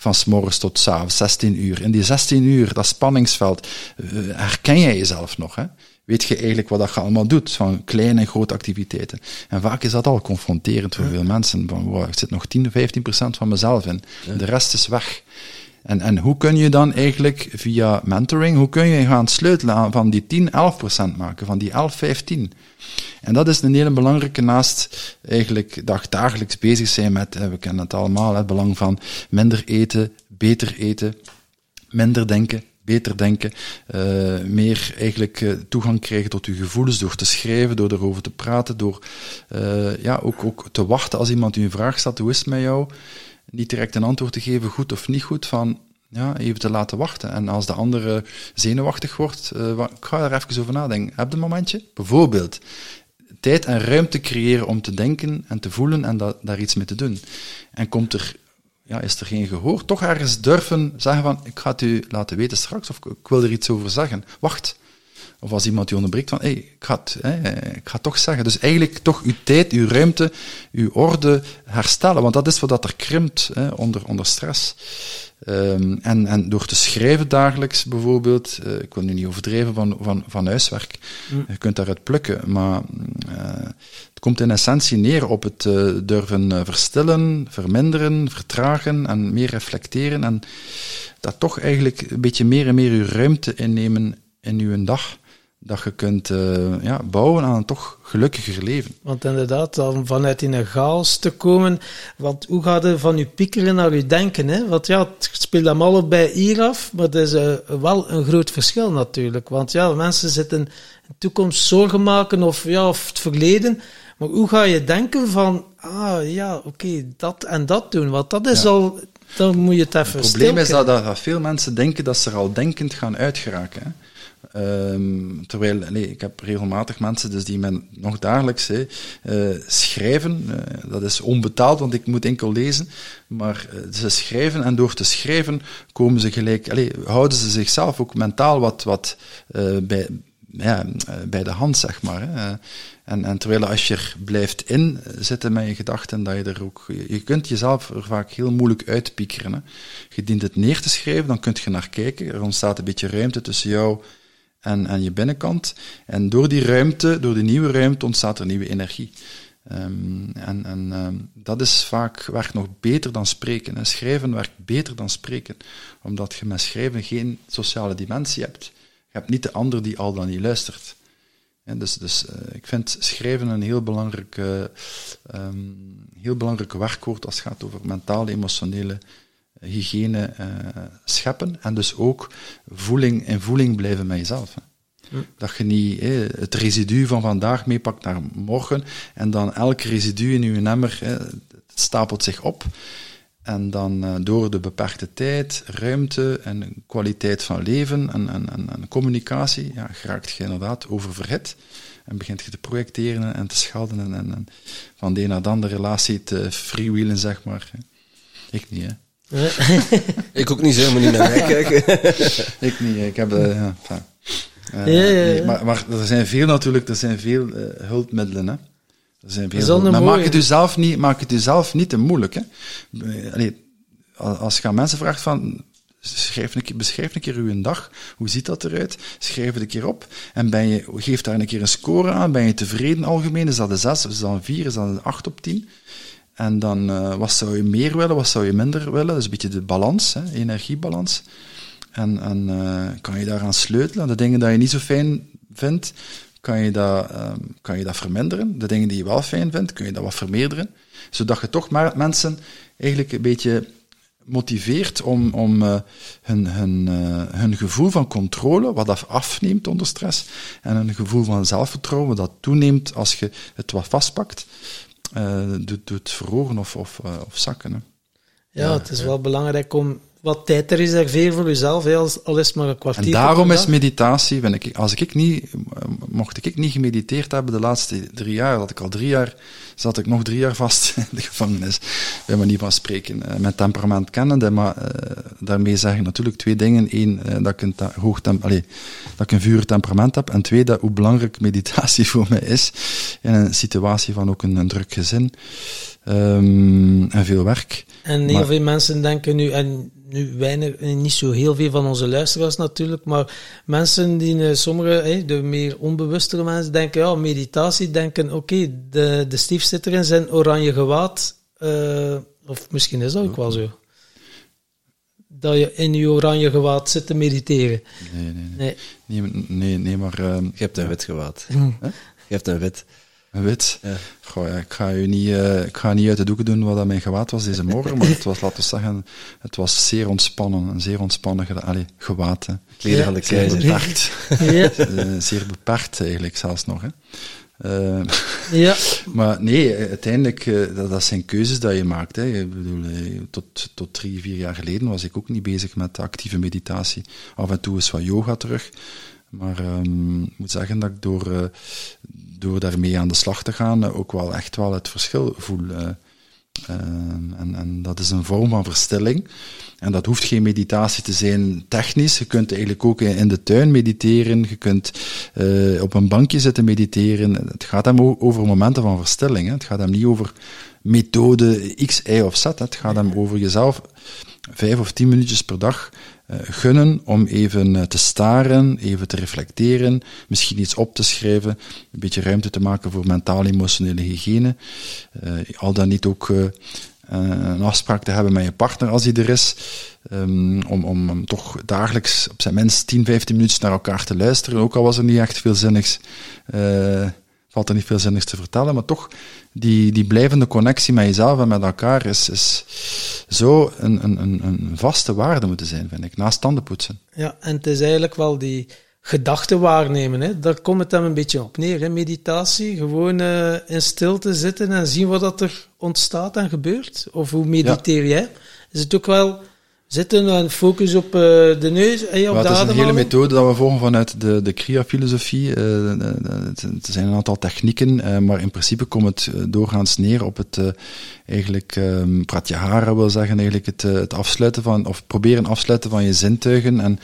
Van s'morgens tot s'avonds, 16 uur. In die 16 uur, dat spanningsveld, eh, herken jij jezelf nog? Hè? Weet je eigenlijk wat dat je allemaal doet, van kleine en grote activiteiten? En vaak is dat al confronterend voor veel mensen. Van, wow, er zit nog 10, 15 procent van mezelf in. De rest is weg. En, en hoe kun je dan eigenlijk via mentoring, hoe kun je gaan sleutelen van die 10, 11 procent maken, van die 11, 15? En dat is een hele belangrijke naast eigenlijk dag, dagelijks bezig zijn met, eh, we kennen het allemaal, het belang van minder eten, beter eten, minder denken, beter denken, eh, meer eigenlijk eh, toegang krijgen tot uw gevoelens door te schrijven, door erover te praten, door ja, ook, ook te wachten als iemand u een vraag stelt, hoe is het met jou? Niet direct een antwoord te geven, goed of niet goed, van ja, even te laten wachten. En als de andere zenuwachtig wordt, wa- ik ga er even over nadenken. Heb je een momentje? Bijvoorbeeld, tijd en ruimte creëren om te denken en te voelen en da daar iets mee te doen. En komt er, ja, is er geen gehoor, toch ergens durven zeggen van, ik ga het u laten weten straks, of ik wil er iets over zeggen. Wacht. Of als iemand je onderbreekt van, hey, ik, ga het, hè, ik ga het toch zeggen. Dus eigenlijk toch uw tijd, uw ruimte, uw orde herstellen. Want dat is wat er krimpt hè, onder, onder stress. Um, en, en door te schrijven dagelijks bijvoorbeeld, uh, ik wil nu niet overdrijven van, van, van huiswerk, mm. je kunt daaruit plukken, maar uh, het komt in essentie neer op het uh, durven verstillen, verminderen, vertragen en meer reflecteren en dat toch eigenlijk een beetje meer en meer uw ruimte innemen in uw dag dat je kunt uh, ja, bouwen aan een toch gelukkiger leven. Want inderdaad, dan vanuit in een chaos te komen, want hoe gaat het van je piekeren naar je denken? Hè? Want ja, het speelt allemaal bij hier af, maar dat is uh, wel een groot verschil natuurlijk. Want ja, mensen zitten in de toekomst zorgen maken of, ja, of het verleden, maar hoe ga je denken van, ah ja, oké, okay, dat en dat doen? Want dat is ja. al, dan moet je het even Het probleem is dat, dat, veel mensen denken dat ze er al denkend gaan uitgeraken. Hè? Um, terwijl, nee, ik heb regelmatig mensen dus die men nog dagelijks uh, schrijven. Uh, dat is onbetaald, want ik moet enkel lezen. Maar uh, ze schrijven en door te schrijven komen ze gelijk, houden ze zichzelf ook mentaal wat, wat bij, ja, bij de hand, zeg maar. Hè. En, en terwijl als je er blijft in zitten met je gedachten, dat je er ook, je kunt jezelf er vaak heel moeilijk uitpiekeren. Hè. Je dient het neer te schrijven, dan kun je naar kijken. Er ontstaat een beetje ruimte tussen jou en, en je binnenkant. En door die ruimte, door die nieuwe ruimte, ontstaat er nieuwe energie. Um, en en um, dat is vaak, werkt nog beter dan spreken. En schrijven werkt beter dan spreken, omdat je met schrijven geen sociale dimensie hebt. Je hebt niet de ander die al dan niet luistert. En dus dus uh, ik vind schrijven een heel belangrijk, uh, um, heel belangrijk werkwoord als het gaat over mentale, emotionele hygiëne uh, scheppen en dus ook voeling in voeling blijven met jezelf. Hè. Hm. Dat je niet het residu van vandaag meepakt naar morgen en dan elk residu in je emmer stapelt zich op. En dan uh, door de beperkte tijd, ruimte en kwaliteit van leven en, en, en, en communicatie, ja, geraakt je inderdaad oververhit. En begint je te projecteren en te schelden en, en, van de een naar de andere relatie te freewheelen, zeg maar. Ik niet, hè. Ik ook niet, zo, maar niet naar mij kijken. ik niet, ik heb... Uh, ja, uh, ja, ja, nee, maar, maar, er zijn veel natuurlijk, er zijn veel uh, hulpmiddelen, hè. Er zijn veel maar maak het, jezelf niet, maak het jezelf niet te moeilijk, hè. Allee, als je aan mensen vraagt van, schrijf een keer, beschrijf een keer uw dag. Hoe ziet dat eruit? Schrijf het een keer op. En ben je, geef daar een keer een score aan. Ben je tevreden algemeen? Is dat een 6? Is dat een 4? Is dat een 8 op 10? En dan, uh, wat zou je meer willen, wat zou je minder willen? Dat is een beetje de balans, hè, energiebalans. En, en uh, kan je daaraan sleutelen? De dingen die je niet zo fijn vindt, kan je, dat, uh, kan je dat verminderen. De dingen die je wel fijn vindt, kun je dat wat vermeerderen. Zodat je toch maar mensen eigenlijk een beetje motiveert om, om uh, hun, hun, hun gevoel van controle, wat dat afneemt onder stress, en een gevoel van zelfvertrouwen, dat toeneemt als je het wat vastpakt, doet, doet verhogen of, of, uh, of zakken. Hè. Ja, het is wel belangrijk om wat tijd te reserveren voor jezelf, hè, als, al is maar een kwartier. En daarom is meditatie, vind ik, als ik niet, mocht ik niet gemediteerd hebben de laatste drie jaar, dat ik al drie jaar, zat ik nog drie jaar vast in de gevangenis, bij manier van spreken. Uh, mijn temperament kennende, maar uh, daarmee zeg ik natuurlijk twee dingen. Eén, uh, dat, ik een hoog allee, dat ik een vurig temperament heb. En twee, dat hoe belangrijk meditatie voor mij is in een situatie van ook een, een druk gezin um, en veel werk. En heel maar, veel mensen denken nu, en nu weinig, niet zo heel veel van onze luisteraars natuurlijk, maar mensen die, uh, sommige, de meer onbewustere mensen, denken, ja, meditatie, denken, oké, okay, de, de stief zit er in zijn oranje gewaad, uh, of misschien is dat ook wel zo. Dat je in je oranje gewaad zit te mediteren. Nee, nee, nee. Nee, nee, nee, maar... Uh, je hebt een wit gewaad. je hebt een wit. Een wit? Ja. Goh, ja, ik, ga u niet, uh, ik ga niet uit de doeken doen wat dat mijn gewaad was deze morgen, maar het was, laten we zeggen, het was zeer ontspannen. Een zeer ontspannen allee, gewaad. Hè. Kleden van de keizer. Zeer beperkt. ja. uh, zeer beperkt eigenlijk zelfs nog. Hè. Uh, ja. Maar nee, uiteindelijk, uh, dat, dat, zijn keuzes dat je maakt. Hè. Ik bedoel, tot, tot drie, vier jaar geleden was ik ook niet bezig met actieve meditatie. Af en toe is wat yoga terug. Maar um, ik moet zeggen dat ik door, uh, door daarmee aan de slag te gaan, eh, ook wel echt wel het verschil voel. eh, eh, en, en dat is een vorm van verstilling. En dat hoeft geen meditatie te zijn technisch. Je kunt eigenlijk ook in de tuin mediteren. Je kunt op een bankje zitten mediteren. Het gaat hem over momenten van verstilling. Hè. Het gaat hem niet over methode X, Y of Z. hè. Het gaat hem over jezelf vijf of tien minuutjes per dag gunnen om even eh, te staren, even te reflecteren, misschien iets op te schrijven, een beetje ruimte te maken voor mentaal-emotionele hygiëne. Eh, al dan niet ook eh, eh, een afspraak te hebben met je partner als die er is, ehm, om, om, toch dagelijks op zijn minst 10, 15 minuutjes naar elkaar te luisteren, ook al was er niet echt veel zinnigs, eh, valt er niet veel zinnigs te vertellen, maar toch die, die blijvende connectie met jezelf en met elkaar is, is zo een, een, een, vaste waarde moeten zijn, vind ik, naast tandenpoetsen. Ja, en het is eigenlijk wel die gedachten waarnemen. Hè. Daar komt het dan een beetje op neer. Hè. Meditatie, gewoon eh, in stilte zitten en zien wat dat er ontstaat en gebeurt. Of hoe mediteer jij? Is het ook wel zitten en focus op eh, de neus en op Maar de het is een hele methode dat we volgen vanuit de, de Kriya-filosofie. Eh, eh, het het zijn een aantal technieken, eh, maar in principe komt het eh, doorgaans neer op het, eh, eigenlijk, ehm pratyahara wil zeggen, eigenlijk het, eh, het afsluiten van, of proberen afsluiten van je zintuigen. En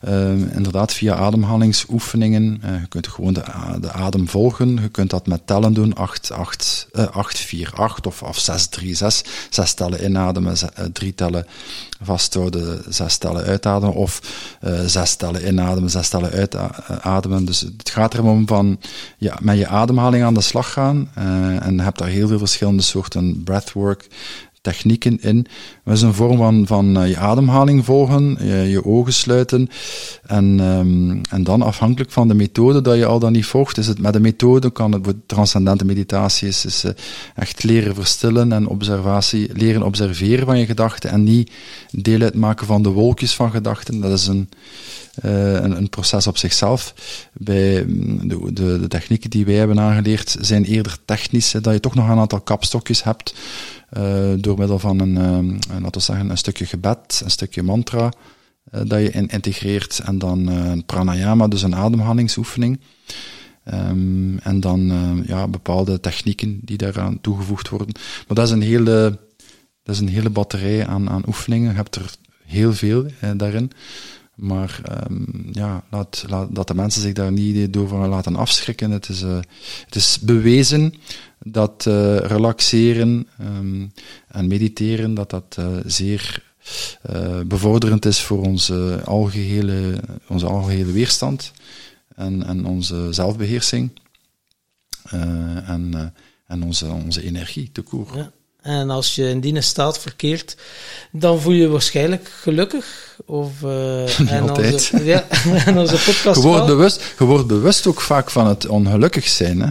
ehm, inderdaad, via ademhalingsoefeningen, eh, je kunt gewoon de, de adem volgen. Je kunt dat met tellen doen, 8, 8, eh, 8 4, 8 of, of 6, 3, 6. Zes tellen inademen, ze- eh, drie tellen vasthouden, zes tellen uitademen. Of eh, zes tellen inademen, zes tellen uitademen. Dus het gaat erom om van ja, met je ademhaling aan de slag gaan. en je hebt daar heel veel verschillende soorten breathwork technieken in. Dat is een vorm van, van eh, je ademhaling volgen, je, ogen sluiten. En, ehm, en dan afhankelijk van de methode dat je al dan niet volgt, is het met de methode, kan het, transcendente meditatie is, is eh, echt leren verstillen en observatie, leren observeren van je gedachten en niet deel uitmaken van de wolkjes van gedachten. Dat is een, eh, een, proces op zichzelf. Bij mm, de, de, de technieken die wij hebben aangeleerd zijn eerder technisch, dat je toch nog een aantal kapstokjes hebt door middel van een, eh, laten we zeggen, een stukje gebed, een stukje mantra, eh, dat je in integreert en dan eh, een pranayama, dus een ademhalingsoefening. Ehm, en dan eh, ja, bepaalde technieken die daaraan toegevoegd worden. Maar dat is een hele, dat is een hele batterij aan, aan oefeningen. Je hebt er heel veel eh, daarin. Maar ehm, ja, laat, laat, dat de mensen zich daar niet door van laten afschrikken. Het is, eh, het is bewezen dat eh, relaxeren ehm, en mediteren, dat dat eh, zeer bevorderend is voor onze algehele, onze algehele weerstand en, en onze zelfbeheersing eh, en, en onze, onze energie, te koer. En als je in die staat verkeert, dan voel je je waarschijnlijk gelukkig. Of, eh, en altijd. Onze, ja, en onze podcast Je wordt, wel. bewust, je wordt bewust ook vaak van het ongelukkig zijn. Hè?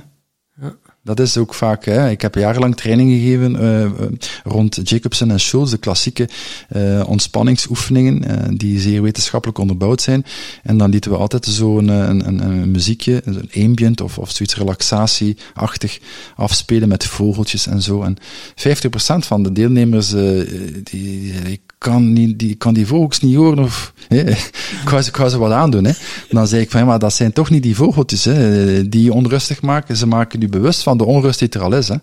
Dat is ook vaak, hè. ik heb jarenlang training gegeven eh, eh, rond Jacobson en Schulz, de klassieke eh, ontspanningsoefeningen, die zeer wetenschappelijk onderbouwd zijn. En dan lieten we altijd zo'n een, een, een muziekje, een ambient of, of zoiets relaxatieachtig afspelen met vogeltjes en zo. En 50% van de deelnemers, die, die kan, niet, die kan die vogels niet horen of hè, ik, wou ze, ik wou ze wat aandoen. Hè. Dan zei ik van, ja, maar dat zijn toch niet die vogeltjes hè, die je onrustig maken. Ze maken je bewust van de onrust die er al is. Hè.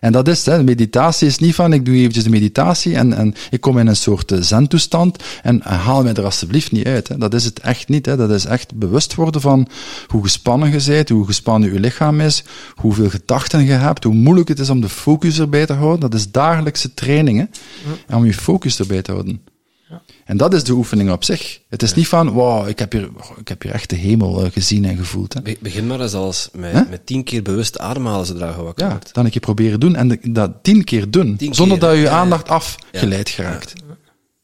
En dat is, hè, meditatie is niet van, ik doe eventjes de meditatie en, en ik kom in een soort eh, zen-toestand en, en haal mij er alsjeblieft niet uit. Hè. Dat is het echt niet. Hè. Dat is echt bewust worden van hoe gespannen je bent, hoe gespannen je lichaam is, hoeveel gedachten je hebt, hoe moeilijk het is om de focus erbij te houden. Dat is dagelijkse training, hè. En om je focus erbij te houden. En dat is de oefening op zich. Het is niet van, wow, ik heb hier, ik heb hier echt de hemel eh, gezien en gevoeld. Hè. Be- Begin maar eens als met, met tien keer bewust ademhalen zodra je wakker Ja, wordt. dan een keer proberen doen en de- dat tien keer doen, Tien zonder keer, dat je ja, aandacht afgeleid geraakt.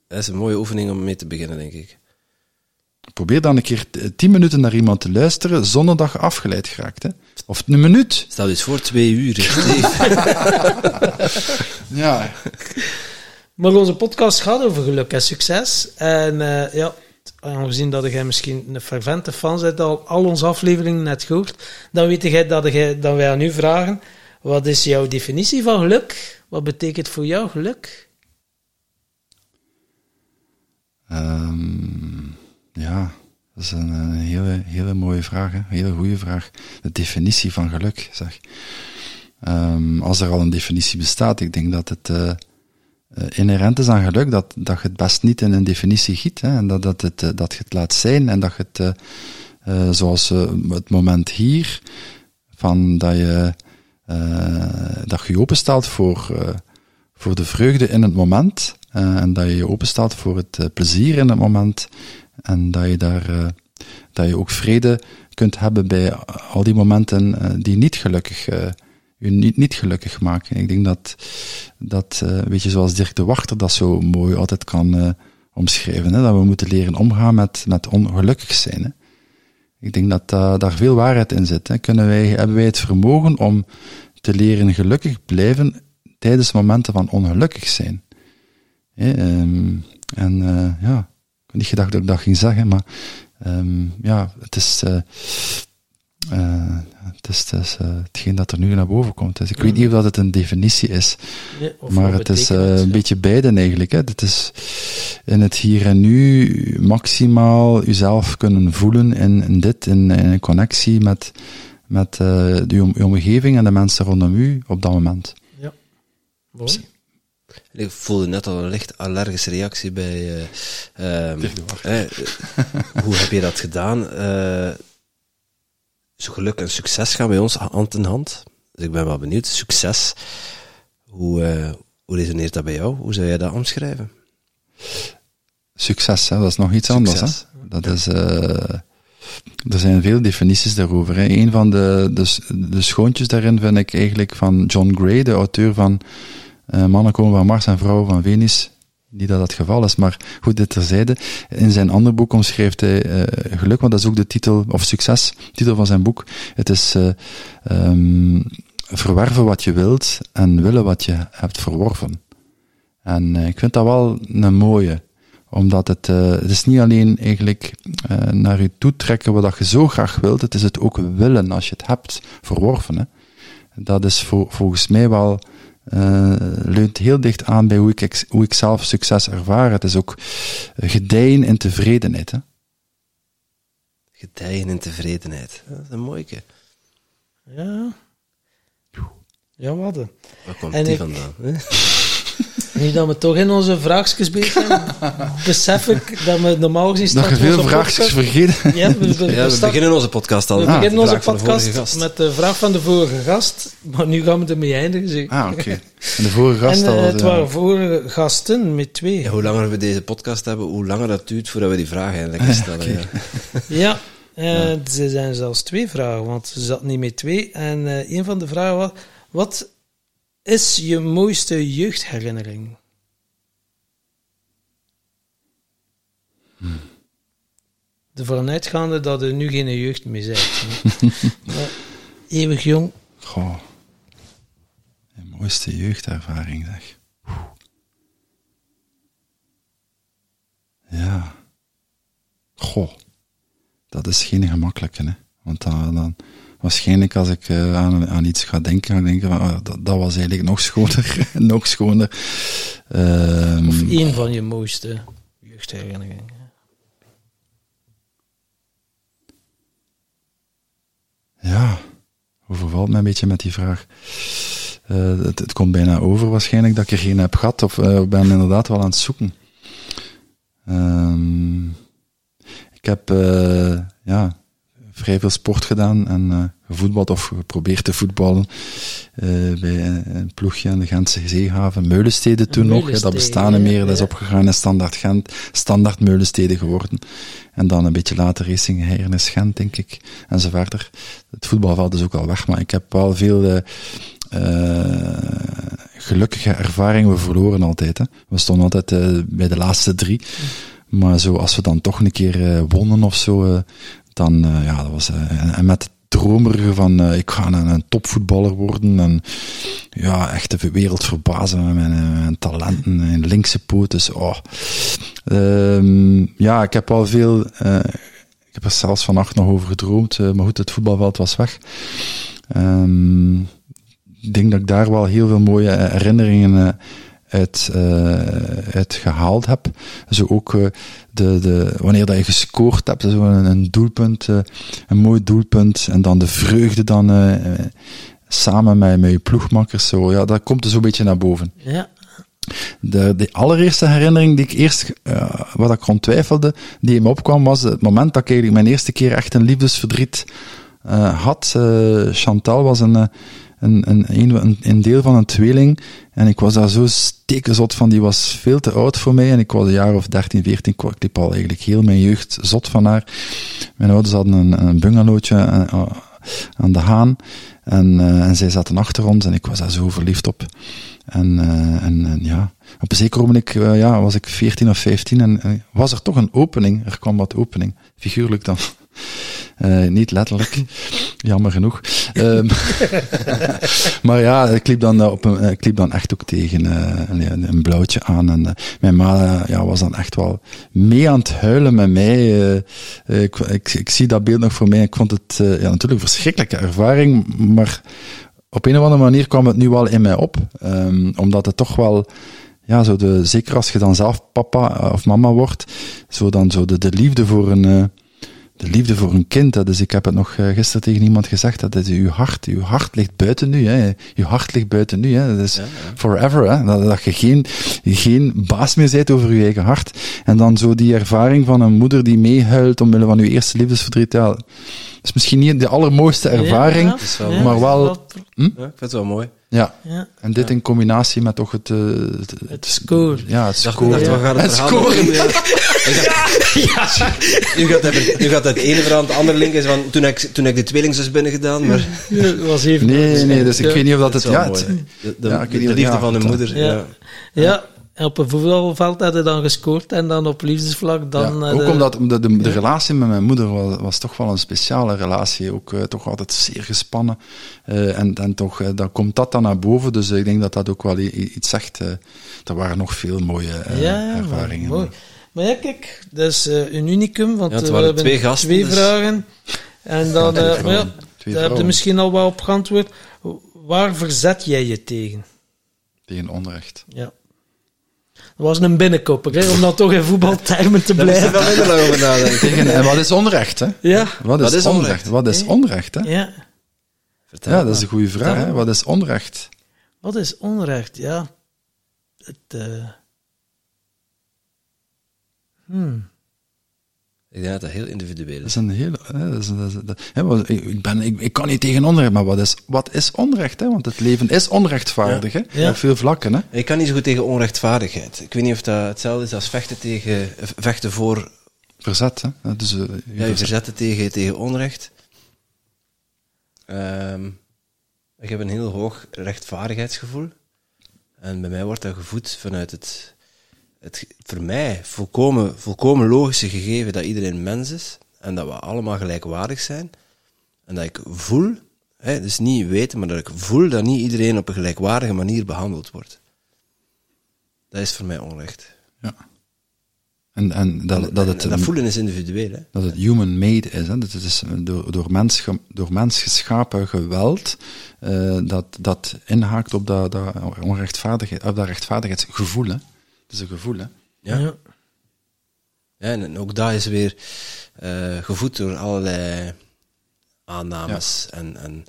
Dat is een mooie oefening om mee te beginnen, denk ik. Probeer dan een keer t- tien minuten naar iemand te luisteren zonder dat je afgeleid geraakt. Hè. Of een minuut. Stel dus voor twee uur. Ja, Maar onze podcast gaat over geluk en succes. En eh, ja, aangezien dat jij misschien een fervente fan bent, al, al onze afleveringen net gehoord, dan weet jij dat, jij, dat wij aan u vragen, wat is jouw definitie van geluk? Wat betekent voor jou geluk? Ehm, ja, Dat is een, hele, hele mooie vraag, een hele goede vraag. De definitie van geluk, zeg. Ehm, als er al een definitie bestaat, ik denk dat het uh, inherent is aan geluk, dat, dat je het best niet in een definitie giet, hè? en dat, dat, het, uh, dat je het laat zijn, en dat je het, zoals het moment hier, van dat je, dat je openstelt voor, voor de vreugde in het moment, en dat je je openstelt voor het plezier in het moment, en dat je daar, dat je ook vrede kunt hebben bij al die momenten die niet gelukkig, je niet, niet gelukkig maken. Ik denk dat, dat weet je, zoals Dirk de Wachter dat zo mooi altijd kan omschrijven, hè, dat we moeten leren omgaan met, met ongelukkig zijn. Hè. Ik denk dat daar veel waarheid in zit. Hè. Kunnen wij, hebben wij het vermogen om te leren gelukkig blijven tijdens momenten van ongelukkig zijn? Hè, um, en ja, niet gedacht dat ik dat ging zeggen, maar um, ja, het is, uh, het is, het is uh, hetgeen dat er nu naar boven komt. Dus ik mm. weet niet of dat het een definitie is, nee, maar het is een ja. beetje beide eigenlijk. Hè. Het is in het hier en nu maximaal jezelf kunnen voelen in, in dit, in, in een connectie met, met de, je omgeving en de mensen rondom u op dat moment. Ja, mooi. Ik voelde net al een licht allergische reactie bij. Uh, um, eh, hoe heb je dat gedaan? Zo geluk en succes gaan bij ons hand in hand. Dus ik ben wel benieuwd. Succes. Hoe, uh, hoe resoneert dat bij jou? Hoe zou jij dat omschrijven? Succes, hè? dat is nog iets succes. anders. Hè? Dat ja. is. Er zijn veel definities daarover. Hè. Een van de, de, de schoontjes daarin vind ik eigenlijk van John Gray, de auteur van uh, mannen komen van Mars en vrouwen van Venus. Niet dat dat geval is, maar goed, dit terzijde. In zijn ander boek omschrijft hij uh, geluk, want dat is ook de titel, of succes, titel van zijn boek. Het is uh, um, verwerven wat je wilt en willen wat je hebt verworven. En ik vind dat wel een mooie omdat het, het is niet alleen eigenlijk naar je toe trekken wat je zo graag wilt, het is het ook willen als je het hebt verworven. Dat is volgens mij wel uh, leunt heel dicht aan bij hoe ik, hoe ik zelf succes ervaar. Het is ook gedijen in tevredenheid. Hè? Gedijen in tevredenheid. Dat is een mooie. Ja. Ja, wat? Waar komt en die ik, vandaan? Hè? Nu dat we toch in onze vraagjes bezig zijn, besef ik dat we normaal gezien staan. Nog veel vraagjes vergeten. Ja, we, we, ja, we beginnen onze podcast al. We ah, beginnen onze podcast met de vraag van de vorige gast, maar nu gaan we ermee eindigen. Zeg. Ah, oké. Okay. En de vorige gast en, al. het waren vorige gasten met twee. Ja, hoe langer we deze podcast hebben, hoe langer dat duurt voordat we die vraag eindelijk stellen. Okay. Ja. ja, uh, er zijn zelfs twee vragen, want ze zat niet met twee. En uh, een van de vragen was: wat is je mooiste jeugdherinnering? Hmm. De vanuitgaande dat er nu geen jeugd meer zijn. eeuwig jong. Goh. De mooiste jeugdervaring, zeg. Ja. Goh. Dat is geen gemakkelijke, hè. Want dan, dan waarschijnlijk als ik uh, aan, aan, iets ga denken, ga ik denken van, oh, dat, dat, was eigenlijk nog schoner, nog schoner. Um, of één van je mooiste jeugdherinneringen. Ja, overvalt me een beetje met die vraag. Uh, het, het, komt bijna over waarschijnlijk dat ik er geen heb gehad, of uh, ben inderdaad wel aan het zoeken. Um, ik heb, ja, vrij veel sport gedaan en uh, gevoetbald of geprobeerd te voetballen uh, bij een ploegje aan de Gentse Zeehaven. Meulensteden toen nog, dat bestaan niet meer, dat is opgegaan in Standaard Gent, Standaard Meulensteden geworden. En dan een beetje later Racing Heirenis Gent, denk ik, en zo verder. Het voetbalveld is ook al weg, maar ik heb wel veel uh, gelukkige ervaringen. We verloren altijd. Hè. We stonden altijd bij de laatste drie. Maar zo, als we dan toch een keer wonnen of zo, dan, uh, ja, dat was, uh, en met het dromerige van, uh, ik ga een, topvoetballer worden en ja, echt de wereld verbazen met mijn, talenten en linkse poot. Dus, oh. Um, ja, ik heb al veel, ik heb er zelfs vannacht nog over gedroomd, maar goed, het voetbalveld was weg. Um, ik denk dat ik daar wel heel veel mooie herinneringen uit, uh, uit gehaald heb. Zo ook uh, de, de, wanneer dat je gescoord hebt, zo een, een doelpunt, uh, een mooi doelpunt, en dan de vreugde dan samen met, met je ploegmakkers, zo, ja, dat komt er zo'n beetje naar boven. Ja. De, de allereerste herinnering die ik eerst, wat ik rond twijfelde, die in me opkwam, was het moment dat ik eigenlijk mijn eerste keer echt een liefdesverdriet had. Chantal was een een, een, een, deel van een tweeling. En ik was daar zo stekenzot van. Die was veel te oud voor mij. En ik was een jaar of 13, 14. Ik liep al eigenlijk heel mijn jeugd zot van haar. Mijn ouders hadden een, een bungalowtje eh, aan de Haan. En, uh, en zij zaten achter ons. En ik was daar zo verliefd op. En, en, ja, op een zeker moment ja, was ik 14 of 15 en was er toch een opening. Er kwam wat opening, figuurlijk dan. Uh, niet letterlijk, jammer genoeg. Um, maar ja, ik liep dan, op een, ik liep dan echt ook tegen uh, een, een, blauwtje aan. En mijn ma ja, was dan echt wel mee aan het huilen met mij. Ik, ik, ik, zie dat beeld nog voor mij. Ik vond het ja, natuurlijk een verschrikkelijke ervaring, maar op een of andere manier kwam het nu wel in mij op. Um, omdat het toch wel ja, zo de, zeker als je dan zelf papa of mama wordt, zo dan zo de, de liefde voor een, de liefde voor een kind. Dus ik heb het nog eh, gisteren tegen iemand gezegd, dat is uw hart. Uw hart ligt buiten nu. Hè. Uw hart ligt buiten nu. Hè. Dat is forever. Hè. Dat, dat je geen, geen baas meer bent over je eigen hart. En dan zo die ervaring van een moeder die meehuilt omwille van uw eerste liefdesverdriet. Ja, dat is misschien niet de allermooiste ervaring, ja, maar wel... Hm? Ja, ik vind het wel mooi. Ja. ja. En dit in combinatie met toch het... Uh, het, het, score. Ja, het score. Dacht, ja. gaat het, het score. Ja. Nu, gaat het, nu gaat het ene verhaal aan het andere linken. Van, toen, ik, toen ik de tweelingzus binnen gedaan, maar... Ja, was even nee, nee, dus ik weet niet of dat het... Ja, het, de, de, ja, de, de liefde van de moeder. Ja. Op een voetbalveld had hij dan gescoord en dan op liefdesvlak dan... Ja, ook omdat de, de, de, relatie met mijn moeder was, was toch wel een speciale relatie. Ook uh, toch altijd zeer gespannen. Uh, en, en toch, uh, dan komt dat dan naar boven. Dus ik denk dat dat ook wel iets zegt. er waren nog veel mooie ja, ervaringen. Mooi. Maar ja, kijk, dat is een unicum, want ja, we hebben twee, gasten, twee dus. vragen. En dan, ja, maar ja, daar heb je misschien al wel op geantwoord. Waar verzet jij je tegen? Tegen onrecht. Ja. Dat was een binnenkopper, hè, om dan toch in voetbaltermen te blijven. Daar wel minder over nadenken. Tegen, en wat is onrecht, hè? Ja. Wat is, wat is onrecht? onrecht? Wat is onrecht, hè? Ja. Vertel ja, dat is een goede vraag, hè? Wat is onrecht? Wat is onrecht? Ja. Het, uh... hmm. Ik denk dat dat heel individueel Dat is. is een hele. Hè, dat is, dat is, dat, hè, wat- ik, ben, ik, ik kan niet tegen onrecht, maar wat is, wat is onrecht? Hè? Want het leven is onrechtvaardig, hè? Ja. Op veel vlakken, hè? Ik kan niet zo goed tegen onrechtvaardigheid. Ik weet niet of dat hetzelfde is als vechten, tegen, vechten voor Verzet, hè? Is, eh, je Ja, je verzet. verzetten tegen, tegen onrecht. Ehm, ik heb een heel hoog rechtvaardigheidsgevoel. En bij mij wordt dat gevoed vanuit het, het voor mij volkomen, volkomen logische gegeven dat iedereen mens is. En dat we allemaal gelijkwaardig zijn. En dat ik voel, hè, dus niet weten, maar dat ik voel dat niet iedereen op een gelijkwaardige manier behandeld wordt. Dat is voor mij onrecht. Ja. En, en dat, dat het. En dat voelen is individueel. Hè. dat het human-made is. Hè? Dat het is door, door, mens, door mens geschapen geweld eh, dat, dat inhaakt op dat, dat, onrechtvaardigheid, op dat rechtvaardigheidsgevoel. Hè? Is een gevoel. Hè? Ja. Ja. Ja, en ook dat is weer eh, gevoed door allerlei aannames. En, en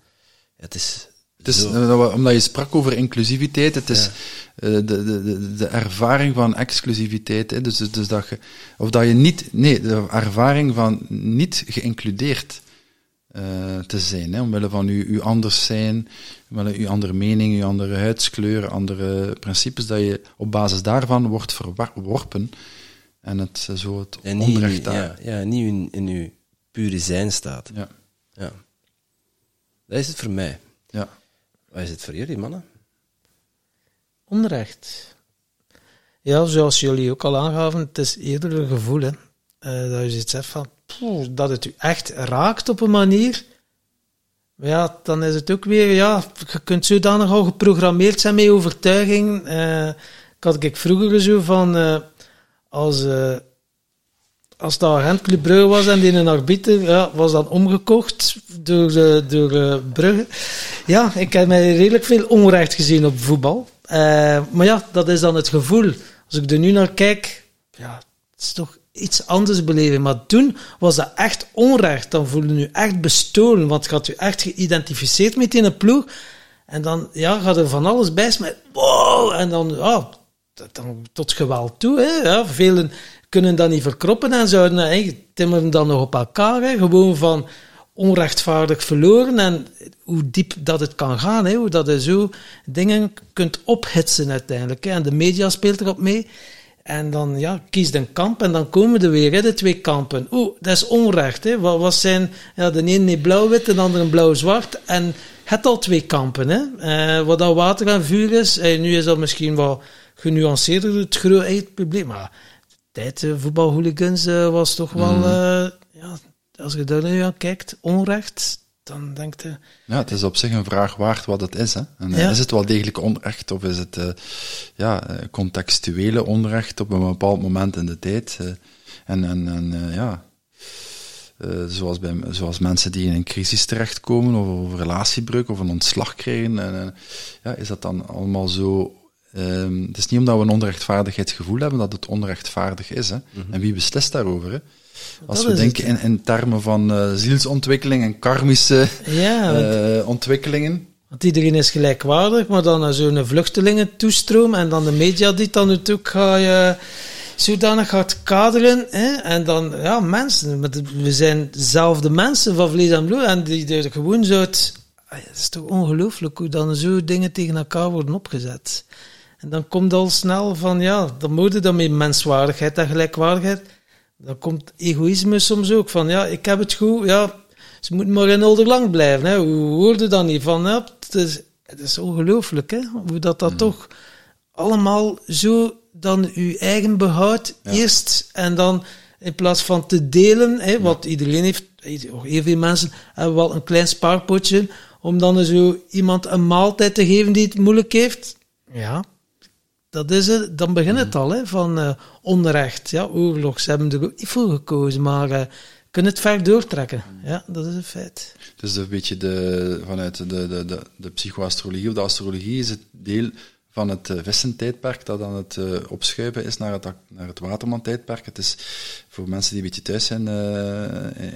het is. Het is, zo- eh, omdat je sprak over inclusiviteit, het is Ja. eh, de, de, de, de ervaring van exclusiviteit. Hè? Dus, dus dat je, of dat je niet, nee, de ervaring van niet geïncludeerd eh, te zijn, hè? omwille van uw, uw anders zijn, omwille uw andere mening, uw andere huidskleur, andere principes, dat je op basis daarvan wordt verworpen en het zo het en niet, onrecht daar. ja, ja, niet in, in uw pure zijn staat. Ja. Ja. Dat is het voor mij. Ja. Wat is het voor jullie, mannen? Onrecht. Ja, zoals jullie ook al aangaven, het is eerder een gevoel, hè. Eh, dat je zoiets hebt van, dat het u echt raakt op een manier. Maar ja, dan is het ook weer, ja, je kunt zodanig al geprogrammeerd zijn met overtuiging. Ik had ik vroeger zo van, eh, als, eh, als de agent Club Brugge was en die een arbiter ja, was dan omgekocht door, door Brugge. Ja, ik heb mij redelijk veel onrecht gezien op voetbal. Maar ja, dat is dan het gevoel. Als ik er nu naar kijk, ja, het is toch iets anders beleven. Maar toen was dat echt onrecht. Dan voelde je echt bestolen, want je had je echt geïdentificeerd met in een ploeg. En dan ja, gaat er van alles bij met wow, en dan, dan tot geweld toe. Hè, ja. Velen kunnen dat niet verkroppen en zouden hè, timmeren dan nog op elkaar. Gewoon van onrechtvaardig verloren en hoe diep dat het kan gaan. Hè, hoe dat je zo dingen kunt ophitsen uiteindelijk. Hè. En de media speelt erop mee. En dan ja, kies een kamp en dan komen er weer hè, de twee kampen. Oeh, dat is onrecht. Hè. Wat, wat zijn, ja, de ene niet blauw-wit, de andere blauw-zwart. En het al twee kampen. Hè. Uh, wat dat water en vuur is, en nu is dat misschien wat genuanceerder, het grote probleem. Maar de tijd, uh, voetbalhooligans, uh, was toch wel, mm. ja, als je daar nu aan kijkt, onrecht, dan denkt je... Ja, het is op zich een vraag waard wat het is. Hè? En, ja. Is het wel degelijk onrecht of is het uh, ja, contextuele onrecht op een bepaald moment in de tijd? Uh, en en, en uh, ja, zoals, bij, zoals mensen die in een crisis terechtkomen of, of een relatiebreuk of een ontslag krijgen, en, ja, is dat dan allemaal zo... Um, het is niet omdat we een onrechtvaardigheidsgevoel hebben dat het onrechtvaardig is. Hè? Mm -hmm. En wie beslist daarover? Hè? Als we denken in, in, termen van uh, zielsontwikkeling en karmische ja, uh, ontwikkelingen. Want iedereen is gelijkwaardig, maar dan zo'n vluchtelingen-toestroom en dan de media die dan natuurlijk ga je zodanig gaat kaderen. Hè? En dan, ja, mensen, we zijn dezelfde mensen van vlees en bloed en die er gewoon zo het, het is toch ongelooflijk hoe dan zo dingen tegen elkaar worden opgezet. En dan komt al snel van, ja, dan moet je dan met menswaardigheid en gelijkwaardigheid dan komt egoïsme soms ook van, ja, ik heb het goed, ja, ze moeten maar in Olderlang blijven. Hè. Hoe hoorde dat niet van? Ja, het, is, het is ongelooflijk, hè, hoe dat, dat mm. toch allemaal zo dan uw eigen behoud eerst en dan in plaats van te delen, hè, wat iedereen heeft, heel veel mensen hebben wel een klein spaarpotje om dan zo iemand een maaltijd te geven die het moeilijk heeft. Ja, dat is het, dan begint het al, hè, van uh, onrecht. Ja, oorlog, ze hebben er niet voor gekozen, maar uh, kunnen het ver doortrekken. Ja, dat is een feit. Dus een beetje de, vanuit de, de, de, de psychoastrologie of de astrologie is het deel van het vissentijdperk dat aan het opschuiven is naar het, naar het waterman-tijdperk. Het is voor mensen die een beetje thuis zijn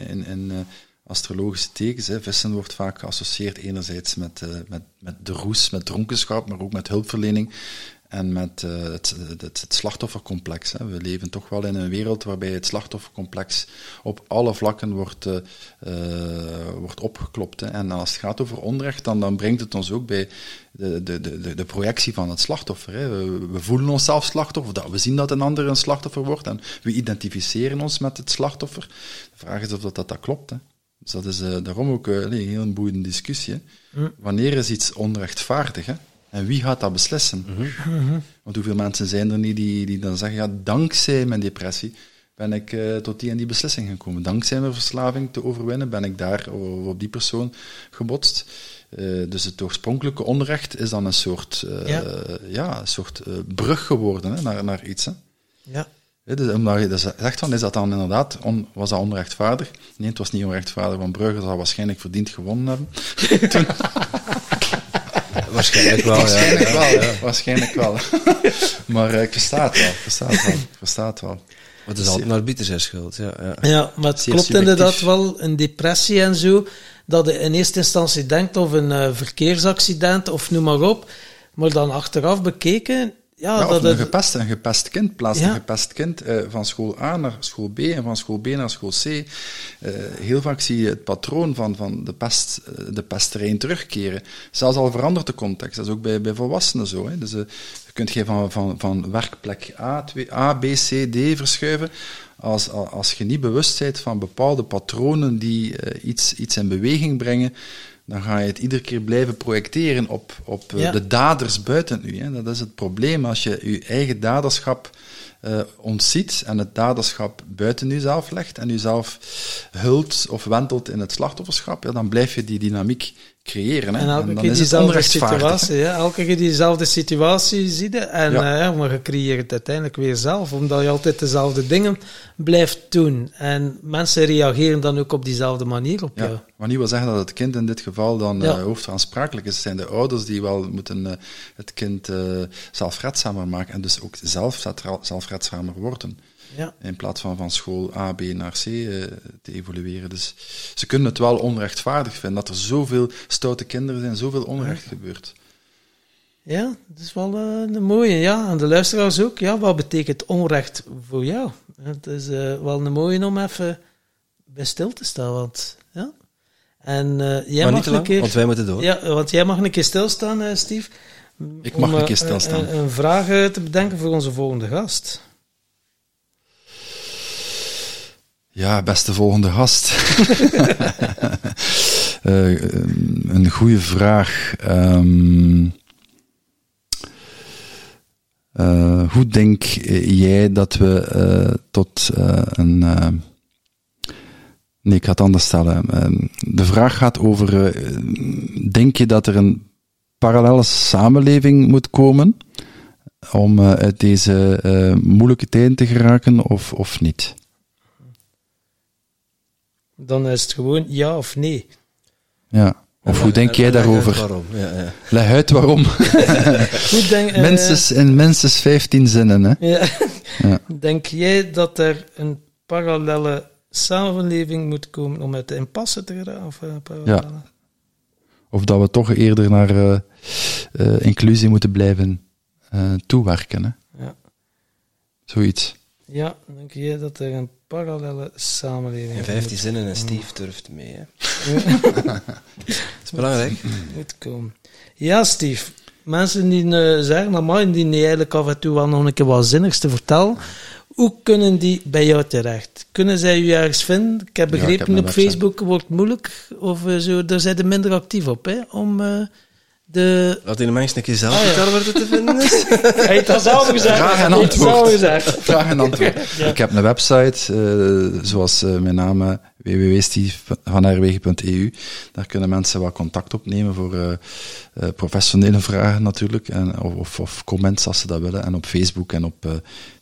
in, in astrologische tekens. Hè. Vissen wordt vaak geassocieerd enerzijds met, met, met de roes, met dronkenschap, maar ook met hulpverlening en met uh, het, het, het, slachtoffercomplex. Hè. We leven toch wel in een wereld waarbij het slachtoffercomplex op alle vlakken wordt, uh, uh, wordt opgeklopt. Hè. En als het gaat over onrecht, dan, dan brengt het ons ook bij de, de, de, de projectie van het slachtoffer. Hè. We, we, voelen onszelf slachtoffer, dat, we zien dat een ander een slachtoffer wordt en we identificeren ons met het slachtoffer. De vraag is of dat, dat, dat klopt. Hè. Dus dat is daarom ook een heel boeiende discussie. Hm. Wanneer is iets onrechtvaardig? Hè? En wie gaat dat beslissen? Mhm. Want hoeveel mensen zijn er niet die, die dan zeggen, ja, dankzij mijn depressie ben ik uh, tot die en die beslissing gekomen. Dankzij mijn verslaving te overwinnen ben ik daar op die persoon gebotst. Uh, dus het oorspronkelijke onrecht is dan een soort, uh, ja. ja. een soort brug geworden hè, naar, naar iets. Hè. Ja. Dus, omdat je zegt van, is dat dan inderdaad, on, was dat onrechtvaardig? Nee, het was niet onrechtvaardig, want Brugge zou waarschijnlijk verdiend gewonnen hebben. Waarschijnlijk wel, Waarschijnlijk ja. wel, ja. Waarschijnlijk wel. maar uh, ik versta het wel, versta het wel, versta het wel. Maar het is altijd maar arbiter zijn schuld, ja. Ja, ja maar het klopt inderdaad wel, een depressie en zo, dat je in eerste instantie denkt of een uh, verkeersaccident of noem maar op, maar dan achteraf bekeken, ja, ja, dat een, gepest, een gepest kind, plaatst ja. een gepest kind uh, van school A naar school B en van school B naar school C. Uh, heel vaak zie je het patroon van, van de, pest, uh, de terugkeren. Zelfs al verandert de context, dat is ook bij, bij volwassenen zo. Hè. Dus je kunt je van, van, van werkplek A, 2, A, B, C, D verschuiven. Als, als je niet bewust bent van bepaalde patronen die iets, iets in beweging brengen, dan ga je het iedere keer blijven projecteren op, op uh, de daders buiten u. Hè. Dat is het probleem. Als je je eigen daderschap uh, ontziet en het daderschap buiten jezelf legt en jezelf hult of wentelt in het slachtofferschap, ja, dan blijf je die dynamiek creëren. Hè? En elke dan keer diezelfde hè. situatie. Ja, elke keer diezelfde situatie zie je. En Ja. ja. maar je creëert het uiteindelijk weer zelf. Omdat je altijd dezelfde dingen blijft doen. En mensen reageren dan ook op diezelfde manier op jou. Ja, maar niet wil zeggen dat het kind in dit geval dan Ja. eh, hoofdaansprakelijk is. Het zijn de ouders die wel moeten eh, het kind eh, zelfredzamer maken en dus ook zelf zelfredzamer worden. Ja. In plaats van van school A, B naar C eh, te evolueren. Dus ze kunnen het wel onrechtvaardig vinden dat er zoveel stoute kinderen zijn, zoveel onrecht gebeurt. Ja, dat is wel eh, een mooie. Ja, en de luisteraars ook. Ja, wat betekent onrecht voor jou? Het is eh, wel een mooie om even bij stil te staan. Want, ja. En eh, jij maar mag een lang, keer... want wij moeten door. Ja, want jij mag een keer stilstaan, eh, Steve. Ik mag om, een keer stilstaan. Een, een vraag te bedenken voor onze volgende gast. Ja, beste volgende gast. Eh, een goede vraag. Ehm, eh, hoe denk jij dat we eh, tot eh, een. eh, nee, ik ga het anders stellen. Ehm, de vraag gaat over: eh, denk je dat er een parallele samenleving moet komen om eh, uit deze eh, moeilijke tijden te geraken, of, of niet? Dan is het gewoon ja of nee. Ja. Of hoe denk En- jij en leg uit daarover? Waarom? Ja, ja. Leg uit waarom. Goed, denk, eh, minstens, in minstens 15 zinnen, hè? ja. Ja. Denk jij dat er een parallele samenleving moet komen om uit de impasse te geraken? Of, eh, parallele? Of dat we toch eerder naar eh, inclusie moeten blijven toewerken, hè? Ja. Zoiets. Ja, denk jij dat er een parallele samenleving In 15 zinnen en Steve durft mee. Hè. Dat is belangrijk. komen? Ja, Steve. Mensen die eh, zeggen, amai, die niet eigenlijk af en toe wel nog een keer wat zinnigs te vertellen. Hoe kunnen die bij jou terecht? Kunnen zij u ergens vinden? Ik heb Ja, ik begrepen, heb op website. Facebook wordt het moeilijk. Of eh, zo, daar zijn ze minder actief op, hè? Om eh, de... Laat mensen een keer zelf Ah, vertellen waar het te vinden is. Hij heeft dat zelf gezegd. Vraag en antwoord. zelf gezegd. Vraag en antwoord. Ik heb een website, eh, zoals eh, mijn naam, eh, www.stiefvanherwegen.eu. Daar kunnen mensen wat contact opnemen voor eh, eh, professionele vragen natuurlijk, en, of, of, of comments als ze dat willen. En op Facebook en op eh,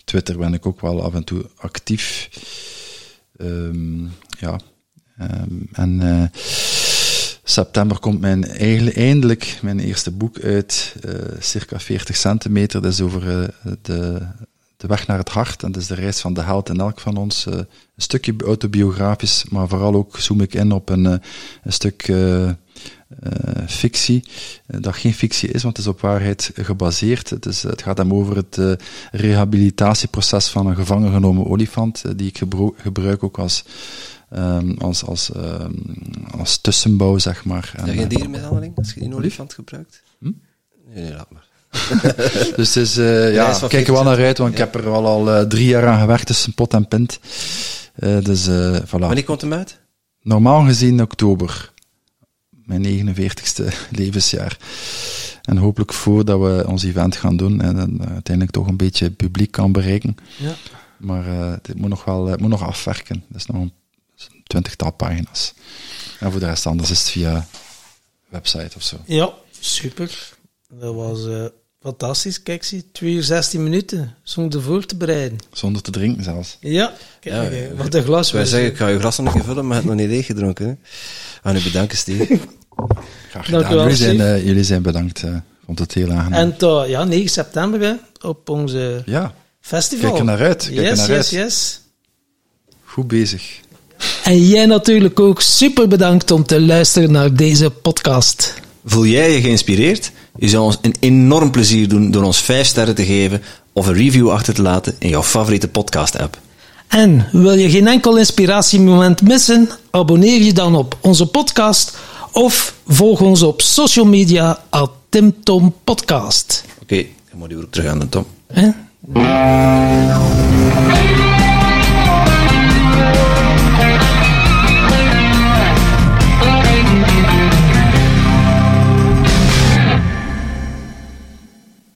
Twitter ben ik ook wel af en toe actief. Ehm, ja. Ehm, en eh, september komt mijn, eindelijk mijn eerste boek uit, eh, circa 40 centimeter. Dat is over eh, de, de weg naar het hart. En dat is de reis van de held en elk van ons. eh, een stukje autobiografisch, maar vooral ook zoom ik in op een, een stuk fictie. eh, dat geen fictie is, want het is op waarheid gebaseerd. Het, is, het gaat hem over het eh, rehabilitatieproces van een gevangen genomen olifant, eh, die ik gebruik ook als, ehm, als, als, ehm, als tussenbouw, zeg maar. Heb je eh, dierenmishandeling als je die olifant gebruikt? Hm? Nee, laat maar. Dus het is, eh, ja, kijk er wel 40 naar uit, want ik heb er al, al eh, drie jaar aan gewerkt tussen pot en pint. Eh, dus eh voilà. Wanneer komt hem uit? Normaal gezien oktober, mijn 49ste levensjaar. En hopelijk voordat we ons event gaan doen en dan eh, uiteindelijk toch een beetje publiek kan bereiken. Ja. Maar eh dit moet nog wel het moet nog afwerken. Dat is nog een twintigtal pagina's. En voor de rest anders is het via website of zo. Ja, super. Dat was eh, fantastisch. Kijk, zie, 2 uur 16 minuten zonder voor te bereiden. Zonder te drinken zelfs. Ja, kijk, Ja, eh, wat een glas. Wij zeggen, ik ga je glas nog keer vullen, maar het nog niet leeg gedronken. Hè. Aan u bedanken, Steve. Graag Dank gedaan. u wel, jullie, zijn, eh, jullie zijn bedankt. eh, vond het heel aangenaam. En tot, ja, 9 september hè, op onze ja, festival. kijk er naar uit. Kijk er yes, naar yes, uit. yes. Goed bezig. En jij natuurlijk ook super bedankt om te luisteren naar deze podcast. Voel jij je geïnspireerd? Je zou ons een enorm plezier doen door ons 5 sterren te geven of een review achter te laten in jouw favoriete podcast-app. En wil je geen enkel inspiratiemoment missen? Abonneer je dan op onze podcast of volg ons op social media at Tim Tom Podcast. Oké, dan moet je terug aan de Tom. Hè?